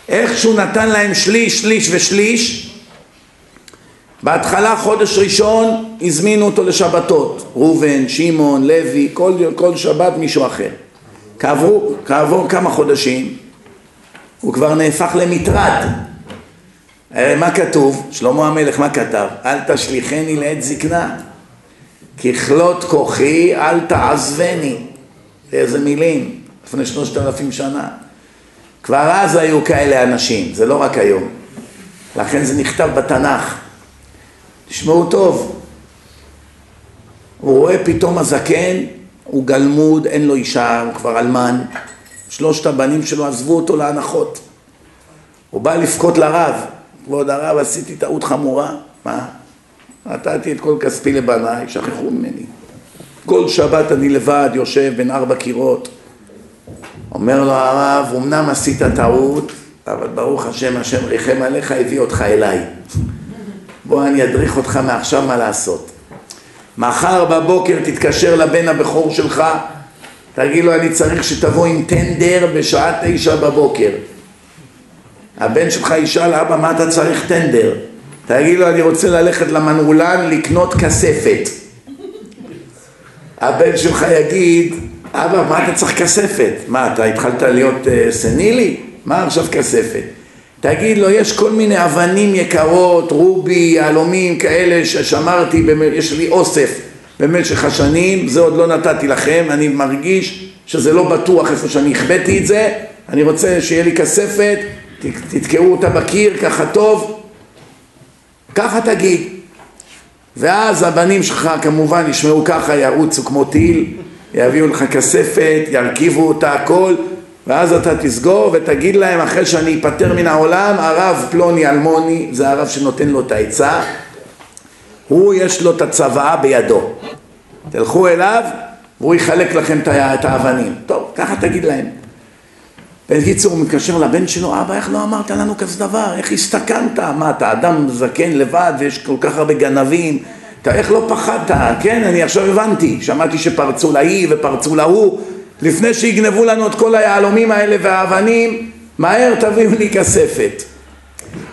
איך שהוא נתן להם שליש, שליש ושליש, בהתחלה חודש ראשון הזמינו אותו לשבתות, ראובן, שמעון, לוי, כל, כל שבת מישהו אחר. כעבור, כעבור כמה חודשים הוא כבר נהפך למטרד. אה, מה כתוב? שלמה המלך, מה כתב? אל תשליכני לעת זקנה, ככלות כוחי אל תעזבני. איזה מילים, לפני שלושת אלפים שנה. כבר אז היו כאלה אנשים, זה לא רק היום. לכן זה נכתב בתנ"ך. תשמעו טוב, הוא רואה פתאום הזקן, הוא גלמוד, אין לו אישה, הוא כבר אלמן. שלושת הבנים שלו עזבו אותו להנחות. הוא בא לבכות לרב, כבוד הרב עשיתי טעות חמורה, מה? נתתי את כל כספי לבניי, שכחו ממני. כל שבת אני לבד יושב בין ארבע קירות. אומר לו הרב, אמנם עשית טעות, אבל ברוך השם, השם ריחם עליך, הביא אותך אליי. בוא אני אדריך אותך מעכשיו מה לעשות. מחר בבוקר תתקשר לבן הבכור שלך, תגיד לו אני צריך שתבוא עם טנדר בשעה תשע בבוקר. הבן שלך ישאל אבא מה אתה צריך טנדר? תגיד לו אני רוצה ללכת למנעולן לקנות כספת. הבן שלך יגיד אבא מה אתה צריך כספת? מה אתה התחלת להיות uh, סנילי? מה עכשיו כספת? תגיד לו, יש כל מיני אבנים יקרות, רובי, יהלומים כאלה ששמרתי, יש לי אוסף במשך השנים, זה עוד לא נתתי לכם, אני מרגיש שזה לא בטוח איפה שאני החבאתי את זה, אני רוצה שיהיה לי כספת, תתקעו אותה בקיר ככה טוב, ככה תגיד. ואז הבנים שלך כמובן ישמעו ככה, ירוצו כמו טיל, יביאו לך כספת, ירכיבו אותה הכל, ואז אתה תסגור ותגיד להם אחרי שאני אפטר מן העולם הרב פלוני אלמוני זה הרב שנותן לו את העצה הוא יש לו את הצוואה בידו. תלכו אליו והוא יחלק לכם את האבנים. טוב ככה תגיד להם. בקיצור הוא מתקשר לבן שלו אבא איך לא אמרת לנו כזה דבר? איך הסתכנת? מה אתה אדם זקן לבד ויש כל כך הרבה גנבים אתה איך לא פחדת כן אני עכשיו הבנתי שמעתי שפרצו להיא ופרצו להוא לפני שיגנבו לנו את כל היהלומים האלה והאבנים, מהר תביאו לי כספת.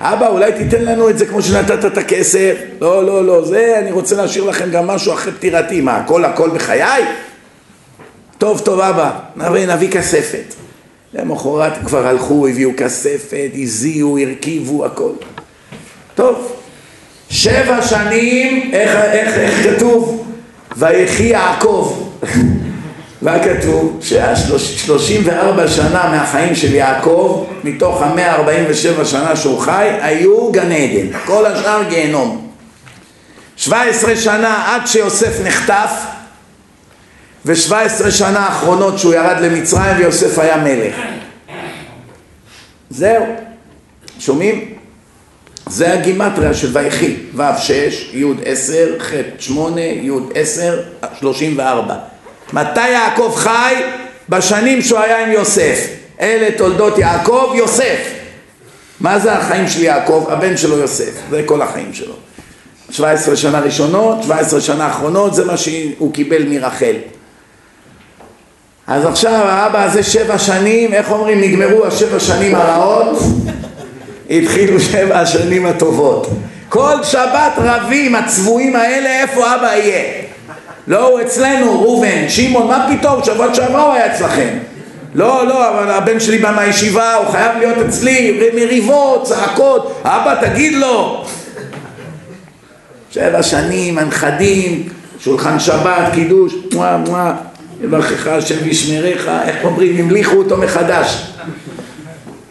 אבא, אולי תיתן לנו את זה כמו שנתת את הכסף? לא, לא, לא, זה, אני רוצה להשאיר לכם גם משהו אחרי פטירתי. מה, הכל הכל בחיי? טוב, טוב, אבא, נביא, נביא כספת. למחרת כבר הלכו, הביאו כספת, הזיעו, הרכיבו, הכל. טוב, שבע שנים, איך, איך, איך כתוב? ויחי יעקב. מה כתוב? שהשלושים וארבע שנה מהחיים של יעקב, מתוך המאה ארבעים ושבע שנה שהוא חי, היו גן עדן, כל השאר גיהנום. שבע עשרה שנה עד שיוסף נחטף, ושבע עשרה שנה האחרונות שהוא ירד למצרים ויוסף היה מלך. זהו, שומעים? זה הגימטריה של ויחי, ו' שש, י' עשר, ח' שמונה, י' עשר, שלושים וארבע. מתי יעקב חי? בשנים שהוא היה עם יוסף. אלה תולדות יעקב, יוסף. מה זה החיים של יעקב? הבן שלו יוסף. זה כל החיים שלו. 17 שנה ראשונות, 17 שנה אחרונות, זה מה שהוא קיבל מרחל. אז עכשיו האבא הזה שבע שנים, איך אומרים, נגמרו השבע שנים הרעות, התחילו שבע השנים הטובות. כל שבת רבים הצבועים האלה, איפה אבא יהיה? לא, הוא אצלנו, ראובן, שמעון, מה פתאום, שבוע שעברה הוא היה אצלכם. לא, לא, אבל הבן שלי בא מהישיבה, הוא חייב להיות אצלי, מריבות, צעקות, אבא תגיד לו. שבע שנים, הנכדים, שולחן שבת, קידוש, מואה מואה, יברכך השם וישמריך, איך אומרים, המליכו אותו מחדש.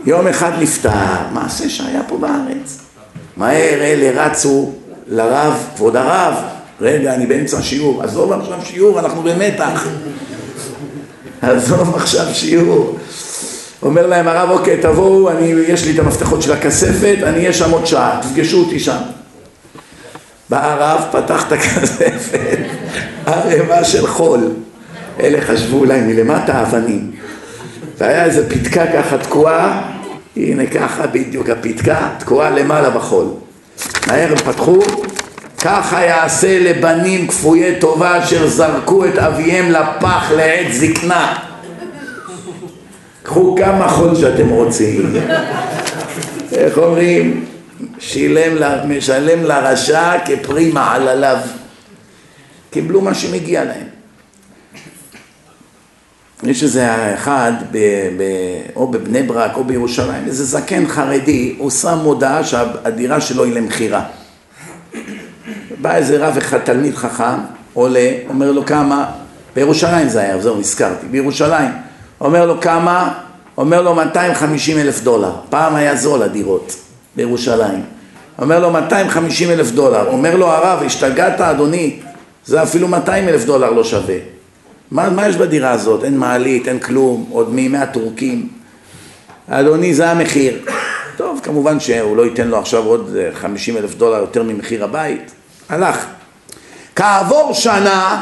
יום אחד נפטר, מעשה שהיה פה בארץ. מהר אלה רצו לרב, כבוד הרב, רגע, אני באמצע שיעור, עזוב עכשיו שיעור, אנחנו במתח. עזוב עכשיו שיעור. אומר להם הרב, אוקיי, תבואו, אני, יש לי את המפתחות של הכספת, אני אהיה שם עוד שעה, תפגשו אותי שם. בא הרב, פתח את הכספת, ערימה של חול. אלה חשבו אולי מלמטה אבנים. והיה איזה פתקה ככה תקועה, הנה ככה בדיוק הפתקה, תקועה למעלה בחול. מהר הם פתחו, ככה יעשה לבנים כפויי טובה אשר זרקו את אביהם לפח לעת זקנה. קחו כמה חול שאתם רוצים. איך אומרים? שילם, משלם לרשע כפרי מעלליו. קיבלו מה שמגיע להם. יש איזה אחד, ב, ב, או בבני ברק או בירושלים, איזה זקן חרדי, הוא שם מודעה שהדירה שלו היא למכירה. בא איזה רב אחד, תלמיד חכם, עולה, אומר לו כמה, בירושלים זה היה, זהו, נזכרתי, בירושלים. אומר לו כמה, אומר לו 250 אלף דולר. פעם היה זול הדירות בירושלים. אומר לו 250 אלף דולר. אומר לו הרב, השתגעת אדוני, זה אפילו 200 אלף דולר לא שווה. מה, מה יש בדירה הזאת? אין מעלית, אין כלום, עוד מימי הטורקים. אדוני, זה המחיר. טוב, כמובן שהוא לא ייתן לו עכשיו עוד 50 אלף דולר יותר ממחיר הבית. הלך. כעבור שנה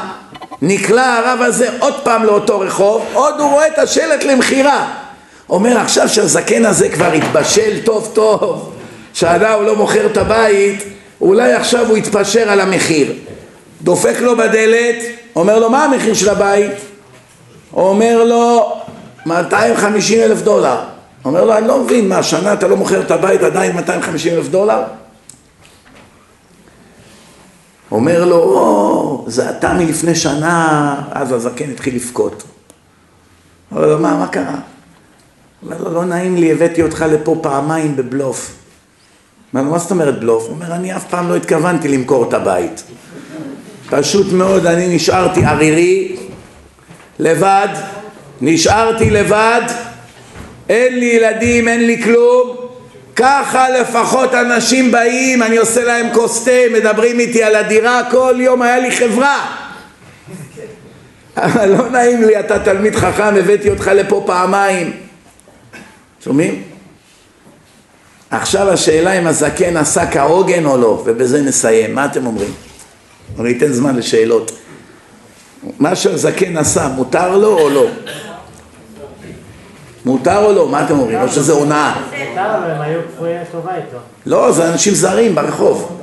נקלע הרב הזה עוד פעם לאותו רחוב, עוד הוא רואה את השלט למכירה. אומר עכשיו שהזקן הזה כבר התבשל טוב טוב, שנה הוא לא מוכר את הבית, אולי עכשיו הוא יתפשר על המחיר. דופק לו בדלת, אומר לו מה המחיר של הבית? אומר לו 250 אלף דולר. אומר לו אני לא מבין, מה השנה אתה לא מוכר את הבית עדיין 250 אלף דולר? אומר לו, או, זה אתה מלפני שנה, אז הזקן התחיל לבכות. אומר לו, מה, מה קרה? אומר לו, לא נעים לי, הבאתי אותך לפה פעמיים בבלוף. אומר לו, מה זאת אומרת בלוף? הוא אומר, אני אף פעם לא התכוונתי למכור את הבית. פשוט מאוד, אני נשארתי ערירי, לבד, נשארתי לבד, אין לי ילדים, אין לי כלום, ככה לפחות אנשים באים, אני עושה להם כוס תה, מדברים איתי על הדירה, כל יום היה לי חברה. אבל לא נעים לי, אתה תלמיד חכם, הבאתי אותך לפה פעמיים. שומעים? עכשיו השאלה אם הזקן עשה כהוגן או לא, ובזה נסיים. מה אתם אומרים? אני אתן זמן לשאלות. מה שהזקן עשה, מותר לו או לא? מותר או לא? מה אתם אומרים? או שזה הונאה? מותר, אבל הם היו כפויי טובה איתו. לא, זה אנשים זרים ברחוב.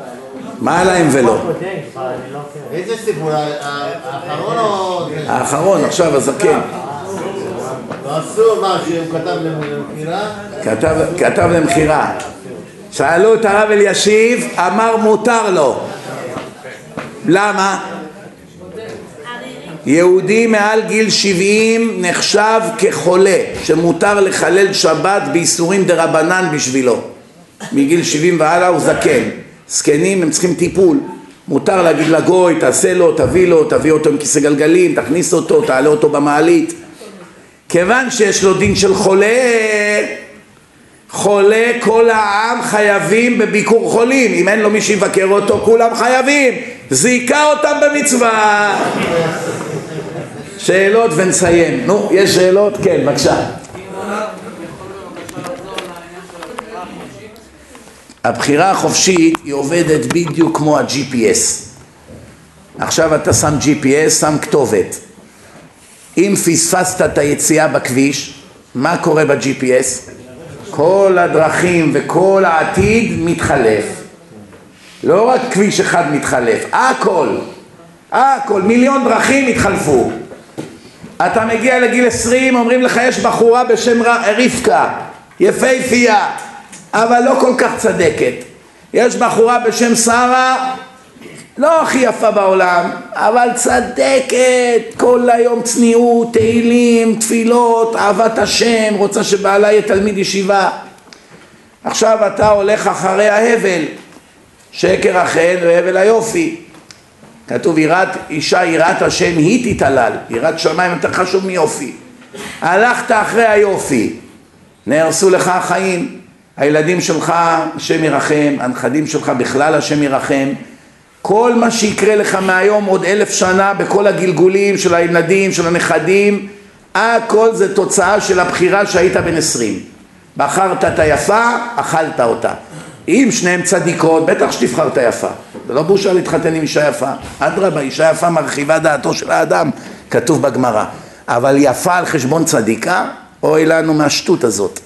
מה להם ולא? אני לא. איזה סיפור? האחרון או... האחרון, עכשיו הזקן. אסור מה שהוא כתב למכירה? כתב, כתב למכירה. שאלו את הרב אלישיב, אמר מותר לו. למה? יהודי מעל גיל 70 נחשב כחולה, שמותר לחלל שבת באיסורים דה רבנן בשבילו. מגיל 70 והלאה הוא זקן. זקנים הם צריכים טיפול. מותר להגיד לגוי, תעשה לו, תביא לו, תביא אותו עם כיסא גלגלים, תכניס אותו, תעלה אותו במעלית. כיוון שיש לו דין של חולה, חולה כל העם חייבים בביקור חולים. אם אין לו מי שיבקר אותו, כולם חייבים. זיכה אותם במצווה. שאלות ונסיים. נו, יש שאלות? כן, בבקשה. הבחירה החופשית היא עובדת בדיוק כמו ה-GPS. עכשיו אתה שם GPS, שם כתובת. אם פספסת את היציאה בכביש, מה קורה ב-GPS? כל הדרכים וכל העתיד מתחלף. לא רק כביש אחד מתחלף, הכל, הכל, מיליון דרכים התחלפו. אתה מגיע לגיל עשרים, אומרים לך יש בחורה בשם רבקה, יפייפייה, אבל לא כל כך צדקת. יש בחורה בשם שרה, לא הכי יפה בעולם, אבל צדקת, כל היום צניעות, תהילים, תפילות, אהבת השם, רוצה שבעלה יהיה תלמיד ישיבה. עכשיו אתה הולך אחרי ההבל, שקר החן והבל היופי. כתוב יראת אישה יראת השם היא תתעלל, יראת שמיים יותר חשוב מיופי. הלכת אחרי היופי, נהרסו לך החיים, הילדים שלך השם ירחם, הנכדים שלך בכלל השם ירחם, כל מה שיקרה לך מהיום עוד אלף שנה בכל הגלגולים של הילדים, של הנכדים, הכל זה תוצאה של הבחירה שהיית בן עשרים. בחרת את היפה, אכלת אותה. אם שניהם צדיקות, בטח שתבחר את היפה. זה לא בושה להתחתן עם אישה יפה. אדרבה, אישה יפה מרחיבה דעתו של האדם, כתוב בגמרא. אבל יפה על חשבון צדיקה, אוי לנו מהשטות הזאת.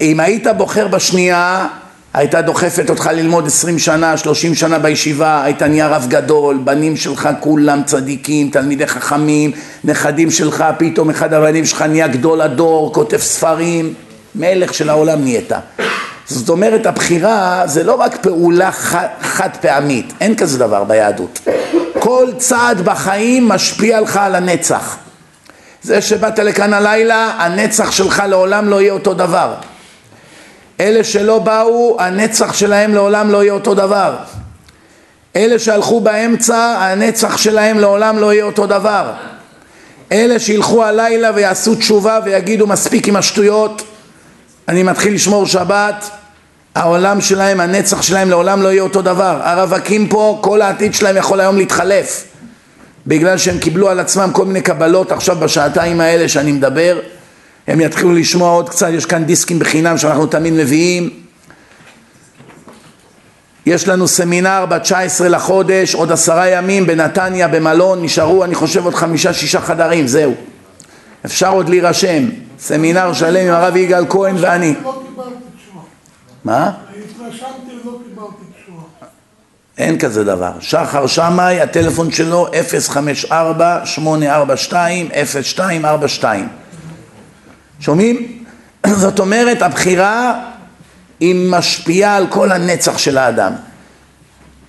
אם היית בוחר בשנייה, הייתה דוחפת אותך ללמוד עשרים שנה, שלושים שנה בישיבה, היית נהיה רב גדול, בנים שלך כולם צדיקים, תלמידי חכמים, נכדים שלך, פתאום אחד הבנים שלך נהיה גדול הדור, כותב ספרים, מלך של העולם נהיית. זאת אומרת הבחירה זה לא רק פעולה חד, חד פעמית, אין כזה דבר ביהדות. כל צעד בחיים משפיע לך על הנצח. זה שבאת לכאן הלילה, הנצח שלך לעולם לא יהיה אותו דבר. אלה שלא באו, הנצח שלהם לעולם לא יהיה אותו דבר. אלה שהלכו באמצע, הנצח שלהם לעולם לא יהיה אותו דבר. אלה שילכו הלילה ויעשו תשובה ויגידו מספיק עם השטויות, אני מתחיל לשמור שבת, העולם שלהם, הנצח שלהם לעולם לא יהיה אותו דבר. הרווקים פה, כל העתיד שלהם יכול היום להתחלף. בגלל שהם קיבלו על עצמם כל מיני קבלות עכשיו בשעתיים האלה שאני מדבר, הם יתחילו לשמוע עוד קצת, יש כאן דיסקים בחינם שאנחנו תמיד מביאים. יש לנו סמינר ב-19 לחודש, עוד עשרה ימים בנתניה במלון, נשארו אני חושב עוד חמישה שישה חדרים, זהו. אפשר עוד להירשם, סמינר שלם עם הרב יגאל כהן ואני. לא. מה? תשובה. אין כזה דבר. שחר שמאי, הטלפון שלו 054-842-0242. שומעים? זאת אומרת, הבחירה היא משפיעה על כל הנצח של האדם.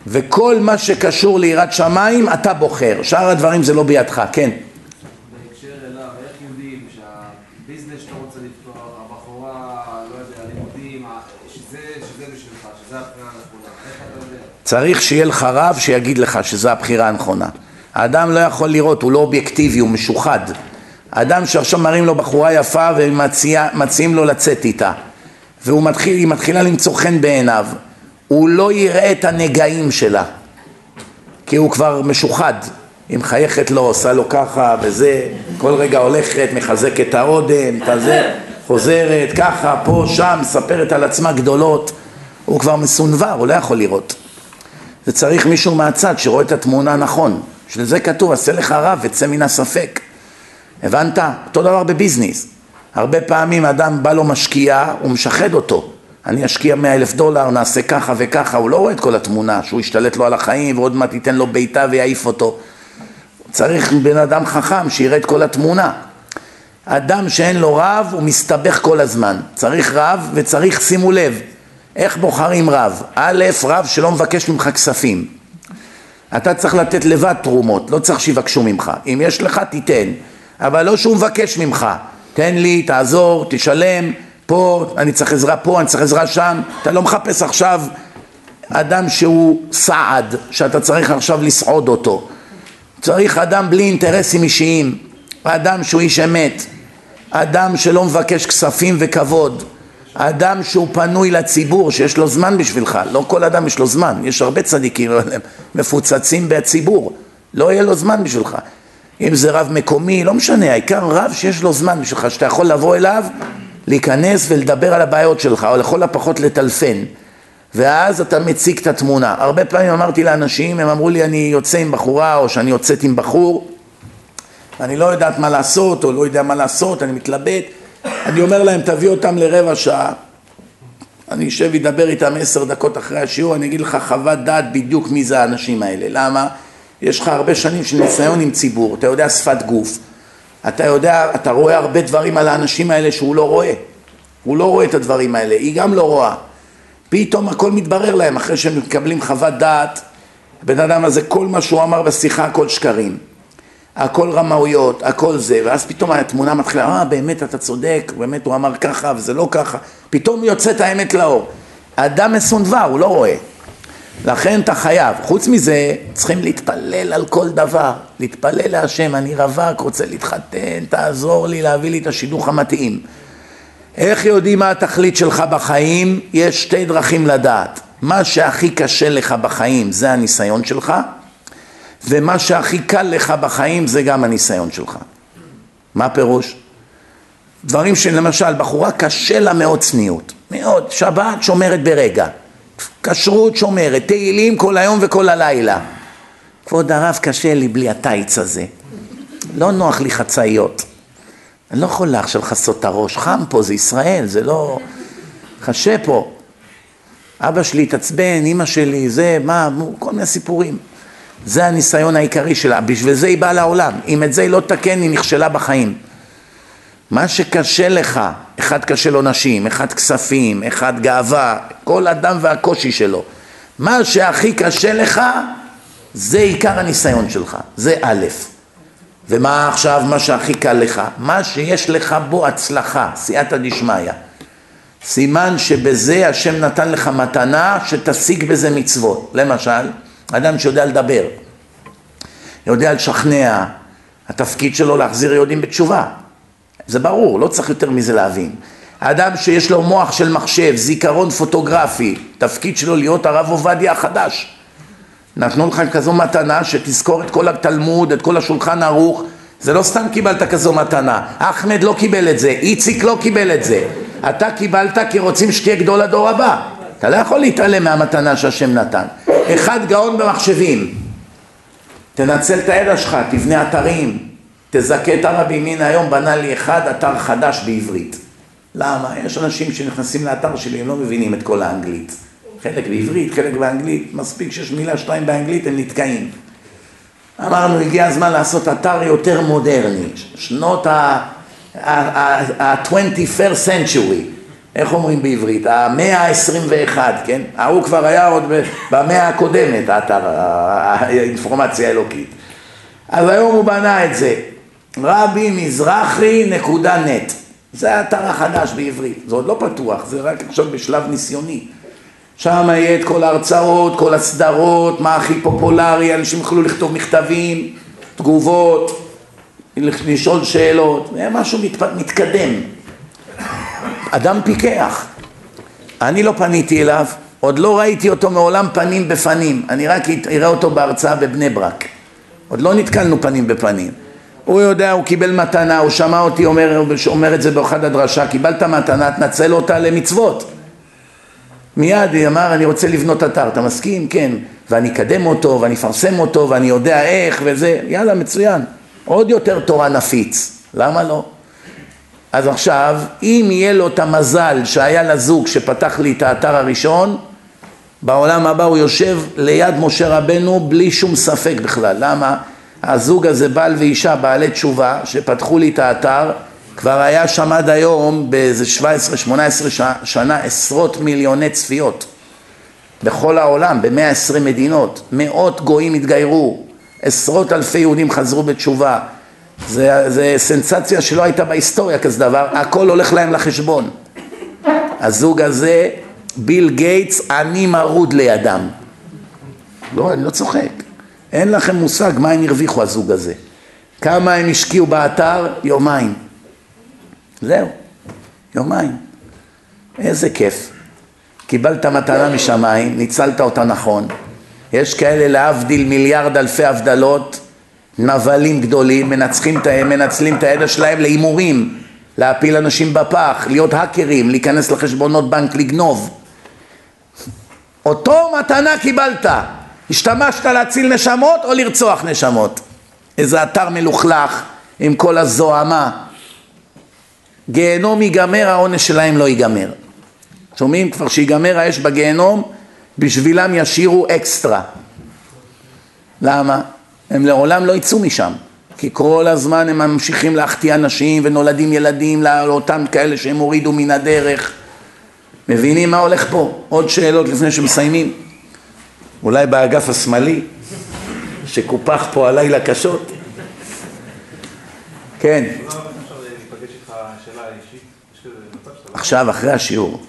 וכל מה שקשור ליראת שמיים, אתה בוחר. שאר הדברים זה לא בידך, כן. צריך שיהיה לך רב שיגיד לך שזו הבחירה הנכונה. האדם לא יכול לראות, הוא לא אובייקטיבי, הוא משוחד. האדם שעכשיו מראים לו בחורה יפה ומציעים לו לצאת איתה, והיא מתחיל, מתחילה למצוא חן בעיניו, הוא לא יראה את הנגעים שלה, כי הוא כבר משוחד. היא מחייכת לו, עושה לו ככה וזה, כל רגע הולכת, מחזקת את האודם, את הזה, חוזרת, ככה, פה, שם, מספרת על עצמה גדולות. הוא כבר מסונבר, הוא לא יכול לראות. זה צריך מישהו מהצד שרואה את התמונה נכון. בשביל זה כתוב, עשה לך רב וצא מן הספק. הבנת? אותו דבר בביזנס. הרבה פעמים אדם בא לו משקיע, הוא משחד אותו. אני אשקיע מאה אלף דולר, נעשה ככה וככה, הוא לא רואה את כל התמונה, שהוא ישתלט לו על החיים ועוד מעט ייתן לו בעיטה ויעיף אותו. צריך בן אדם חכם שיראה את כל התמונה. אדם שאין לו רב הוא מסתבך כל הזמן. צריך רב וצריך, שימו לב, איך בוחרים רב? א', רב שלא מבקש ממך כספים. אתה צריך לתת לבד תרומות, לא צריך שיבקשו ממך. אם יש לך, תיתן. אבל לא שהוא מבקש ממך. תן לי, תעזור, תשלם, פה, אני צריך עזרה פה, אני צריך עזרה שם. אתה לא מחפש עכשיו אדם שהוא סעד, שאתה צריך עכשיו לסעוד אותו. צריך אדם בלי אינטרסים אישיים, אדם שהוא איש אמת, אדם שלא מבקש כספים וכבוד, אדם שהוא פנוי לציבור, שיש לו זמן בשבילך, לא כל אדם יש לו זמן, יש הרבה צדיקים, אבל הם מפוצצים בציבור, לא יהיה לו זמן בשבילך. אם זה רב מקומי, לא משנה, העיקר רב שיש לו זמן בשבילך, שאתה יכול לבוא אליו, להיכנס ולדבר על הבעיות שלך, או לכל הפחות לטלפן. ואז אתה מציג את התמונה. הרבה פעמים אמרתי לאנשים, הם אמרו לי אני יוצא עם בחורה או שאני יוצאת עם בחור, אני לא יודעת מה לעשות או לא יודע מה לעשות, אני מתלבט, אני אומר להם תביא אותם לרבע שעה, אני אשב ואדבר איתם עשר דקות אחרי השיעור, אני אגיד לך חוות דעת בדיוק מי זה האנשים האלה, למה? יש לך הרבה שנים של ניסיון עם ציבור, אתה יודע שפת גוף, אתה יודע, אתה רואה הרבה דברים על האנשים האלה שהוא לא רואה, הוא לא רואה את הדברים האלה, היא גם לא רואה. פתאום הכל מתברר להם אחרי שהם מקבלים חוות דעת הבן אדם הזה כל מה שהוא אמר בשיחה הכל שקרים. הכל רמאויות, הכל זה ואז פתאום התמונה מתחילה אה באמת אתה צודק, באמת הוא אמר ככה וזה לא ככה. פתאום יוצאת האמת לאור. האדם מסונבר, הוא לא רואה לכן אתה חייב, חוץ מזה צריכים להתפלל על כל דבר להתפלל להשם, אני רווק, רוצה להתחתן, תעזור לי להביא לי את השידוך המתאים איך יודעים מה התכלית שלך בחיים? יש שתי דרכים לדעת. מה שהכי קשה לך בחיים זה הניסיון שלך, ומה שהכי קל לך בחיים זה גם הניסיון שלך. מה הפירוש? דברים שלמשל, בחורה קשה לה מאוד צניעות, מאוד, שבת שומרת ברגע, כשרות שומרת, תהילים כל היום וכל הלילה. כבוד הרב, קשה לי בלי הטייץ הזה, לא נוח לי חצאיות. אני לא יכול עכשיו לכסות את הראש, חם פה, זה ישראל, זה לא... קשה פה. אבא שלי התעצבן, אימא שלי, זה, מה, כל מיני סיפורים. זה הניסיון העיקרי שלה, בשביל זה היא באה לעולם. אם את זה היא לא תקן, היא נכשלה בחיים. מה שקשה לך, אחד קשה לו נשים, אחד כספים, אחד גאווה, כל אדם והקושי שלו. מה שהכי קשה לך, זה עיקר הניסיון שלך, זה א'. ומה עכשיו מה שהכי קל לך? מה שיש לך בו הצלחה, סייעתא דשמיא. סימן שבזה השם נתן לך מתנה שתשיג בזה מצוות. למשל, אדם שיודע לדבר, יודע לשכנע, התפקיד שלו להחזיר יהודים בתשובה. זה ברור, לא צריך יותר מזה להבין. האדם שיש לו מוח של מחשב, זיכרון פוטוגרפי, תפקיד שלו להיות הרב עובדיה החדש. נתנו לך כזו מתנה שתזכור את כל התלמוד, את כל השולחן ערוך, זה לא סתם קיבלת כזו מתנה, אחמד לא קיבל את זה, איציק לא קיבל את זה, אתה קיבלת כי רוצים שתהיה גדול הדור הבא, אתה לא יכול להתעלם מהמתנה שהשם נתן. אחד גאון במחשבים, תנצל את הידע שלך, תבנה אתרים, תזכה את הרבי מינה היום בנה לי אחד אתר חדש בעברית. למה? יש אנשים שנכנסים לאתר שלי, הם לא מבינים את כל האנגלית. חלק בעברית, חלק באנגלית, מספיק שיש מילה שתיים באנגלית, הם נתקעים. אמרנו, הגיע הזמן לעשות אתר יותר מודרני, שנות ה-21st century, איך אומרים בעברית? המאה ה-21, כן? ההוא כבר היה עוד במאה הקודמת, האתר, האינפורמציה האלוקית. אז היום הוא בנה את זה, רבי מזרחי נקודה נט. זה האתר החדש בעברית, זה עוד לא פתוח, זה רק עכשיו בשלב ניסיוני. שם יהיה את כל ההרצאות, כל הסדרות, מה הכי פופולרי, אנשים יוכלו לכתוב מכתבים, תגובות, לשאול שאלות, משהו מת, מתקדם. אדם פיקח. אני לא פניתי אליו, עוד לא ראיתי אותו מעולם פנים בפנים, אני רק אראה אותו בהרצאה בבני ברק. עוד לא נתקלנו פנים בפנים. הוא יודע, הוא קיבל מתנה, הוא שמע אותי אומר, אומר את זה באחד הדרשה, קיבלת מתנה, תנצל אותה למצוות. מיד היא אמר, אני רוצה לבנות אתר, אתה מסכים? כן. ואני אקדם אותו, ואני אפרסם אותו, ואני יודע איך, וזה, יאללה, מצוין. עוד יותר תורה נפיץ, למה לא? אז עכשיו, אם יהיה לו את המזל שהיה לזוג שפתח לי את האתר הראשון, בעולם הבא הוא יושב ליד משה רבנו בלי שום ספק בכלל. למה? הזוג הזה, בעל ואישה, בעלי תשובה, שפתחו לי את האתר, כבר היה שם עד היום באיזה 17-18 שנה עשרות מיליוני צפיות בכל העולם, ב-120 מדינות, מאות גויים התגיירו, עשרות אלפי יהודים חזרו בתשובה, זה, זה סנסציה שלא הייתה בהיסטוריה כזה דבר, הכל הולך להם לחשבון. הזוג הזה, ביל גייטס, אני מרוד לידם. לא, אני לא צוחק. אין לכם מושג מה הם הרוויחו הזוג הזה. כמה הם השקיעו באתר? יומיים. זהו, יומיים. איזה כיף. קיבלת מתנה משמיים, ניצלת אותה נכון. יש כאלה להבדיל מיליארד אלפי הבדלות, נבלים גדולים, מנצחים, מנצלים את הידע שלהם להימורים, להפיל אנשים בפח, להיות האקרים, להיכנס לחשבונות בנק, לגנוב. אותו מתנה קיבלת, השתמשת להציל נשמות או לרצוח נשמות? איזה אתר מלוכלך עם כל הזוהמה. גיהנום ייגמר, העונש שלהם לא ייגמר. שומעים? כבר שיגמר האש בגיהנום, בשבילם ישירו אקסטרה. למה? הם לעולם לא יצאו משם. כי כל הזמן הם ממשיכים להחטיא אנשים ונולדים ילדים לאותם כאלה שהם הורידו מן הדרך. מבינים מה הולך פה? עוד שאלות לפני שמסיימים? אולי באגף השמאלי, שקופח פה הלילה קשות? כן. עכשיו, אחרי השיעור.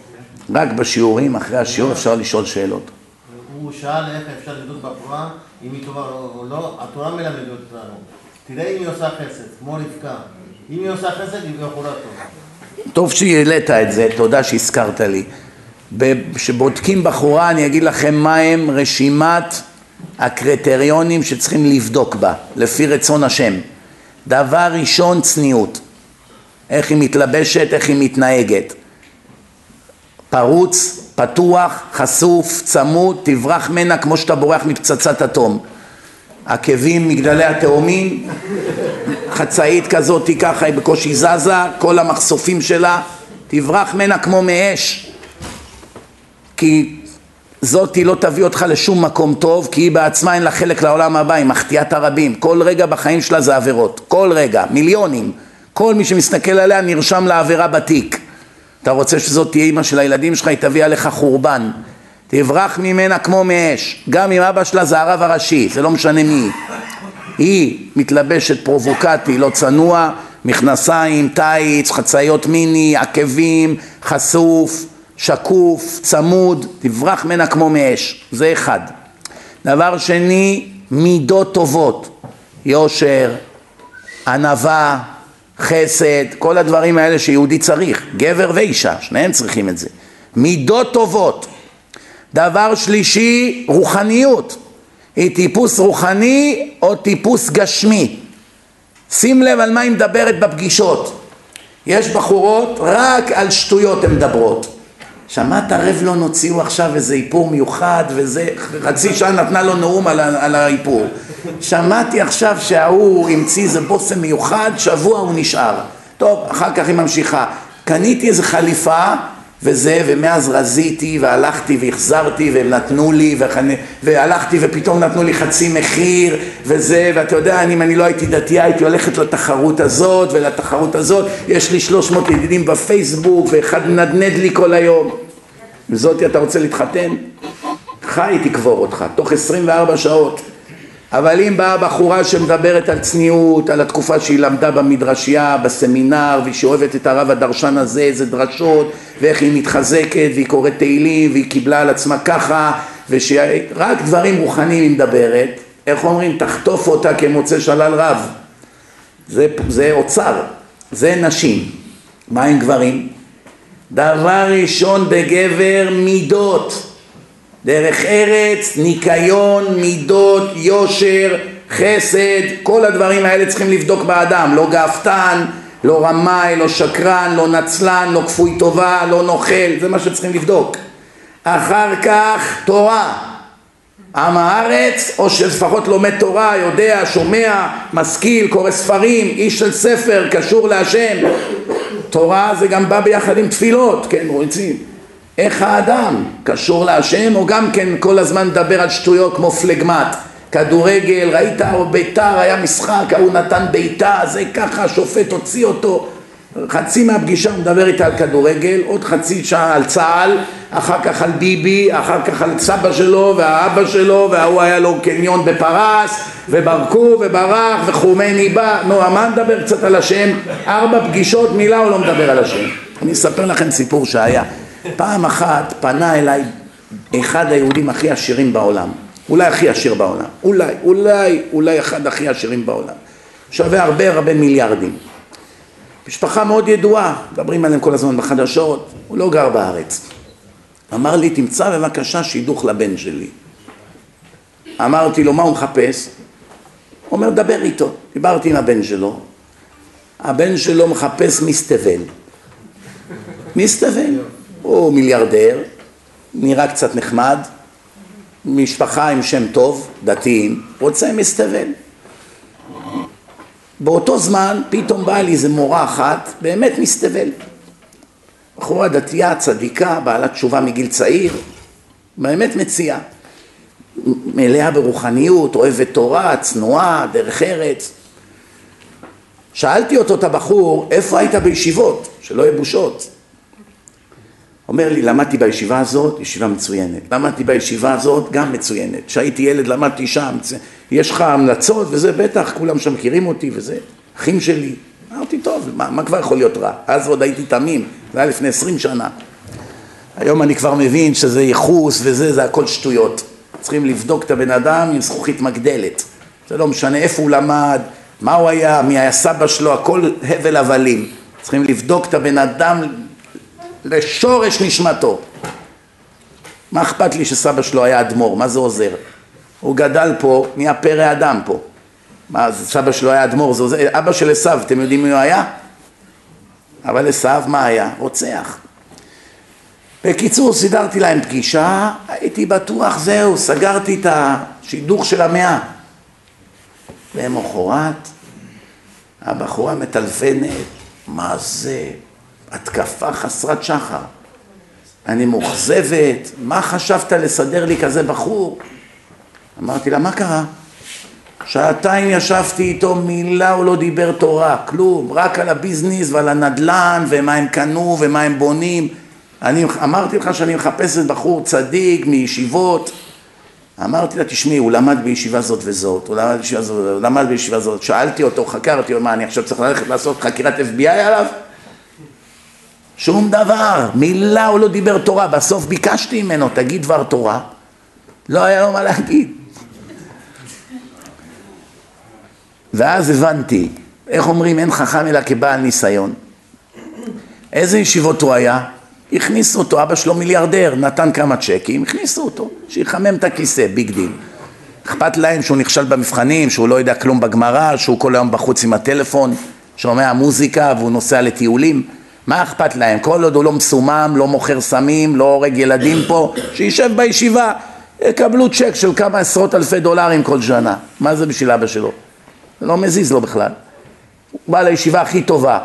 רק בשיעורים, אחרי השיעור אפשר לשאול שאלות. הוא שאל איך אפשר לבדוק בפורה, אם היא טובה או לא, התורה מלמדת אותנו. תראה אם היא עושה חסד, כמו רבקה. אם היא עושה חסד, היא בחורה טובה. טוב שהעלית את זה, תודה שהזכרת לי. כשבודקים בחורה, אני אגיד לכם מהם רשימת הקריטריונים שצריכים לבדוק בה, לפי רצון השם. דבר ראשון, צניעות. איך היא מתלבשת, איך היא מתנהגת. פרוץ, פתוח, חשוף, צמוד, תברח ממנה כמו שאתה בורח מפצצת אטום. עקבים, מגדלי התאומים, חצאית כזאת ככה, היא בקושי זזה, כל המחשופים שלה, תברח ממנה כמו מאש. כי זאתי לא תביא אותך לשום מקום טוב, כי היא בעצמה אין לה חלק לעולם הבא, היא מחטיאה את הרבים. כל רגע בחיים שלה זה עבירות. כל רגע, מיליונים. כל מי שמסתכל עליה נרשם לעבירה בתיק. אתה רוצה שזאת תהיה אימא של הילדים שלך, היא תביא עליך חורבן. תברח ממנה כמו מאש. גם אם אבא שלה זה הרב הראשי, זה לא משנה מי. היא מתלבשת פרובוקטי, לא צנוע, מכנסיים, טייץ, חצאיות מיני, עקבים, חשוף, שקוף, צמוד, תברח ממנה כמו מאש, זה אחד. דבר שני, מידות טובות, יושר, ענווה, חסד, כל הדברים האלה שיהודי צריך, גבר ואישה, שניהם צריכים את זה. מידות טובות. דבר שלישי, רוחניות. היא טיפוס רוחני או טיפוס גשמי. שים לב על מה היא מדברת בפגישות. יש בחורות, רק על שטויות הן מדברות. שמעת רבלון הוציאו עכשיו איזה איפור מיוחד וזה, חצי שעה נתנה לו נאום על, על האיפור. שמעתי עכשיו שההוא המציא איזה בושם מיוחד, שבוע הוא נשאר. טוב, אחר כך היא ממשיכה. קניתי איזה חליפה וזה, ומאז רזיתי והלכתי והחזרתי והם נתנו לי וחנ... והלכתי ופתאום נתנו לי חצי מחיר וזה, ואתה יודע, אם אני לא הייתי דתייה הייתי הולכת לתחרות הזאת ולתחרות הזאת, יש לי 300 ידידים בפייסבוק ואחד מנדנד לי כל היום. עם זאתי אתה רוצה להתחתן? חי תקבור אותך, תוך 24 שעות. אבל אם באה בחורה שמדברת על צניעות, על התקופה שהיא למדה במדרשייה, בסמינר, ושהיא אוהבת את הרב הדרשן הזה, איזה דרשות, ואיך היא מתחזקת, והיא קוראת תהילים, והיא קיבלה על עצמה ככה, ושרק דברים רוחניים היא מדברת, איך אומרים? תחטוף אותה כמוצא שלל רב. זה, זה אוצר, זה נשים. מה עם גברים? דבר ראשון בגבר מידות. דרך ארץ, ניקיון, מידות, יושר, חסד, כל הדברים האלה צריכים לבדוק באדם, לא גאוותן, לא רמאי, לא שקרן, לא נצלן, לא כפוי טובה, לא נוכל, זה מה שצריכים לבדוק. אחר כך תורה, עם הארץ, או שלפחות לומד תורה, יודע, שומע, משכיל, קורא ספרים, איש של ספר, קשור להשם. תורה זה גם בא ביחד עם תפילות, כן, רוצים. איך האדם קשור להשם או גם כן כל הזמן מדבר על שטויות כמו פלגמט כדורגל, ראית ביתר היה משחק, ההוא נתן בעיטה, זה ככה, השופט הוציא אותו חצי מהפגישה הוא מדבר איתה על כדורגל, עוד חצי שעה על צה"ל, אחר כך על ביבי, אחר כך על סבא שלו והאבא שלו וההוא היה לו קניון בפרס וברקו וברח וחומני בא, נו, מה נדבר קצת על השם? ארבע פגישות מילה הוא לא מדבר על השם. אני אספר לכם סיפור שהיה פעם אחת פנה אליי אחד היהודים הכי עשירים בעולם, אולי הכי עשיר בעולם, אולי, אולי, אולי אחד הכי עשירים בעולם, שווה הרבה הרבה מיליארדים. משפחה מאוד ידועה, מדברים עליהם כל הזמן בחדשות, הוא לא גר בארץ. אמר לי, תמצא בבקשה שידוך לבן שלי. אמרתי לו, מה הוא מחפש? הוא אומר, דבר איתו. דיברתי עם הבן שלו, הבן שלו מחפש מסתבל. מסתבל. הוא מיליארדר, נראה קצת נחמד, משפחה עם שם טוב, דתיים, רוצה מסתבל. באותו זמן פתאום באה לי איזה מורה אחת, באמת מסתבל. בחורה דתייה, צדיקה, בעלת תשובה מגיל צעיר, באמת מציעה. מלאה ברוחניות, אוהבת תורה, צנועה, דרך ארץ. שאלתי אותו, את הבחור, איפה היית בישיבות? שלא יהיו בושות. אומר לי, למדתי בישיבה הזאת, ישיבה מצוינת. למדתי בישיבה הזאת, גם מצוינת. כשהייתי ילד למדתי שם. יש לך המלצות וזה, בטח, כולם שם מכירים אותי וזה. אחים שלי. אמרתי, טוב, מה, מה כבר יכול להיות רע? אז עוד הייתי תמים, זה היה לפני עשרים שנה. היום אני כבר מבין שזה ייחוס וזה, זה הכל שטויות. צריכים לבדוק את הבן אדם עם זכוכית מגדלת. זה לא משנה איפה הוא למד, מה הוא היה, מי היה סבא שלו, הכל הבל הבלים. צריכים לבדוק את הבן אדם לשורש נשמתו. מה אכפת לי שסבא שלו היה אדמו"ר, מה זה עוזר? הוא גדל פה, נהיה פרא אדם פה. מה, סבא שלו היה אדמו"ר, זה עוזר, אבא של עשיו, אתם יודעים מי הוא היה? אבל עשיו מה היה? רוצח. בקיצור, סידרתי להם פגישה, הייתי בטוח, זהו, סגרתי את השידוך של המאה. למחרת, הבחורה מטלפנת, מה זה? התקפה חסרת שחר. אני מאוכזבת, מה חשבת לסדר לי כזה בחור? אמרתי לה, מה קרה? שעתיים ישבתי איתו, מילה הוא לא דיבר תורה, כלום, רק על הביזנס ועל הנדל"ן ומה הם קנו ומה הם בונים. אני אמרתי לך שאני מחפשת בחור צדיק מישיבות. אמרתי לה, תשמעי, הוא למד בישיבה זאת וזאת, הוא למד בישיבה זאת, הוא למד בישיבה זאת. שאלתי אותו, חקרתי, מה, אני עכשיו צריך ללכת לעשות חקירת FBI עליו? שום דבר, מילה הוא לא דיבר תורה, בסוף ביקשתי ממנו, תגיד דבר תורה. לא היה לו מה להגיד. ואז הבנתי, איך אומרים, אין חכם אלא כבעל ניסיון. איזה ישיבות הוא היה? הכניסו אותו, אבא שלו מיליארדר, נתן כמה צ'קים, הכניסו אותו, שיחמם את הכיסא, big deal. אכפת להם שהוא נכשל במבחנים, שהוא לא יודע כלום בגמרא, שהוא כל היום בחוץ עם הטלפון, שומע מוזיקה והוא נוסע לטיולים. מה אכפת להם? כל עוד הוא לא מסומם, לא מוכר סמים, לא הורג ילדים פה, שישב בישיבה, יקבלו צ'ק של כמה עשרות אלפי דולרים כל שנה. מה זה בשביל אבא שלו? לא מזיז לו בכלל. הוא בא לישיבה הכי טובה,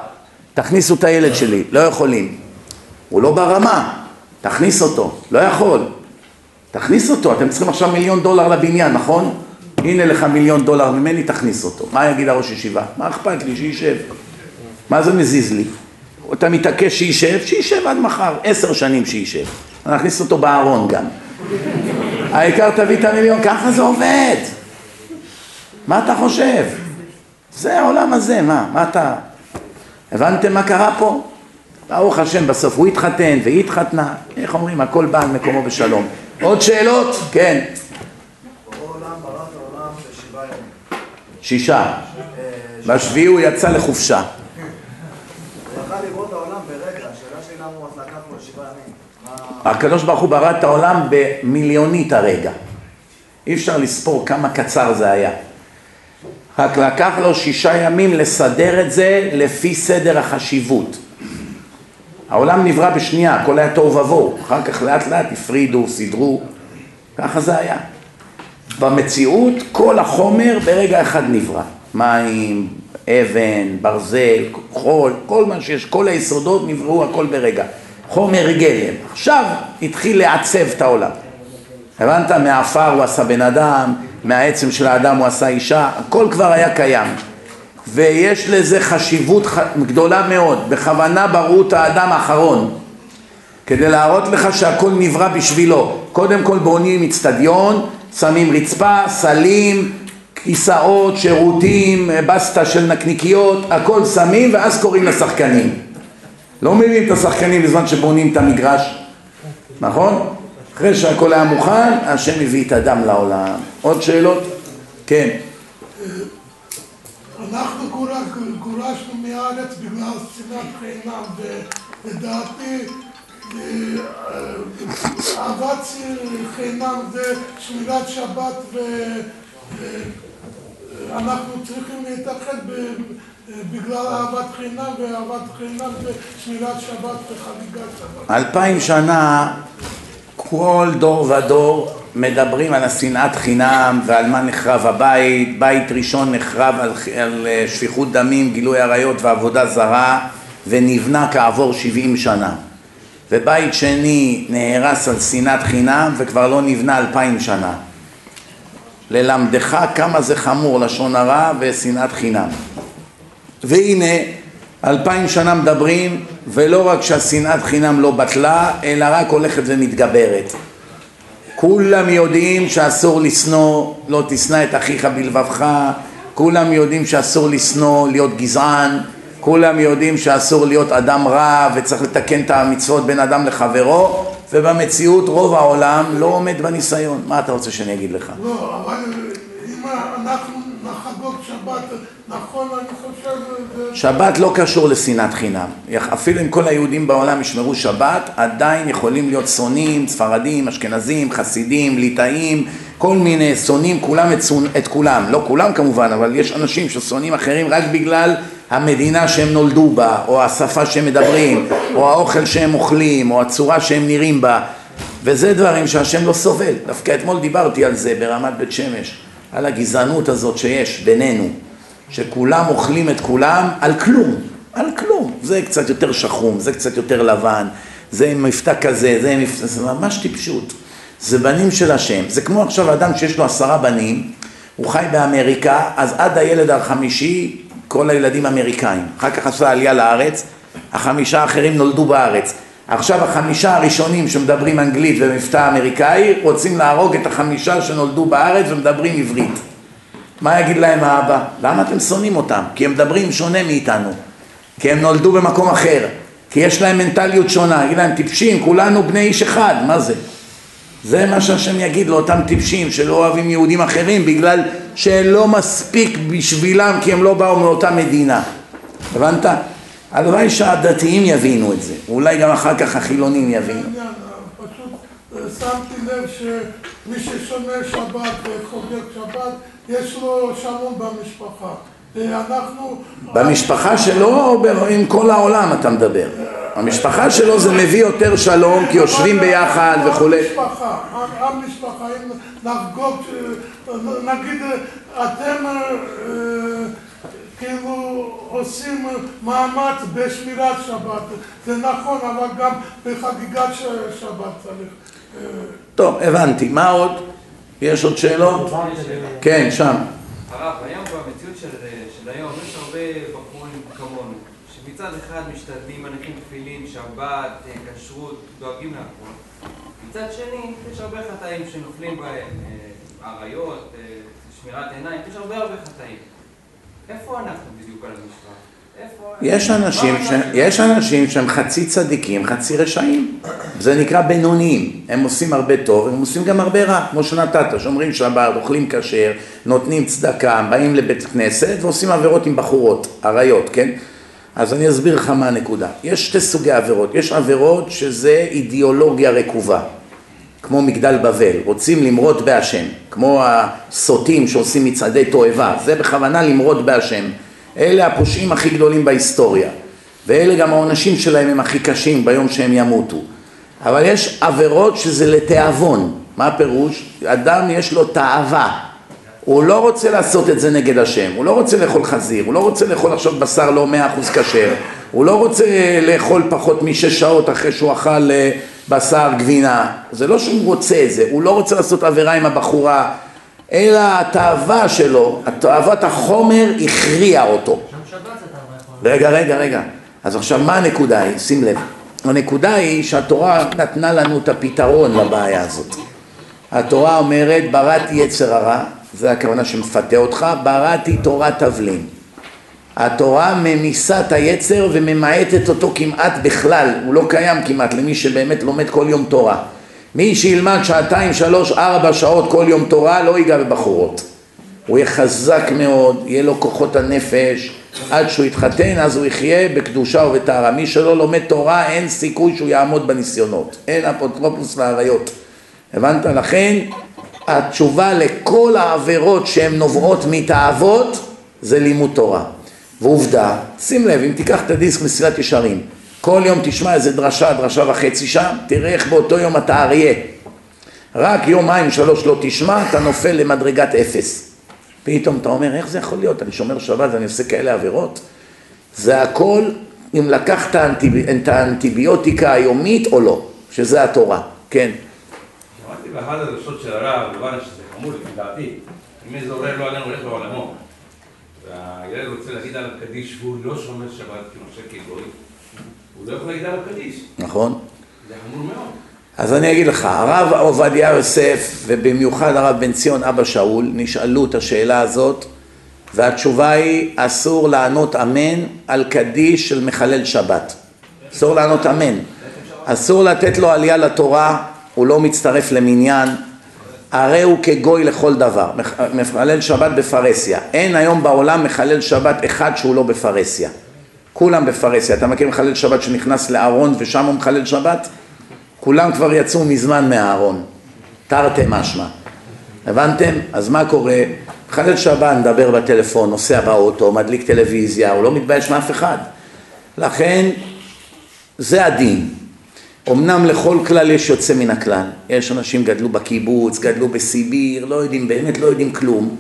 תכניסו את הילד שלי, לא יכולים. הוא לא ברמה, תכניס אותו, לא יכול. תכניס אותו, אתם צריכים עכשיו מיליון דולר לבניין, נכון? הנה לך מיליון דולר ממני, תכניס אותו. מה יגיד הראש ישיבה? מה אכפת לי? שישב. מה זה מזיז לי? אתה מתעקש שישב? שישב עד מחר, עשר שנים שישב. נכניס אותו בארון גם. העיקר תביא את המיליון, ככה זה עובד. מה אתה חושב? זה העולם הזה, מה? מה אתה... הבנתם מה קרה פה? ברוך השם, בסוף הוא התחתן והיא התחתנה, איך אומרים, הכל בא על מקומו בשלום. עוד שאלות? כן. שישה. בשביעי הוא יצא לחופשה. הקדוש ברוך הוא ברא את העולם במיליונית הרגע. אי אפשר לספור כמה קצר זה היה. רק לקח לו שישה ימים לסדר את זה לפי סדר החשיבות. העולם נברא בשנייה, הכל היה תוהו ובוהו, אחר כך לאט לאט הפרידו, סידרו, ככה זה היה. במציאות כל החומר ברגע אחד נברא, מים, אבן, ברזל, חול, כל מה שיש, כל היסודות נבראו הכל ברגע. חומר גלם. עכשיו התחיל לעצב את העולם. הבנת? מהעפר הוא עשה בן אדם, מהעצם של האדם הוא עשה אישה, הכל כבר היה קיים. ויש לזה חשיבות גדולה מאוד. בכוונה בראו את האדם האחרון, כדי להראות לך שהכל נברא בשבילו. קודם כל בונים אצטדיון, שמים רצפה, סלים, כיסאות, שירותים, בסטה של נקניקיות, הכל שמים ואז קוראים לשחקנים. לא מביאים את השחקנים בזמן שבונים את המגרש, נכון? אחרי שהכל היה מוכן, השם הביא את הדם לעולם. עוד שאלות? כן. אנחנו גורשנו מהארץ בגלל שנאת חינם, ולדעתי אהבת חינם ושמירת שבת ואנחנו צריכים להתאחד בגלל אהבת חינם ואהבת חינם ושמירת שבת וחגיגת שבת. אלפיים שנה כל דור ודור מדברים על השנאת חינם ועל מה נחרב הבית, בית ראשון נחרב על, על אה, שפיכות דמים, גילוי עריות ועבודה זרה ונבנה כעבור שבעים שנה. ובית שני נהרס על שנאת חינם וכבר לא נבנה אלפיים שנה. ללמדך כמה זה חמור לשון הרע ושנאת חינם והנה אלפיים שנה מדברים ולא רק שהשנאת חינם לא בטלה אלא רק הולכת ומתגברת כולם יודעים שאסור לשנוא, לא תשנא את אחיך בלבבך, כולם יודעים שאסור לשנוא, להיות גזען, כולם יודעים שאסור להיות אדם רע וצריך לתקן את המצוות בין אדם לחברו ובמציאות רוב העולם לא עומד בניסיון. מה אתה רוצה שאני אגיד לך? לא, אבל אם אנחנו נכון. שבת לא קשור לשנאת חינם. אפילו אם כל היהודים בעולם ישמרו שבת, עדיין יכולים להיות שונאים, ספרדים, אשכנזים, חסידים, ליטאים, כל מיני שונאים, כולם את, את כולם. לא כולם כמובן, אבל יש אנשים ששונאים אחרים רק בגלל המדינה שהם נולדו בה, או השפה שהם מדברים, או האוכל שהם אוכלים, או הצורה שהם נראים בה. וזה דברים שהשם לא סובל. דווקא אתמול דיברתי על זה ברמת בית שמש, על הגזענות הזאת שיש בינינו. שכולם אוכלים את כולם על כלום, על כלום. זה קצת יותר שחום, זה קצת יותר לבן, זה עם מבטא כזה, זה עם מבטא, זה ממש טיפשות. זה בנים של השם. זה כמו עכשיו אדם שיש לו עשרה בנים, הוא חי באמריקה, אז עד הילד החמישי, כל הילדים אמריקאים. אחר כך עשה עלייה לארץ, החמישה האחרים נולדו בארץ. עכשיו החמישה הראשונים שמדברים אנגלית ומבטא אמריקאי, רוצים להרוג את החמישה שנולדו בארץ ומדברים עברית. מה יגיד להם האבא? למה אתם שונאים אותם? כי הם מדברים שונה מאיתנו. כי הם נולדו במקום אחר. כי יש להם מנטליות שונה. יגיד להם, טיפשים, כולנו בני איש אחד. מה זה? זה מה שהשם יגיד לאותם טיפשים שלא אוהבים יהודים אחרים בגלל שלא מספיק בשבילם כי הם לא באו מאותה מדינה. הבנת? הלוואי שהדתיים יבינו את זה, אולי גם אחר כך החילונים יבינו. העניין, פשוט אה, שמתי לב שמי ששומר שבת וחוגג שבת, יש לו שלום במשפחה. אנחנו... במשפחה שלו או עם כל העולם אתה מדבר? המשפחה שלו זה מביא יותר שלום כי יושבים ביחד וכולי. המשפחה, המשפחה, אם נחגוג, נגיד אתם אה, כאילו עושים מאמץ בשמירת שבת, זה נכון, אבל גם בחגיגת שבת צריך. טוב, הבנתי. מה עוד? יש עוד שאלות? כן, שם. הרב, היום במציאות של, היום יש הרבה בחורים כמונו, שמצד אחד משתדלים, מניחים תפילין, שבת, אה, כשרות, דואגים להכל. מצד שני, יש הרבה חטאים שנופלים בהם, אה, עריות, אה, שמירת עיניים, יש הרבה הרבה חטאים. איפה אנחנו בדיוק על המשפט? יש אנשים, ש... יש אנשים שהם חצי צדיקים, חצי רשעים. זה נקרא בינוניים. הם עושים הרבה טוב, הם עושים גם הרבה רע, כמו שנתת, שומרים שבת, אוכלים כשר, נותנים צדקה, באים לבית כנסת ועושים עבירות עם בחורות, עריות, כן? אז אני אסביר לך מה הנקודה. יש שתי סוגי עבירות. יש עבירות שזה אידיאולוגיה רקובה. כמו מגדל בבל, רוצים למרוד בהשם, כמו הסוטים שעושים מצעדי תועבה, זה בכוונה למרוד בהשם. אלה הפושעים הכי גדולים בהיסטוריה, ואלה גם העונשים שלהם הם הכי קשים ביום שהם ימותו. אבל יש עבירות שזה לתיאבון, מה הפירוש? אדם יש לו תאווה, הוא לא רוצה לעשות את זה נגד השם, הוא לא רוצה לאכול חזיר, הוא לא רוצה לאכול עכשיו בשר לא מאה אחוז כשר, הוא לא רוצה לאכול פחות משש שעות אחרי שהוא אכל אה, בשר גבינה, זה לא שהוא רוצה את זה, הוא לא רוצה לעשות עבירה עם הבחורה, אלא התאווה שלו, תאוות החומר הכריעה אותו. רגע, רגע, רגע, אז עכשיו מה הנקודה היא? שים לב, הנקודה היא שהתורה נתנה לנו את הפתרון לבעיה הזאת. התורה אומרת בראתי יצר הרע, זה הכוונה שמפתה אותך, בראתי תורת תבלין. התורה ממיסה את היצר וממעטת אותו כמעט בכלל, הוא לא קיים כמעט למי שבאמת לומד כל יום תורה. מי שילמד שעתיים, שלוש, ארבע שעות כל יום תורה לא ייגע בבחורות. הוא יהיה חזק מאוד, יהיה לו כוחות הנפש, עד שהוא יתחתן אז הוא יחיה בקדושה ובטהרה. מי שלא לומד תורה אין סיכוי שהוא יעמוד בניסיונות, אין אפוטרופוס לאריות. הבנת? לכן התשובה לכל העבירות שהן נובעות מתאוות זה לימוד תורה. ועובדה, שים לב, אם תיקח את הדיסק מסילת ישרים, כל יום תשמע איזה דרשה, דרשה וחצי שם, תראה איך באותו יום אתה אריה. רק יומיים שלוש לא תשמע, אתה נופל למדרגת אפס. פתאום אתה אומר, איך זה יכול להיות? אני שומר שבת ואני עושה כאלה עבירות? זה הכל אם לקחת את האנטיביוטיקה היומית או לא, שזה התורה, כן. שמעתי באחד הדרשות של הרב, כמובן שזה חמור לפי דעתי, אם איזה הורה לא עלינו הולך לעולמו, והילד רוצה להגיד עליו קדיש והוא לא שומר שבת כנושא כגוי, הוא לא יכול להגיד עליו קדיש. נכון. זה חמור מאוד. אז אני אגיד לך, הרב עובדיה יוסף ובמיוחד הרב בן ציון אבא שאול נשאלו את השאלה הזאת והתשובה היא אסור לענות אמן על קדיש של מחלל שבת. אסור לענות אמן. אסור לתת לו עלייה לתורה, הוא לא מצטרף למניין, הרי הוא כגוי לכל דבר. מחלל שבת בפרהסיה. אין היום בעולם מחלל שבת אחד שהוא לא בפרהסיה. כולם בפרהסיה. אתה מכיר מחלל שבת שנכנס לארון ושם הוא מחלל שבת? כולם כבר יצאו מזמן מהארון, תרתי משמע. הבנתם? אז מה קורה? מחלל שבת מדבר בטלפון, נוסע באוטו, מדליק טלוויזיה, הוא לא מתבייש מאף אחד. לכן, זה הדין. אמנם לכל כלל יש יוצא מן הכלל. יש אנשים גדלו בקיבוץ, גדלו בסיביר, לא יודעים, באמת לא יודעים כלום.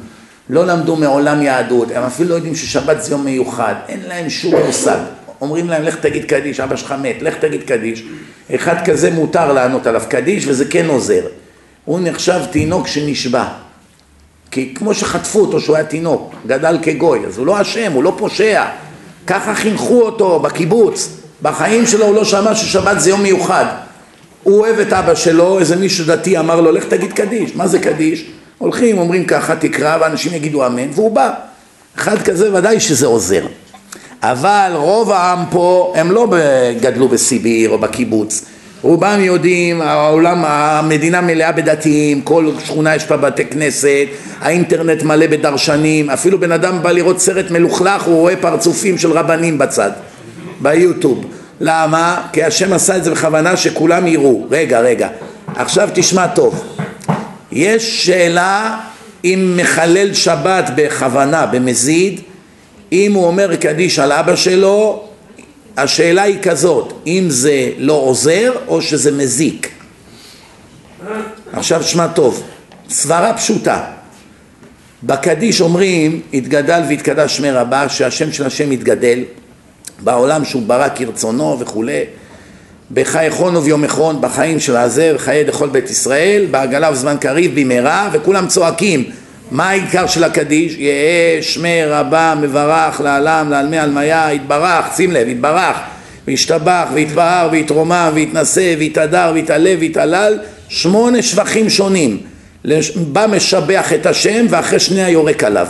לא למדו מעולם יהדות, הם אפילו לא יודעים ששבת זה יום מיוחד, אין להם שום מושג. אומרים להם לך תגיד קדיש, אבא שלך מת, לך תגיד קדיש. אחד כזה מותר לענות עליו קדיש וזה כן עוזר. הוא נחשב תינוק שנשבע. כי כמו שחטפו אותו שהוא היה תינוק, גדל כגוי, אז הוא לא אשם, הוא לא פושע. ככה חינכו אותו בקיבוץ. בחיים שלו הוא לא שמע ששבת זה יום מיוחד. הוא אוהב את אבא שלו, איזה מישהו דתי אמר לו, לך תגיד קדיש. מה זה קדיש? הולכים, אומרים ככה, תקרא, ואנשים יגידו אמן, והוא בא. אחד כזה ודאי שזה עוזר. אבל רוב העם פה הם לא גדלו בסיביר או בקיבוץ. רובם יודעים, העולם, המדינה מלאה בדתיים, כל שכונה יש בה בתי כנסת, האינטרנט מלא בדרשנים, אפילו בן אדם בא לראות סרט מלוכלך, הוא רואה פרצופים של רבנים בצד, ביוטיוב. למה? כי השם עשה את זה בכוונה שכולם יראו. רגע, רגע, עכשיו תשמע טוב. יש שאלה אם מחלל שבת בכוונה, במזיד, אם הוא אומר קדיש על אבא שלו, השאלה היא כזאת, אם זה לא עוזר או שזה מזיק. עכשיו שמע טוב, סברה פשוטה. בקדיש אומרים, התגדל והתקדש שמי רבה, שהשם של השם יתגדל בעולם שהוא ברא כרצונו וכולי. בחייכון וביום אחרון בחיים של הזה וחיי לכל בית ישראל, בעגלה וזמן קריב במהרה, וכולם צועקים מה העיקר של הקדיש? יהא שמי רבה מברך לעלם לעלמי עלמיה יתברך, שים לב, יתברך וישתבח ויתבהר ויתרומם ויתנשא ויתהדר ויתעלה ויתעלל שמונה שבחים שונים. בא משבח את השם ואחרי שנייה יורק עליו.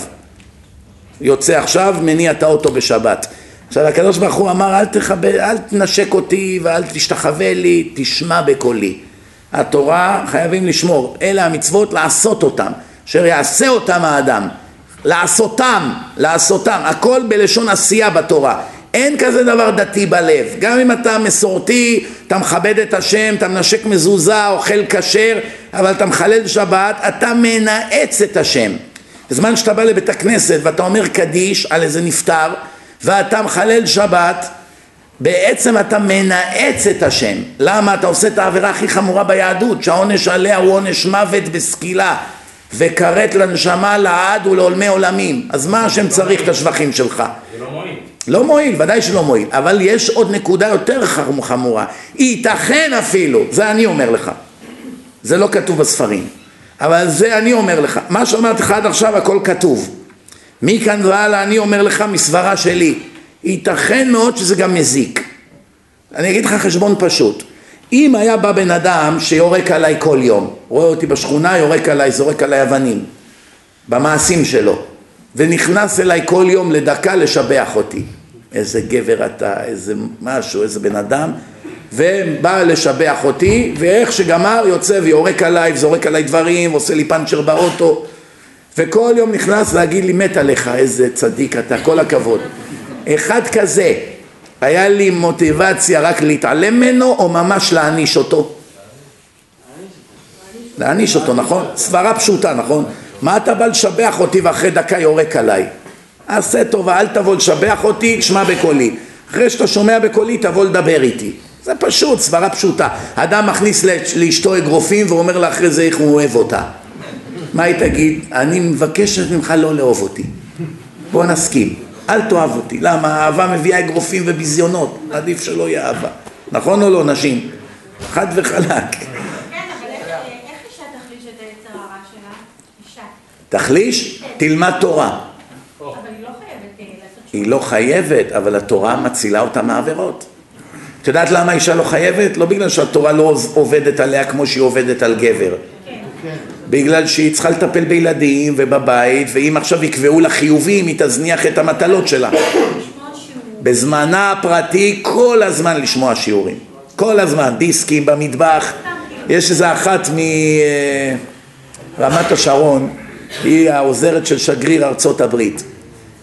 יוצא עכשיו מניע את האוטו בשבת עכשיו הקדוש ברוך הוא אמר אל תכבד, אל תנשק אותי ואל תשתחווה לי, תשמע בקולי. התורה חייבים לשמור, אלה המצוות לעשות אותם, אשר יעשה אותם האדם, לעשותם, לעשותם, הכל בלשון עשייה בתורה. אין כזה דבר דתי בלב, גם אם אתה מסורתי, אתה מכבד את השם, אתה מנשק מזוזה, אוכל כשר, אבל אתה מחלל שבת, אתה מנאץ את השם. בזמן שאתה בא לבית הכנסת ואתה אומר קדיש על איזה נפטר, ואתה מחלל שבת, בעצם אתה מנאץ את השם. למה? אתה עושה את העבירה הכי חמורה ביהדות, שהעונש עליה הוא עונש מוות בסקילה, וכרת לנשמה לעד ולעולמי עולמים. אז מה השם צריך את השבחים שלך? זה לא מועיל. לא מועיל, ודאי שלא מועיל, אבל יש עוד נקודה יותר חמורה. ייתכן אפילו, זה אני אומר לך, זה לא כתוב בספרים, אבל זה אני אומר לך. מה שאמרתי לך עד עכשיו הכל כתוב. מכאן והלאה אני אומר לך מסברה שלי, ייתכן מאוד שזה גם מזיק. אני אגיד לך חשבון פשוט. אם היה בא בן אדם שיורק עליי כל יום, רואה אותי בשכונה, יורק עליי, זורק עליי אבנים, במעשים שלו, ונכנס אליי כל יום לדקה לשבח אותי. איזה גבר אתה, איזה משהו, איזה בן אדם, ובא לשבח אותי, ואיך שגמר יוצא ויורק עליי, וזורק עליי דברים, ועושה לי פאנצ'ר באוטו, וכל יום נכנס להגיד לי מת עליך, איזה צדיק אתה, כל הכבוד. אחד כזה, היה לי מוטיבציה רק להתעלם ממנו או ממש להעניש אותו? להעניש אותו, נכון? סברה פשוטה, נכון? מה אתה בא לשבח אותי ואחרי דקה יורק עליי? עשה טובה, אל תבוא לשבח אותי, תשמע בקולי. אחרי שאתה שומע בקולי, תבוא לדבר איתי. זה פשוט, סברה פשוטה. אדם מכניס לאשתו אגרופים ואומר לה אחרי זה איך הוא אוהב אותה. מה היא תגיד? אני מבקשת ממך לא לאהוב אותי. בוא נסכים. אל תאהב אותי. למה? אהבה מביאה אגרופים וביזיונות. עדיף שלא יהיה אהבה. נכון או לא, נשים? חד וחלק. כן, אישה תחליש. תחליש? תלמד תורה. אבל היא לא חייבת אה, היא לא חייבת, אבל התורה מצילה אותה מעבירות. את יודעת למה אישה לא חייבת? לא בגלל שהתורה לא עובדת עליה כמו שהיא עובדת על גבר. בגלל שהיא צריכה לטפל בילדים ובבית, ואם עכשיו יקבעו לה חיובים, היא תזניח את המטלות שלה. בזמנה הפרטי כל הזמן לשמוע שיעורים. כל הזמן, דיסקים במטבח. יש איזה אחת מרמת השרון, היא העוזרת של שגריר ארצות הברית.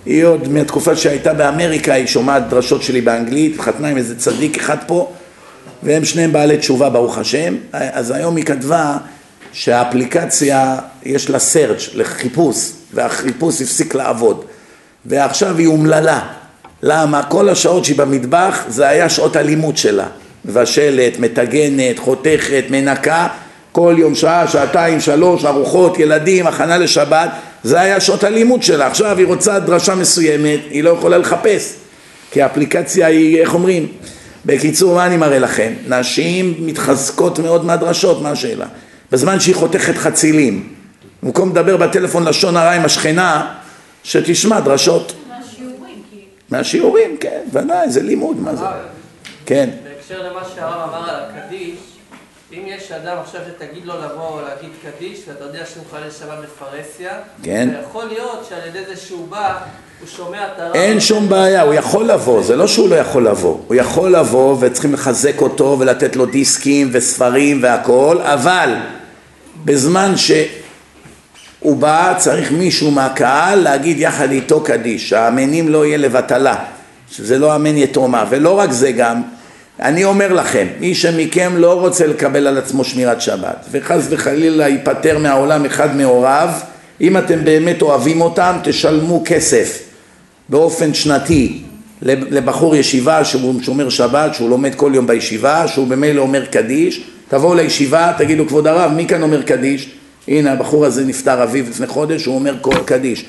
היא עוד מהתקופה שהייתה באמריקה, היא שומעת דרשות שלי באנגלית, חתנה עם איזה צדיק אחד פה, והם שניהם בעלי תשובה ברוך השם. אז היום היא כתבה שהאפליקציה יש לה search לחיפוש והחיפוש הפסיק לעבוד ועכשיו היא אומללה למה? כל השעות שהיא במטבח זה היה שעות הלימוד שלה מבשלת, מטגנת, חותכת, מנקה כל יום שעה, שעתיים, שלוש, ארוחות, ילדים, הכנה לשבת זה היה שעות הלימוד שלה עכשיו היא רוצה דרשה מסוימת, היא לא יכולה לחפש כי האפליקציה היא, איך אומרים? בקיצור, מה אני מראה לכם? נשים מתחזקות מאוד מהדרשות, מה השאלה? בזמן שהיא חותכת חצילים, במקום לדבר בטלפון לשון הרע עם השכנה, שתשמע דרשות. מהשיעורים, כי... מהשיעורים, כן, ודאי, זה לימוד, מה זה? כן. בהקשר למה שהרב אמר על הקדיש, אם יש אדם עכשיו שתגיד לו לבוא להגיד קדיש, ואתה יודע שהוא מחלל שבת בפרהסיה, כן. יכול להיות שעל ידי זה שהוא בא, הוא שומע את הרב. אין שום בעיה, הוא יכול לבוא, זה לא שהוא לא יכול לבוא, הוא יכול לבוא וצריכים לחזק אותו ולתת לו דיסקים וספרים והכל, אבל בזמן שהוא בא צריך מישהו מהקהל להגיד יחד איתו קדיש, שהאמנים לא יהיה לבטלה, שזה לא אמן יתומה, ולא רק זה גם, אני אומר לכם, מי שמכם לא רוצה לקבל על עצמו שמירת שבת, וחס וחלילה ייפטר מהעולם אחד מהוריו, אם אתם באמת אוהבים אותם, תשלמו כסף באופן שנתי לבחור ישיבה שהוא שומר שבת, שהוא לומד כל יום בישיבה, שהוא במילא אומר קדיש, תבואו לישיבה, תגידו כבוד הרב, מי כאן אומר קדיש? הנה הבחור הזה נפטר אביו לפני חודש, הוא אומר קדיש.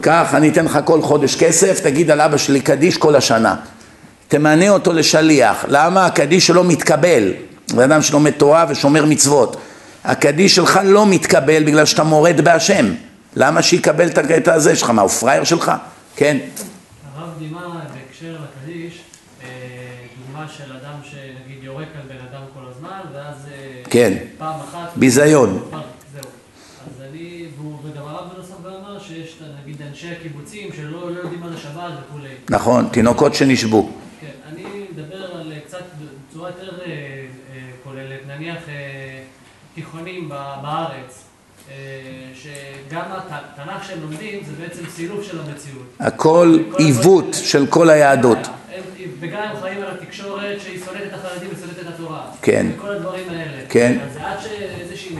קח, אני אתן לך כל חודש כסף, תגיד על אבא שלי קדיש כל השנה. תמנה אותו לשליח. למה? הקדיש שלו מתקבל. זה אדם שלומד תורה ושומר מצוות. הקדיש שלך לא מתקבל בגלל שאתה מורד בהשם. למה שיקבל את הקטע הזה שלך? מה, הוא פראייר שלך? כן. הרב דימה בהקשר לקדיש, אה, דוגמה של אדם שנגיד יורק על בן ואז אה, כן. פעם אחת... ביזיון. זהו. אז אני, והוא- וגם הרב בנוסף גם אמר שיש את, נגיד אנשי הקיבוצים שלא לא יודעים מה זה שבת וכולי. נכון, תינוקות שנשבו. כן, אני מדבר על אה, קצת בצורה יותר אה, כוללת, נניח תיכונים בארץ, שגם התנ"ך שהם לומדים זה בעצם סילוף של המציאות. הכל עיוות של כל היהדות. וגם הם חיים על התקשורת שהיא שונאת את החרדים ושונאת את התורה. כן. וכל הדברים האלה. כן. אז עד שאיזושהי,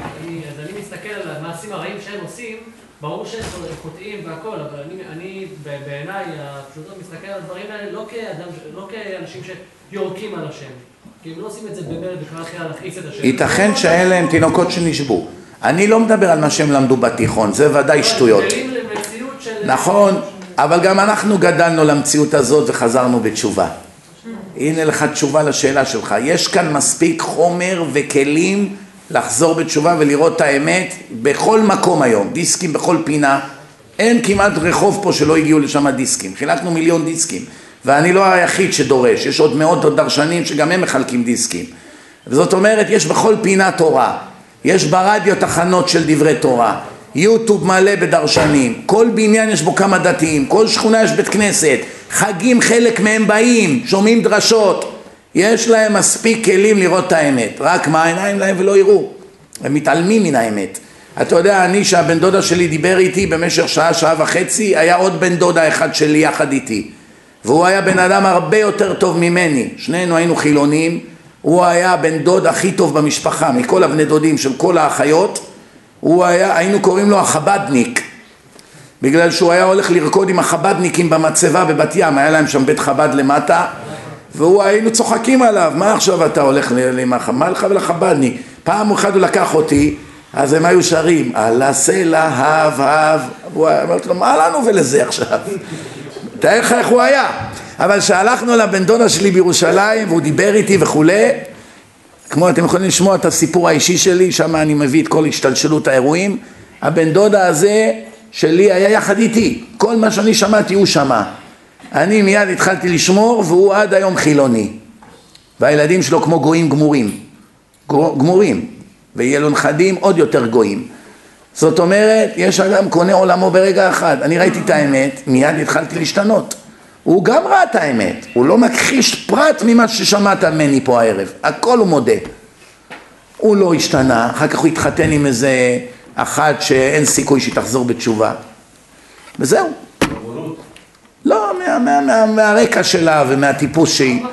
אז אני מסתכל על המעשים הרעים שהם עושים, ברור שהם חוטאים והכל, אבל אני, אני בעיניי הפשוטות מסתכל על הדברים האלה לא כאדם, לא כאנשים שיורקים על השם. כי הם לא עושים את זה במרד וכבר כדי להכעיס את השם. ייתכן שאלה הם תינוקות שנשבו. אני לא מדבר על מה שהם למדו בתיכון, זה ודאי שטויות. למציאות של... נכון, אבל גם אנחנו גדלנו למציאות הזאת וחזרנו בתשובה. הנה לך תשובה לשאלה שלך. יש כאן מספיק חומר וכלים לחזור בתשובה ולראות את האמת בכל מקום היום, דיסקים בכל פינה. אין כמעט רחוב פה שלא הגיעו לשם דיסקים. חילקנו מיליון דיסקים. ואני לא היחיד שדורש, יש עוד מאות דרשנים שגם הם מחלקים דיסקים. וזאת אומרת, יש בכל פינה תורה. יש ברדיו תחנות של דברי תורה. יוטיוב מלא בדרשנים, כל בניין יש בו כמה דתיים, כל שכונה יש בית כנסת, חגים חלק מהם באים, שומעים דרשות, יש להם מספיק כלים לראות את האמת, רק מה העיניים להם ולא יראו, הם מתעלמים מן האמת. אתה יודע, אני שהבן דודה שלי דיבר איתי במשך שעה, שעה וחצי, היה עוד בן דודה אחד שלי יחד איתי, והוא היה בן אדם הרבה יותר טוב ממני, שנינו היינו חילונים, הוא היה הבן דוד הכי טוב במשפחה, מכל הבני דודים של כל האחיות, הוא היה, היינו קוראים לו החבדניק, בגלל שהוא היה הולך לרקוד עם החבדניקים במצבה בבת ים, היה להם שם בית חב"ד למטה, והוא היינו צוחקים עליו, מה עכשיו אתה הולך עם החב"ד, מה לך ולחבדניק? פעם אחת הוא לקח אותי, אז הם היו שרים, על הסלע, הב, הב, הוא אמרתי לו, מה לנו ולזה עכשיו? תאר לך איך הוא היה. אבל כשהלכנו לבן דודה שלי בירושלים, והוא דיבר איתי וכולי, כמו אתם יכולים לשמוע את הסיפור האישי שלי, שם אני מביא את כל השתלשלות האירועים. הבן דודה הזה שלי היה יחד איתי, כל מה שאני שמעתי הוא שמע. אני מיד התחלתי לשמור והוא עד היום חילוני. והילדים שלו כמו גויים גמורים. גמורים. ויהיה לו נכדים עוד יותר גויים. זאת אומרת, יש אדם קונה עולמו ברגע אחד. אני ראיתי את האמת, מיד התחלתי להשתנות. הוא גם ראה את האמת, הוא לא מכחיש פרט ממה ששמעת ממני פה הערב, הכל הוא מודה. הוא לא השתנה, אחר כך הוא התחתן עם איזה אחת שאין סיכוי שהיא תחזור בתשובה. וזהו. לא, מה, מה, מה, מהרקע שלה ומהטיפוס שהיא.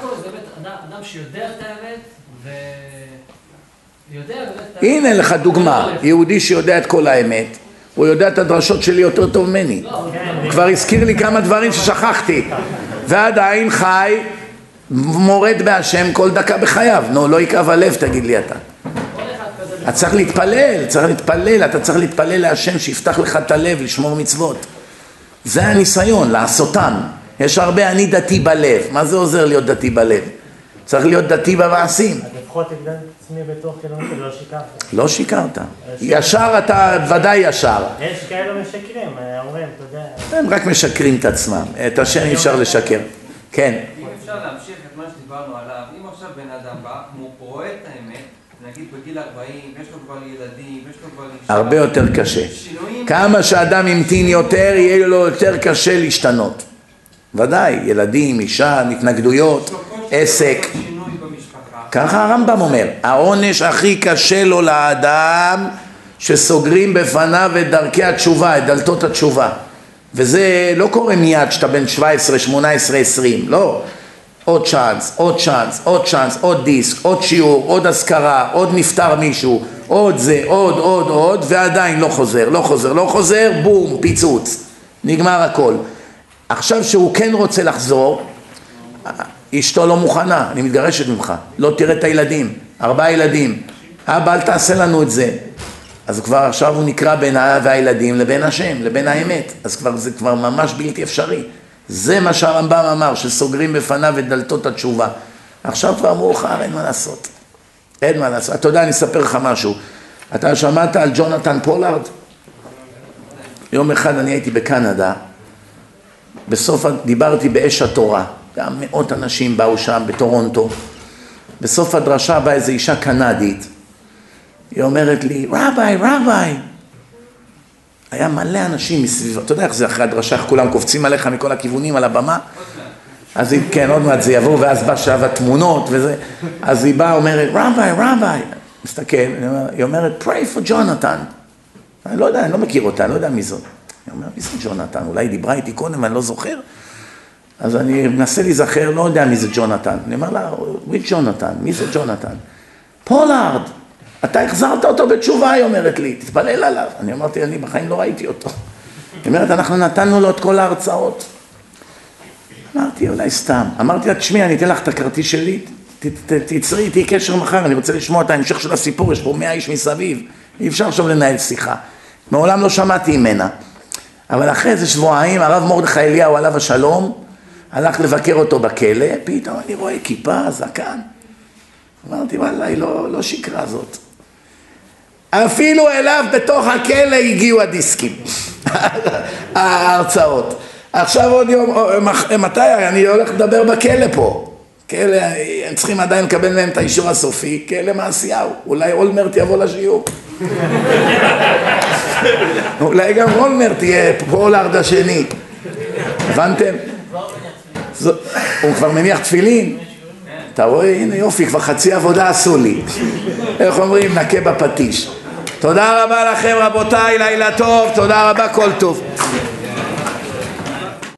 הנה לך דוגמה, יהודי שיודע את כל האמת, הוא יודע את הדרשות שלי יותר טוב ממני. הוא כבר הזכיר לי כמה דברים ששכחתי. ועדיין חי, מורד בהשם כל דקה בחייו. נו, לא יכאב הלב, תגיד לי אתה. אתה צריך להתפלל, צריך להתפלל, אתה צריך להתפלל להשם שיפתח לך את הלב, לשמור מצוות. זה הניסיון, לעשותם. יש הרבה אני דתי בלב. מה זה עוזר להיות דתי בלב? צריך להיות דתי במעשים. אז לפחות הגדלתי את עצמי בתור חילוני ולא שיקרתי. לא שיקרת. ישר אתה ודאי ישר. יש כאלו משקרים, אה, אומרים, אתה יודע. הם רק משקרים את עצמם. את השם אי אפשר לשקר. כן. אם אפשר להמשיך את מה שדיברנו עליו, אם עכשיו בן אדם בא, הוא רואה את האמת, נגיד בגיל 40, יש לו כבר ילדים, יש לו כבר אישה, הרבה יותר קשה. שינויים, כמה שאדם המתין יותר, יהיה לו יותר קשה להשתנות. ודאי, ילדים, אישה, התנגדויות, עסק. ככה הרמב"ם אומר, העונש הכי קשה לו לאדם שסוגרים בפניו את דרכי התשובה, את דלתות התשובה. וזה לא קורה מיד שאתה בן 17, 18, 20, לא. עוד צ'אנס, עוד צ'אנס, עוד צ'אנס, עוד דיסק, עוד שיעור, עוד אזכרה, עוד נפטר מישהו, עוד זה, עוד, עוד, עוד, ועדיין לא חוזר, לא חוזר, לא חוזר, בום, פיצוץ, נגמר הכל. עכשיו שהוא כן רוצה לחזור, אשתו לא מוכנה, אני מתגרשת ממך, לא תראה את הילדים, ארבעה ילדים, אבא אל תעשה לנו את זה. אז כבר עכשיו הוא נקרא בין האב והילדים לבין השם, לבין האמת, אז כבר זה כבר ממש בלתי אפשרי. זה מה שהרמב"ם אמר, שסוגרים בפניו את דלתות התשובה. עכשיו כבר מאוחר, אין מה לעשות. אין מה לעשות. אתה יודע, אני אספר לך משהו. אתה שמעת על ג'ונתן פולארד? יום אחד אני הייתי בקנדה, בסוף, דיברתי באש התורה, גם מאות אנשים באו שם בטורונטו. בסוף הדרשה באה איזו אישה קנדית, היא אומרת לי, rabbi, rabbi. היה מלא אנשים מסביב, אתה יודע איך זה אחרי הדרשה, איך כולם קופצים עליך מכל הכיוונים על הבמה? אז היא, כן, עוד מעט זה יבוא, ואז בא שעה התמונות וזה, אז היא באה, אומרת, rabbi, rabbi, מסתכל, היא אומרת, pray for ג'ונתן. אני לא יודע, אני לא מכיר אותה, אני לא יודע מי זאת. אני אומר, מי זה ג'ונתן? אולי היא דיברה איתי קודם, אני לא זוכר. אז אני מנסה להיזכר, לא יודע מי זה ג'ונתן. אני אומר לה, מי ג'ונתן? מי זה ג'ונתן? פולארד, אתה החזרת אותו בתשובה, היא אומרת לי, תתפלל עליו. אני אמרתי, אני בחיים לא ראיתי אותו. היא אומרת, אנחנו נתנו לו את כל ההרצאות. אמרתי, אולי סתם. אמרתי לה, תשמעי, אני אתן לך את הכרטיס שלי, ת- ת- תצרי איתי קשר מחר, אני רוצה לשמוע את ההמשך של הסיפור, יש פה מאה איש מסביב, אי אפשר עכשיו לנהל שיחה. מעולם לא שמעתי ממנה. אבל אחרי איזה שבועיים, הרב מרדכי אליהו, עליו השלום, הלך לבקר אותו בכלא, פתאום אני רואה כיפה, זקן. אמרתי, וואלה, היא לא, לא שיקרה זאת. אפילו אליו בתוך הכלא הגיעו הדיסקים, ההרצאות. עכשיו עוד יום, מח- מתי, אני הולך לדבר בכלא פה. כלא, הם צריכים עדיין לקבל מהם את האישור הסופי, כלא מעשיהו. אולי אולמרט יבוא לשיעור. אולי גם אולמרט יהיה פולארד השני. הבנתם? הוא כבר מניח תפילין. אתה רואה, הנה יופי, כבר חצי עבודה עשו לי. איך אומרים, נקה בפטיש. תודה רבה לכם רבותיי, לילה טוב, תודה רבה, כל טוב.